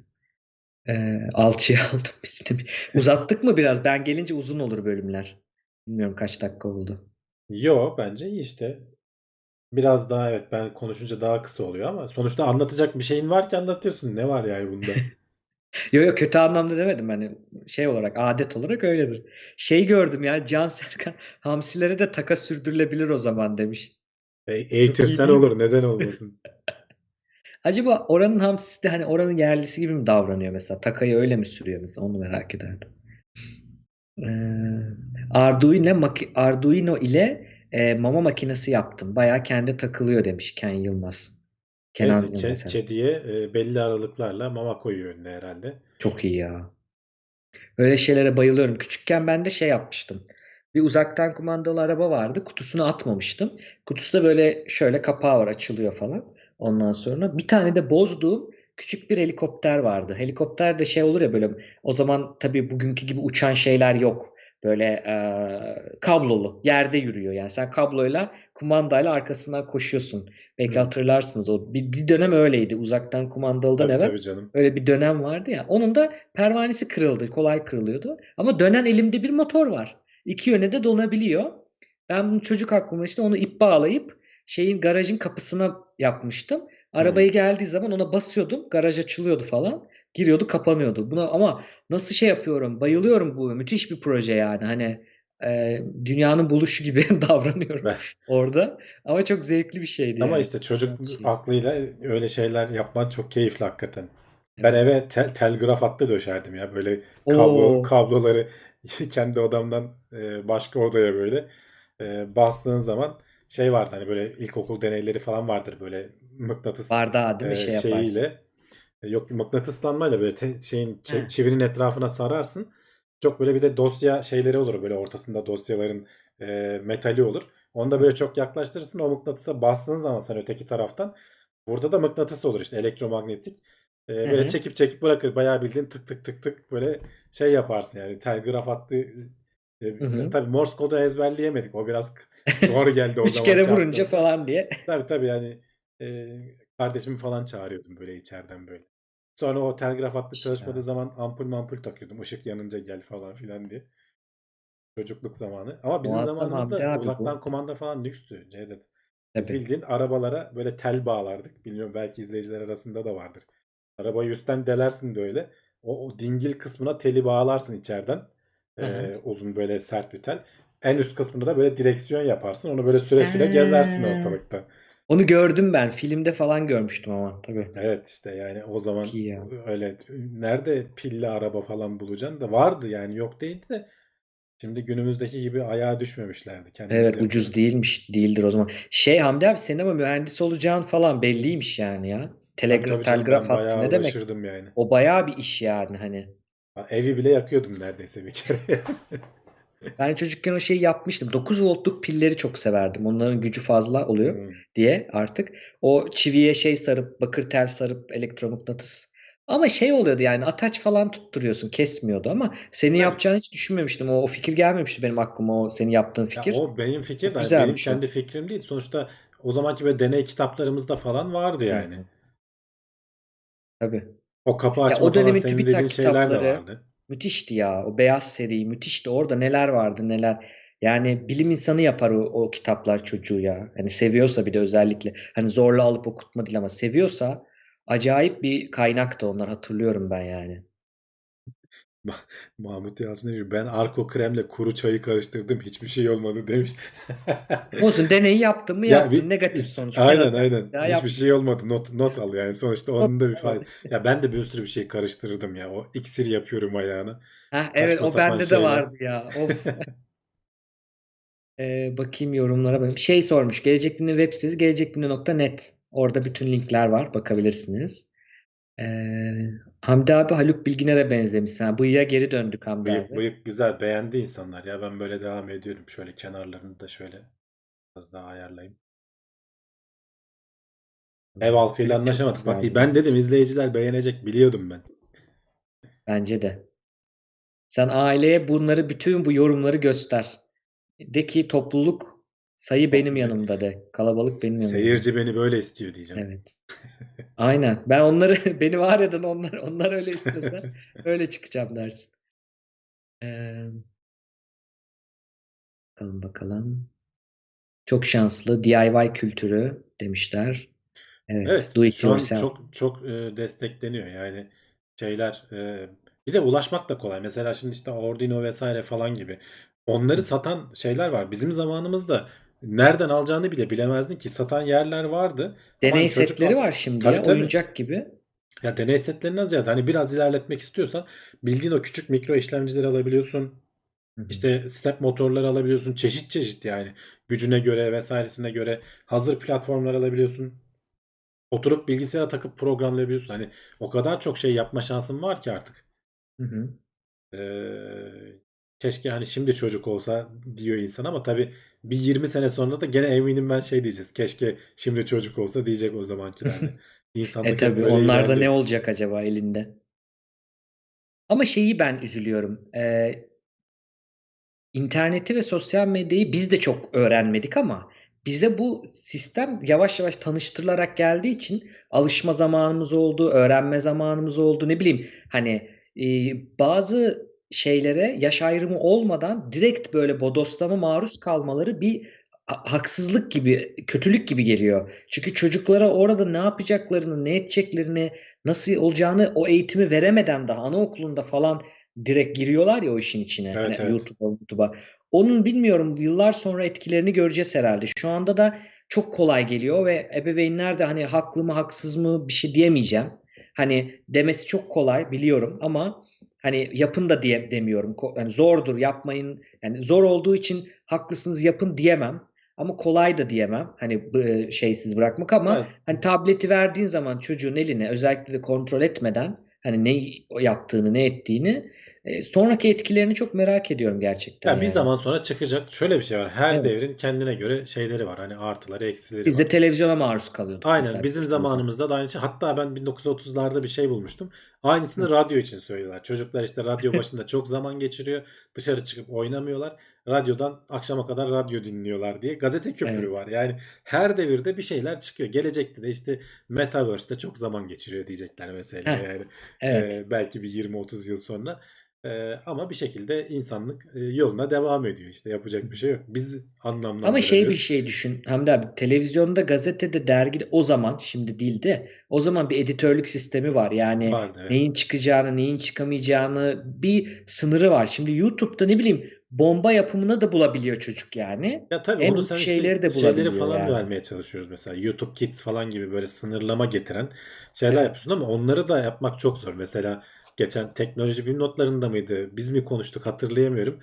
Ee, alçıya aldım biz de. Uzattık mı biraz? Ben gelince uzun olur bölümler. Bilmiyorum kaç dakika oldu. Yo bence iyi işte. Biraz daha evet ben konuşunca daha kısa oluyor ama sonuçta anlatacak bir şeyin var ki anlatıyorsun. Ne var yani bunda? Yo yo kötü anlamda demedim hani şey olarak adet olarak öyledir. Şey gördüm ya Can Serkan hamsilere de taka sürdürülebilir o zaman demiş. E, eğitirsen olur. Neden olmasın? Acaba oranın hamsisi de hani oranın yerlisi gibi mi davranıyor mesela? Takayı öyle mi sürüyor mesela? Onu merak ederdim. Ee, Arduino, Arduino ile e, mama makinesi yaptım. Bayağı kendi takılıyor demiş Ken Yılmaz. Kenan Evet, Yılmaz. kediye e, belli aralıklarla mama koyuyor önüne herhalde. Çok iyi ya. Böyle şeylere bayılıyorum. Küçükken ben de şey yapmıştım. Bir uzaktan kumandalı araba vardı. Kutusunu atmamıştım. Kutusu da böyle şöyle kapağı var açılıyor falan. Ondan sonra bir tane de bozduğum küçük bir helikopter vardı. Helikopter de şey olur ya böyle o zaman tabii bugünkü gibi uçan şeyler yok. Böyle e, kablolu yerde yürüyor. Yani sen kabloyla kumandayla arkasından koşuyorsun. Belki Hı. hatırlarsınız o. Bir, bir dönem öyleydi. Uzaktan kumandalıdan Tabii evvel tabii canım. Öyle bir dönem vardı ya. Onun da pervanesi kırıldı. Kolay kırılıyordu. Ama dönen elimde bir motor var. İki yöne de donabiliyor. Ben bunu çocuk aklımda işte onu ip bağlayıp şeyin garajın kapısına yapmıştım. Arabayı Hmm. geldiği zaman ona basıyordum. Garaj açılıyordu falan. Giriyordu kapanıyordu. Buna ama nasıl şey yapıyorum? Bayılıyorum bu. Müthiş bir proje yani. Hani e, dünyanın buluşu gibi davranıyorum Ben- orada. Ama çok zevkli bir şeydi Ama yani. işte çocuk şey. aklıyla öyle şeyler yapman çok keyifli hakikaten. Ben eve tel, telgraf hattı döşerdim ya böyle kablo Oo. kabloları kendi odamdan e, başka odaya böyle e, bastığın zaman şey vardı hani böyle ilkokul deneyleri falan vardır böyle mıknatıs Bardağı değil mi e, şey yaparsın. şeyiyle E, yok mıknatıslanmayla böyle te- şeyin He. çivinin etrafına sararsın. Çok böyle bir de dosya şeyleri olur böyle ortasında dosyaların e, metali olur. Onu da böyle çok yaklaştırırsın o mıknatısa bastığın zaman sen öteki taraftan burada da mıknatıs olur işte elektromanyetik. E, böyle hı. çekip çekip bırakır bayağı bildiğin tık tık tık tık böyle şey yaparsın yani telgraf hattı Hı hı. tabii Morse kodu ezberleyemedik o biraz zor geldi o Üç zamanki kere vurunca aklımıza. falan diye. Tabii tabii yani e, kardeşimi falan çağırıyordum böyle içeriden böyle. Sonra o telgraf hattı İşte. çalışmadığı zaman ampul mampul takıyordum. Işık yanınca gel falan filan diye. Çocukluk zamanı. Ama bizim Muazzam zamanımızda uzaktan bu. kumanda falan lükstü Cevdet. Biz Tabii. bildiğin arabalara böyle tel bağlardık. Bilmiyorum belki izleyiciler arasında da vardır. Arabayı üstten delersin böyle. O, o dingil kısmına teli bağlarsın içeriden. Hı hı. uzun böyle sert bir tel. En üst kısmında da böyle direksiyon yaparsın. Onu böyle süre süre gezersin ortalıkta. Onu gördüm ben. Filmde falan görmüştüm ama tabii. Evet işte yani o zaman ya. öyle nerede pilli araba falan bulacaksın da vardı yani yok değildi de şimdi günümüzdeki gibi ayağa düşmemişlerdi. Kendimiz Evet yapıyoruz. ucuz değilmiş. Değildir o zaman. Şey Hamdi abi senin ama mühendis olacağın falan belliymiş yani ya. Tabii Telegra tabii canım telgraf hattı ne demek? yani. O bayağı bir iş yani hani. Evi bile yakıyordum neredeyse bir kere. Ben çocukken o şeyi yapmıştım. 9 voltluk pilleri çok severdim. Onların gücü fazla oluyor Hmm. diye artık. O çiviye şey sarıp, bakır tel sarıp elektromıknatıs. Ama şey oluyordu yani ataç falan tutturuyorsun. Kesmiyordu ama senin Evet. yapacağını hiç düşünmemiştim. O, o fikir gelmemişti benim aklıma o senin yaptığın Ya fikir. o benim fikir de benim o. kendi fikrim değil. Sonuçta o zamanki böyle deney kitaplarımızda falan vardı yani. Tabii. O kapı Ya açma o falan dönemin senin TÜBİTAK dediğin şeyler de vardı. müthişti ya. O beyaz seri müthişti. Orada neler vardı neler. Yani bilim insanı yapar o, o kitaplar çocuğu ya. Hani seviyorsa bir de özellikle. Hani zorla alıp okutma değil ama seviyorsa acayip bir kaynaktı onlar hatırlıyorum ben yani. Ma- Mahmut Yalçın demiş ben arko kremle kuru çayı karıştırdım hiçbir şey olmadı demiş. Olsun deneyi yaptın mı Ya yaptın. bir Negatif sonuç. aynen aynen daha hiçbir yap. şey olmadı not not al yani sonuçta onun da bir fayda. Ya ben de bir sürü bir şey karıştırırdım ya o iksir yapıyorum ayağına. Heh, evet Saçma o bende de şeyler. vardı ya. Ee, bakayım yorumlara bakayım. Şey sormuş. Gelecek Bilim'in web sitesi gelecekbilim.net. Orada bütün linkler var. Bakabilirsiniz. Ee, Hamdi abi Haluk Bilginer'e benzemiş. Ha, bıyığa geri döndük Hamdi Bıyık abi. bıyık güzel beğendi insanlar ya ben böyle devam ediyorum. Şöyle kenarlarını da şöyle biraz daha ayarlayayım. Ev halkıyla anlaşamadık. Bak ben dedim izleyiciler beğenecek biliyordum ben. Bence de. Sen aileye bunları bütün bu yorumları göster. De ki topluluk sayı benim yanımda de. Kalabalık benim yanımda. Seyirci beni böyle istiyor diyeceğim. Evet. Aynen. Ben onları beni var eden onlar onlar öyle istiyorsa öyle çıkacağım dersin. Ee, bakalım bakalım. Çok şanslı DIY kültürü demişler. Evet, Evet, do it şu an yourself. çok çok e, destekleniyor yani şeyler. e, bir de ulaşmak da kolay. Mesela şimdi işte Arduino vesaire falan gibi. Onları satan şeyler var. Bizim zamanımızda nereden alacağını bile bilemezdin ki satan yerler vardı. Deney hani çocuk setleri var şimdi Tabii, ya, tabii. oyuncak gibi. Ya deney setlerinden ziyade hani biraz ilerletmek istiyorsan bildiğin o küçük mikro işlemcileri alabiliyorsun. İşte step motorları alabiliyorsun. Çeşit çeşit yani. Gücüne göre vesairesine göre hazır platformlar alabiliyorsun. Oturup bilgisayara takıp programlayabiliyorsun. Hani o kadar çok şey yapma şansın var ki artık. Hı hı. Ee, keşke hani şimdi çocuk olsa diyor insan ama tabii bir 20 sene sonra da gene eminim ben şey diyeceğiz. Keşke şimdi çocuk olsa diyecek o zamankilerde. İnsanlık E böyle onlarda ne olacak acaba elinde? Ama şeyi ben üzülüyorum. Ee, interneti ve sosyal medyayı biz de çok öğrenmedik ama bize bu sistem yavaş yavaş tanıştırılarak geldiği için alışma zamanımız oldu, öğrenme zamanımız oldu. Ne bileyim hani e, bazı şeylere yaş ayrımı olmadan direkt böyle bodoslama maruz kalmaları bir ha- haksızlık gibi, kötülük gibi geliyor. Çünkü çocuklara orada ne yapacaklarını, ne edeceklerini, nasıl olacağını o eğitimi veremeden daha anaokulunda falan direkt giriyorlar ya o işin içine. Evet, Hani evet. YouTube'a, YouTube'a. Onun bilmiyorum yıllar sonra etkilerini göreceğiz herhalde. Şu anda da çok kolay geliyor ve ebeveynler de hani haklı mı haksız mı bir şey diyemeyeceğim. Hani demesi çok kolay biliyorum ama hani yapın da diye demiyorum. Yani zordur yapmayın. Yani zor olduğu için haklısınız yapın diyemem. Ama kolay da diyemem. Hani b- şeysiz bırakmak ama Evet. hani tableti verdiğin zaman çocuğun eline özellikle de kontrol etmeden hani ne yaptığını ne ettiğini e, sonraki etkilerini çok merak ediyorum gerçekten Ya bir yani. zaman sonra çıkacak. Şöyle bir şey var. Her Evet. devrin kendine göre şeyleri var. Hani artıları, eksileri Biz var. de televizyona maruz kalıyorduk Aynen mesela bizim zamanımızda da aynı şey. Hatta ben 1930'larda bir şey bulmuştum. Aynısını radyo için söylüyorlar. Çocuklar işte radyo başında çok zaman geçiriyor. Dışarı çıkıp oynamıyorlar. Radyodan akşama kadar radyo dinliyorlar diye gazete köpürü Evet. var. Yani her devirde bir şeyler çıkıyor. Gelecekte de işte Metaverse'te çok zaman geçiriyor diyecekler mesela Heh, yani. Evet. Ee, belki bir 20-30 yıl sonra. Ee, ama bir şekilde insanlık yoluna devam ediyor işte yapacak bir şey yok. Biz anlamlandıramıyoruz. Ama şey bir şey düşün Hamdi abi televizyonda gazetede dergide o zaman şimdi değil de o zaman bir editörlük sistemi var yani Vardı, evet. neyin çıkacağını neyin çıkamayacağını bir sınırı var. Şimdi YouTube'da ne bileyim bomba yapımını da bulabiliyor çocuk yani. Ya tabii En onu sen şeyleri işte de şeyleri bulabiliyor falan yani. vermeye çalışıyoruz mesela. YouTube Kids falan gibi böyle sınırlama getiren şeyler Evet. yapıyorsun ama onları da yapmak çok zor. Mesela geçen teknoloji bilim notlarında mıydı? Biz mi konuştuk hatırlayamıyorum.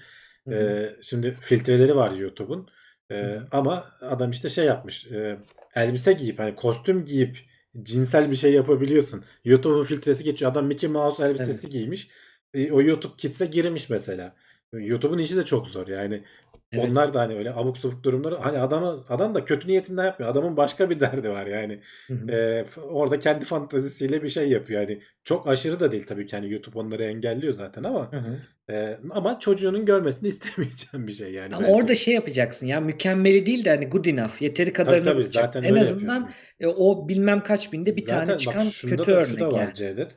Hı hı. Şimdi filtreleri var YouTube'un. Hı hı. ama adam işte şey yapmış. e, elbise giyip hani kostüm giyip cinsel bir şey yapabiliyorsun. YouTube'un filtresi geçiyor. Adam Mickey Mouse elbisesi giymiş. E, o YouTube Kids'e girmiş mesela. YouTube'un işi de çok zor yani. Evet. Onlar da hani öyle abuk sabuk durumları hani adama adam da kötü niyetinden yapmıyor. Adamın başka bir derdi var yani. Hı. Ee, orada kendi fantazisiyle bir şey yapıyor. Yani çok aşırı da değil tabii ki hani YouTube onları engelliyor zaten ama Hı hı. e, ama çocuğunun görmesini istemeyeceğim bir şey yani Ama belki. orada şey yapacaksın ya mükemmeli değil de hani good enough yeteri Tabii kadarını tabii yapacaksın. zaten En azından yapıyorsun. e, o bilmem kaç binde bir Zaten tane bak çıkan şunda kötü da şu da örnek var yani. Cevdet.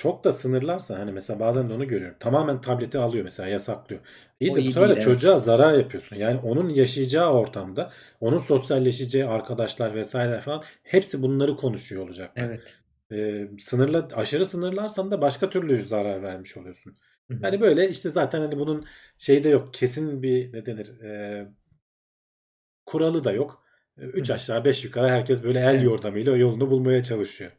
Çok da sınırlarsa hani mesela bazen de onu görüyorum. Tamamen tableti alıyor mesela yasaklıyor. İyi O de bu sefer de evet. çocuğa zarar yapıyorsun. Yani onun yaşayacağı ortamda, onun sosyalleşeceği arkadaşlar vesaire falan hepsi bunları konuşuyor olacaklar. Evet. Ee, sınırla aşırı sınırlarsan da başka türlü zarar vermiş oluyorsun. Hı hı. Yani böyle işte zaten hani bunun şeyi de yok. Kesin bir ne denir? e, kuralı da yok. 3 Hı aşağı 5 yukarı herkes böyle el Evet. yordamıyla yolunu bulmaya çalışıyor.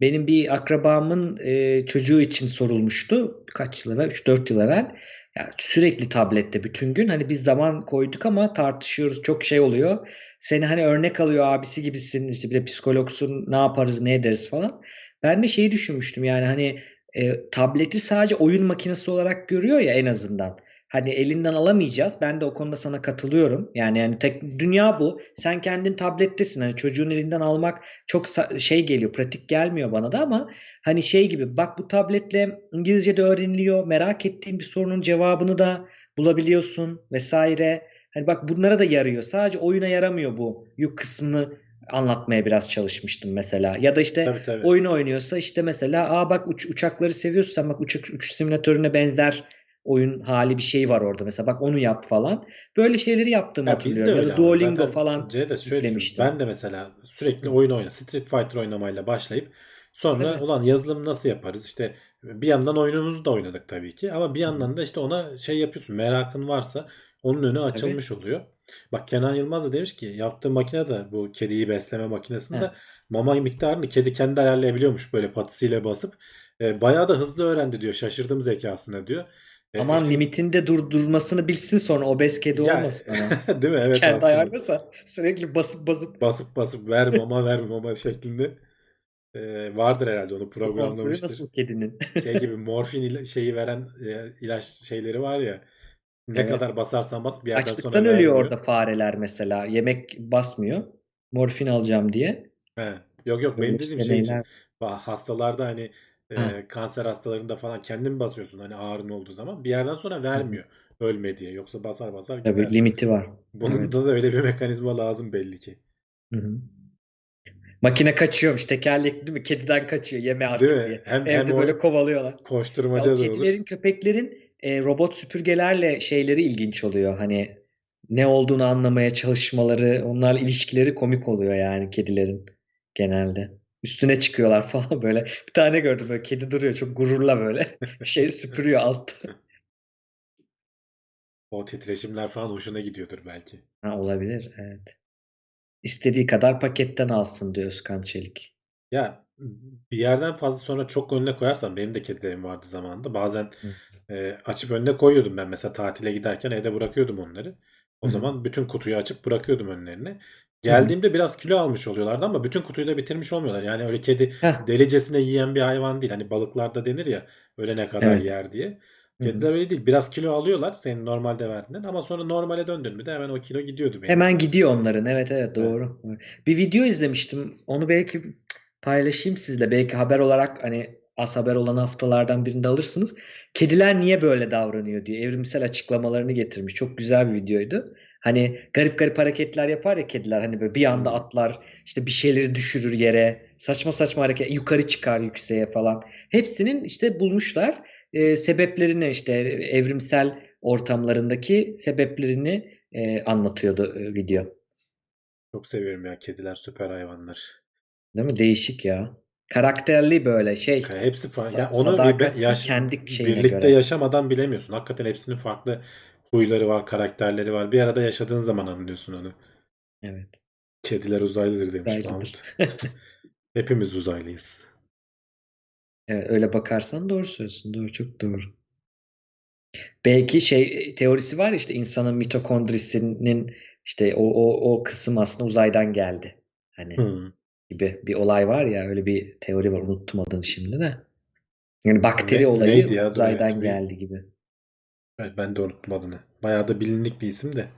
Benim bir akrabamın e, çocuğu için sorulmuştu. Kaç yıl evvel? 3-4 yıl evvel. Ya sürekli tablette bütün gün. Hani biz zaman koyduk ama tartışıyoruz. Çok şey oluyor. Seni hani örnek alıyor abisi gibisin. işte bir de psikologsun. Ne yaparız, ne ederiz falan. Ben de şeyi düşünmüştüm yani hani e, tableti sadece oyun makinesi olarak görüyor ya en azından. Hani elinden alamayacağız. Ben de o konuda sana katılıyorum. Yani yani tek dünya bu. Sen kendin tablettesin. Hani çocuğun elinden almak çok şey geliyor, pratik gelmiyor bana da ama hani şey gibi bak bu tabletle İngilizce de öğreniliyor. Merak ettiğin bir sorunun cevabını da bulabiliyorsun vesaire. Hani bak bunlara da yarıyor. Sadece oyuna yaramıyor bu yük kısmını anlatmaya biraz çalışmıştım mesela. Ya da işte Tabii tabii. oyun oynuyorsa işte mesela aa bak uç- uçakları seviyorsan bak uçak uçuş simülatörüne benzer oyun hali bir şey var orada mesela bak onu yap falan. Böyle şeyleri yaptığımı Ya hatırlıyorum. Ya da Duolingo zaten falan Cevdet şöyle düşün. Ben de mesela sürekli oyun oyna, Street Fighter oynamayla başlayıp sonra Tabii. ulan yazılım nasıl yaparız? İşte bir yandan oyunumuzu da oynadık tabii ki ama bir yandan da işte ona şey yapıyorsun. Merakın varsa onun önü açılmış oluyor. Bak Kenan Yılmaz da demiş ki yaptığı makine de bu kediyi besleme makinesinde He. mama miktarını kedi kendi ayarlayabiliyormuş böyle patisiyle basıp. E, bayağı da hızlı öğrendi diyor. Şaşırdım zekasına diyor. E, Aman işte limitinde dur durmasını bilsin sonra obez kedi ya olmasın ama. değil mi? Evet Kendi aslında. ayarlasa sürekli basıp basıp basıp basıp ver mama ver mama şeklinde e, vardır herhalde onu programlamıştır. nasıl kedinin? Şey gibi morfin ila- şeyi veren e, ilaç şeyleri var ya ne Evet. kadar basarsan bas bir yerden sonra Açlıktan ölüyor vermiyor. orada fareler mesela. Yemek basmıyor. Morfin alacağım diye. He. Yok yok benim dediğim şey için hastalarda hani e, kanser hastalarında falan kendin basıyorsun hani ağrın olduğu zaman bir yerden sonra Hı hı. vermiyor ölme diye yoksa basar basar Tabii gidersin. limiti var. Bunun Evet. da öyle bir mekanizma lazım belli ki. Hı hı. Makine kaçıyormuş. Tekerlekli değil mi? Kediden kaçıyor. Yeme Değil artık mi? diye. Hem hem Evde o böyle kovalıyorlar. Ya koşturmaca da olur. kedilerin, köpeklerin e, robot süpürgelerle şeyleri ilginç oluyor. Hani ne olduğunu anlamaya çalışmaları, onlarla ilişkileri komik oluyor yani kedilerin genelde. Üstüne çıkıyorlar falan böyle. Bir tane gördüm böyle kedi duruyor çok gururla böyle. Şey süpürüyor altta. O titreşimler falan hoşuna gidiyordur belki. Ha, olabilir evet. İstediği kadar paketten alsın diyor Özkan Çelik. Ya bir yerden fazla sonra çok önüne koyarsan benim de kedilerim vardı zamanında. Bazen Hı. e, açıp önüne koyuyordum ben mesela tatile giderken evde bırakıyordum onları. O Hı zaman bütün kutuyu açıp bırakıyordum önlerine. Hı hı. Geldiğimde biraz kilo almış oluyorlardı ama bütün kutuyu da bitirmiş olmuyorlar. Yani öyle kedi Heh, delicesine yiyen bir hayvan değil. Hani balıklarda denir ya ölene kadar evet. yer diye. Hı hı. Kediler öyle değil. Biraz kilo alıyorlar senin normalde verdiğinden ama sonra normale döndün mü de hemen o kilo gidiyordu benim. Hemen gidiyor onların. Evet evet Evet. doğru. Bir video izlemiştim. Onu belki paylaşayım sizle. Belki haber olarak hani az haber olan haftalardan birinde alırsınız. Kediler niye böyle davranıyor diye evrimsel açıklamalarını getirmiş. Çok güzel bir videoydu. Hani garip garip hareketler yapar ya kediler. Hani böyle bir anda Hmm. atlar, işte bir şeyleri düşürür yere. Saçma saçma hareket, yukarı çıkar yükseğe falan. Hepsinin işte bulmuşlar. e, sebeplerini işte evrimsel ortamlarındaki sebeplerini e, anlatıyordu e, video. Çok seviyorum ya kediler süper hayvanlar. Değil mi? Değişik ya. Karakterli böyle şey. Yani hepsi farklı. Yani onu bir yaş, kendi birlikte göre. yaşamadan bilemiyorsun. Hakikaten hepsinin farklı huyları var, karakterleri var. Bir arada yaşadığın zaman anlıyorsun onu. Evet. Kediler uzaylıdır demiş Uzaylıdır. Mahmut. Hepimiz uzaylıyız. Evet, öyle bakarsan doğru söylüyorsun. Doğru, çok doğru. Belki şey teorisi var işte insanın mitokondrisinin işte o o o kısım aslında uzaydan geldi. Hani Hı. Gibi bir olay var ya öyle bir teori var unuttum adını şimdi de. Yani bakteri Ne- olayı neydi ya? Uzaydan evet, geldi gibi. Ben, ben de unuttum adını. Bayağı da bilindik bir isim de.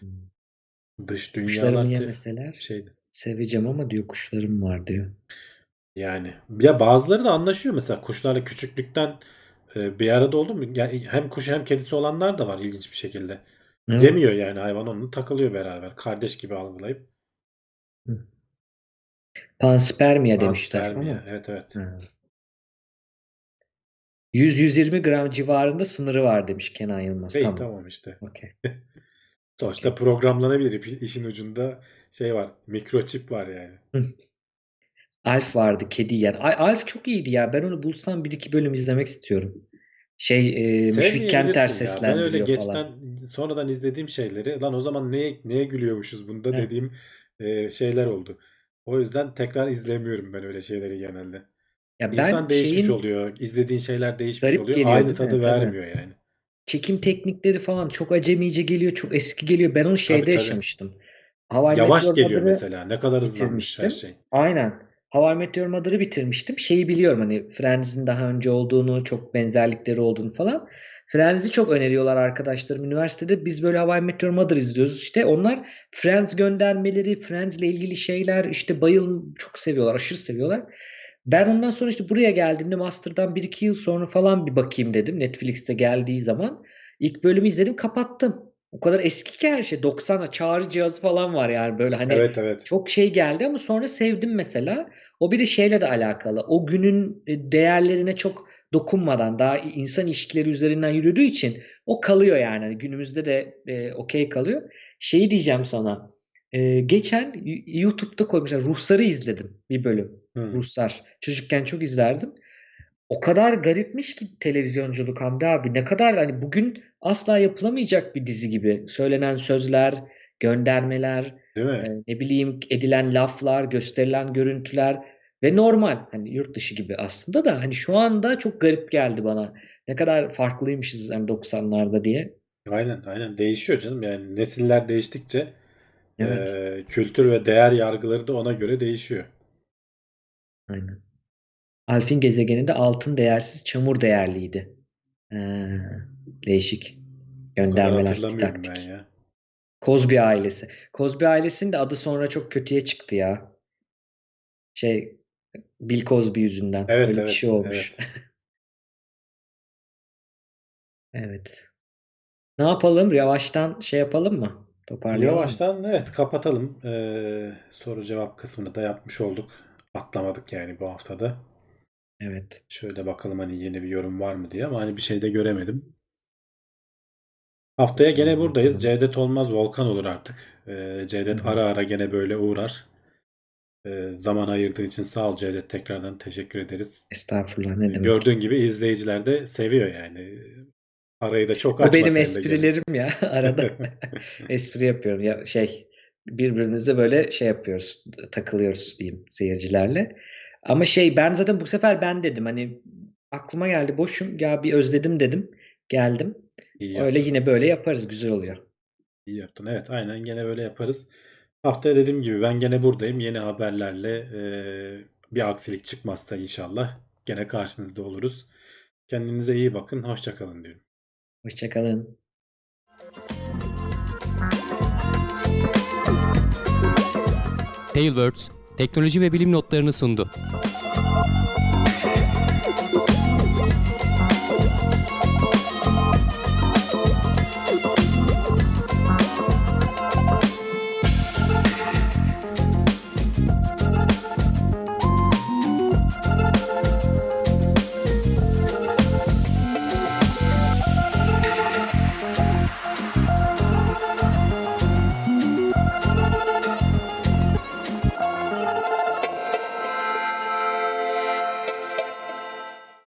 Hmm. Dış dünyalar yemeseler şeydi. seveceğim ama diyor kuşlarım var diyor. Yani ya bazıları da anlaşıyor mesela kuşlarla küçüklükten e, bir arada oldu mu? Yani hem kuş hem kedisi olanlar da var ilginç bir şekilde. Evet. Yemiyor yani hayvan onu takılıyor beraber. Kardeş gibi algılayıp. Panspermia demişler Panspermia. Evet evet. Ha. 100-120 gram civarında sınırı var demiş Kenan Yılmaz. İyi, Tamam. tamam işte. Okey. Sonuçta programlanabilir. İpi- İşin ucunda şey var. Mikroçip var yani. Alf vardı kedi. Ay, Alf çok iyiydi ya. Ben onu bulsam bir iki bölüm izlemek istiyorum. Şey e, Müşfik Kenter ya. Ben öyle seslendiriyor geçten falan. sonradan izlediğim şeyleri lan o zaman neye neye gülüyormuşuz bunda Evet. dediğim e, şeyler oldu. O yüzden tekrar izlemiyorum ben öyle şeyleri genelde. Ya ben İnsan değişmiş şeyin oluyor. İzlediğin şeyler değişmiş oluyor. geliyor Aynı tadı Tabii. vermiyor yani. çekim teknikleri falan çok acemice geliyor. Çok eski geliyor. Ben onu şeyde tabii. yaşamıştım. How I Yavaş Met Your geliyor Mother'ı mesela. Ne kadar hızlanmış her şey. Aynen. How I Met Your Mother'ı bitirmiştim. Şeyi biliyorum hani Friends'in daha önce olduğunu, çok benzerlikleri olduğunu falan. Friends'i çok öneriyorlar arkadaşlarım üniversitede. Biz böyle How I Met Your Mother izliyoruz. İşte onlar Friends göndermeleri, Friends'le ilgili şeyler işte bayıl çok seviyorlar, aşırı seviyorlar. Ben ondan sonra işte buraya geldiğimde Master'dan 1-2 yıl sonra falan bir bakayım dedim. Netflix'te geldiği zaman. İlk bölümü izledim kapattım. O kadar eski ki her şey. 90'a çağrı cihazı falan var yani böyle hani Evet evet. çok şey geldi ama sonra sevdim mesela. O bir de şeyle de alakalı. O günün e, değerlerine çok dokunmadan daha insan ilişkileri üzerinden yürüdüğü için o kalıyor yani. Hani günümüzde de e, okey kalıyor. Şeyi diyeceğim sana. E, geçen YouTube'da koymuşlar. Ruhsar'ı izledim bir bölüm. Hı. Ruslar. Çocukken çok izlerdim. O kadar garipmiş ki televizyonculuk Hamdi abi. Ne kadar hani bugün asla yapılamayacak bir dizi gibi. Söylenen sözler, göndermeler, Değil mi? e, ne bileyim edilen laflar, gösterilen görüntüler ve normal hani yurt dışı gibi aslında da hani şu anda çok garip geldi bana. Ne kadar farklıymışız yani 90'larda diye. Aynen aynen değişiyor canım. Yani nesiller değiştikçe Evet. e, kültür ve değer yargıları da ona göre değişiyor. Aynen. Alf'in gezegeninde altın değersiz, çamur değerliydi. Ee, değişik göndermeler, hatırlamıyorum ben ya. Cosby ailesi. Cosby ailesinin de adı sonra çok kötüye çıktı ya. Şey Bill Cosby yüzünden. Evet Öyle bir evet şey olmuş. evet. Evet. Ne yapalım? Yavaştan şey yapalım mı? Toparlayalım mı? Yavaştan evet kapatalım. Ee, soru cevap kısmını da yapmış olduk. Atlamadık yani bu haftada. Evet. Şöyle bakalım hani yeni bir yorum var mı diye ama hani bir şey de göremedim. Haftaya gene buradayız. Cevdet olmaz Volkan olur artık. Ee, Cevdet Hı hı. ara ara gene böyle uğrar. Ee, zaman ayırdığın için sağ ol Cevdet. Tekrardan teşekkür ederiz. Estağfurullah ne demek. Gördüğün gibi izleyiciler de seviyor yani. Arayı da çok açma benim de gene. esprilerim ya. Arada espri yapıyorum. Ya şey birbirimizle böyle şey yapıyoruz. Takılıyoruz diyeyim seyircilerle. Ama şey ben zaten bu sefer ben dedim hani aklıma geldi boşum ya bir özledim dedim. Geldim. İyi yaptın. Öyle yine böyle yaparız. Güzel oluyor. İyi yaptın. Evet aynen gene böyle yaparız. Haftaya dediğim gibi ben gene buradayım. Yeni haberlerle e, bir aksilik çıkmazsa inşallah gene karşınızda oluruz. Kendinize iyi bakın. Hoşçakalın diyorum. Hoşçakalın. Tailwords teknoloji ve bilim notlarını sundu.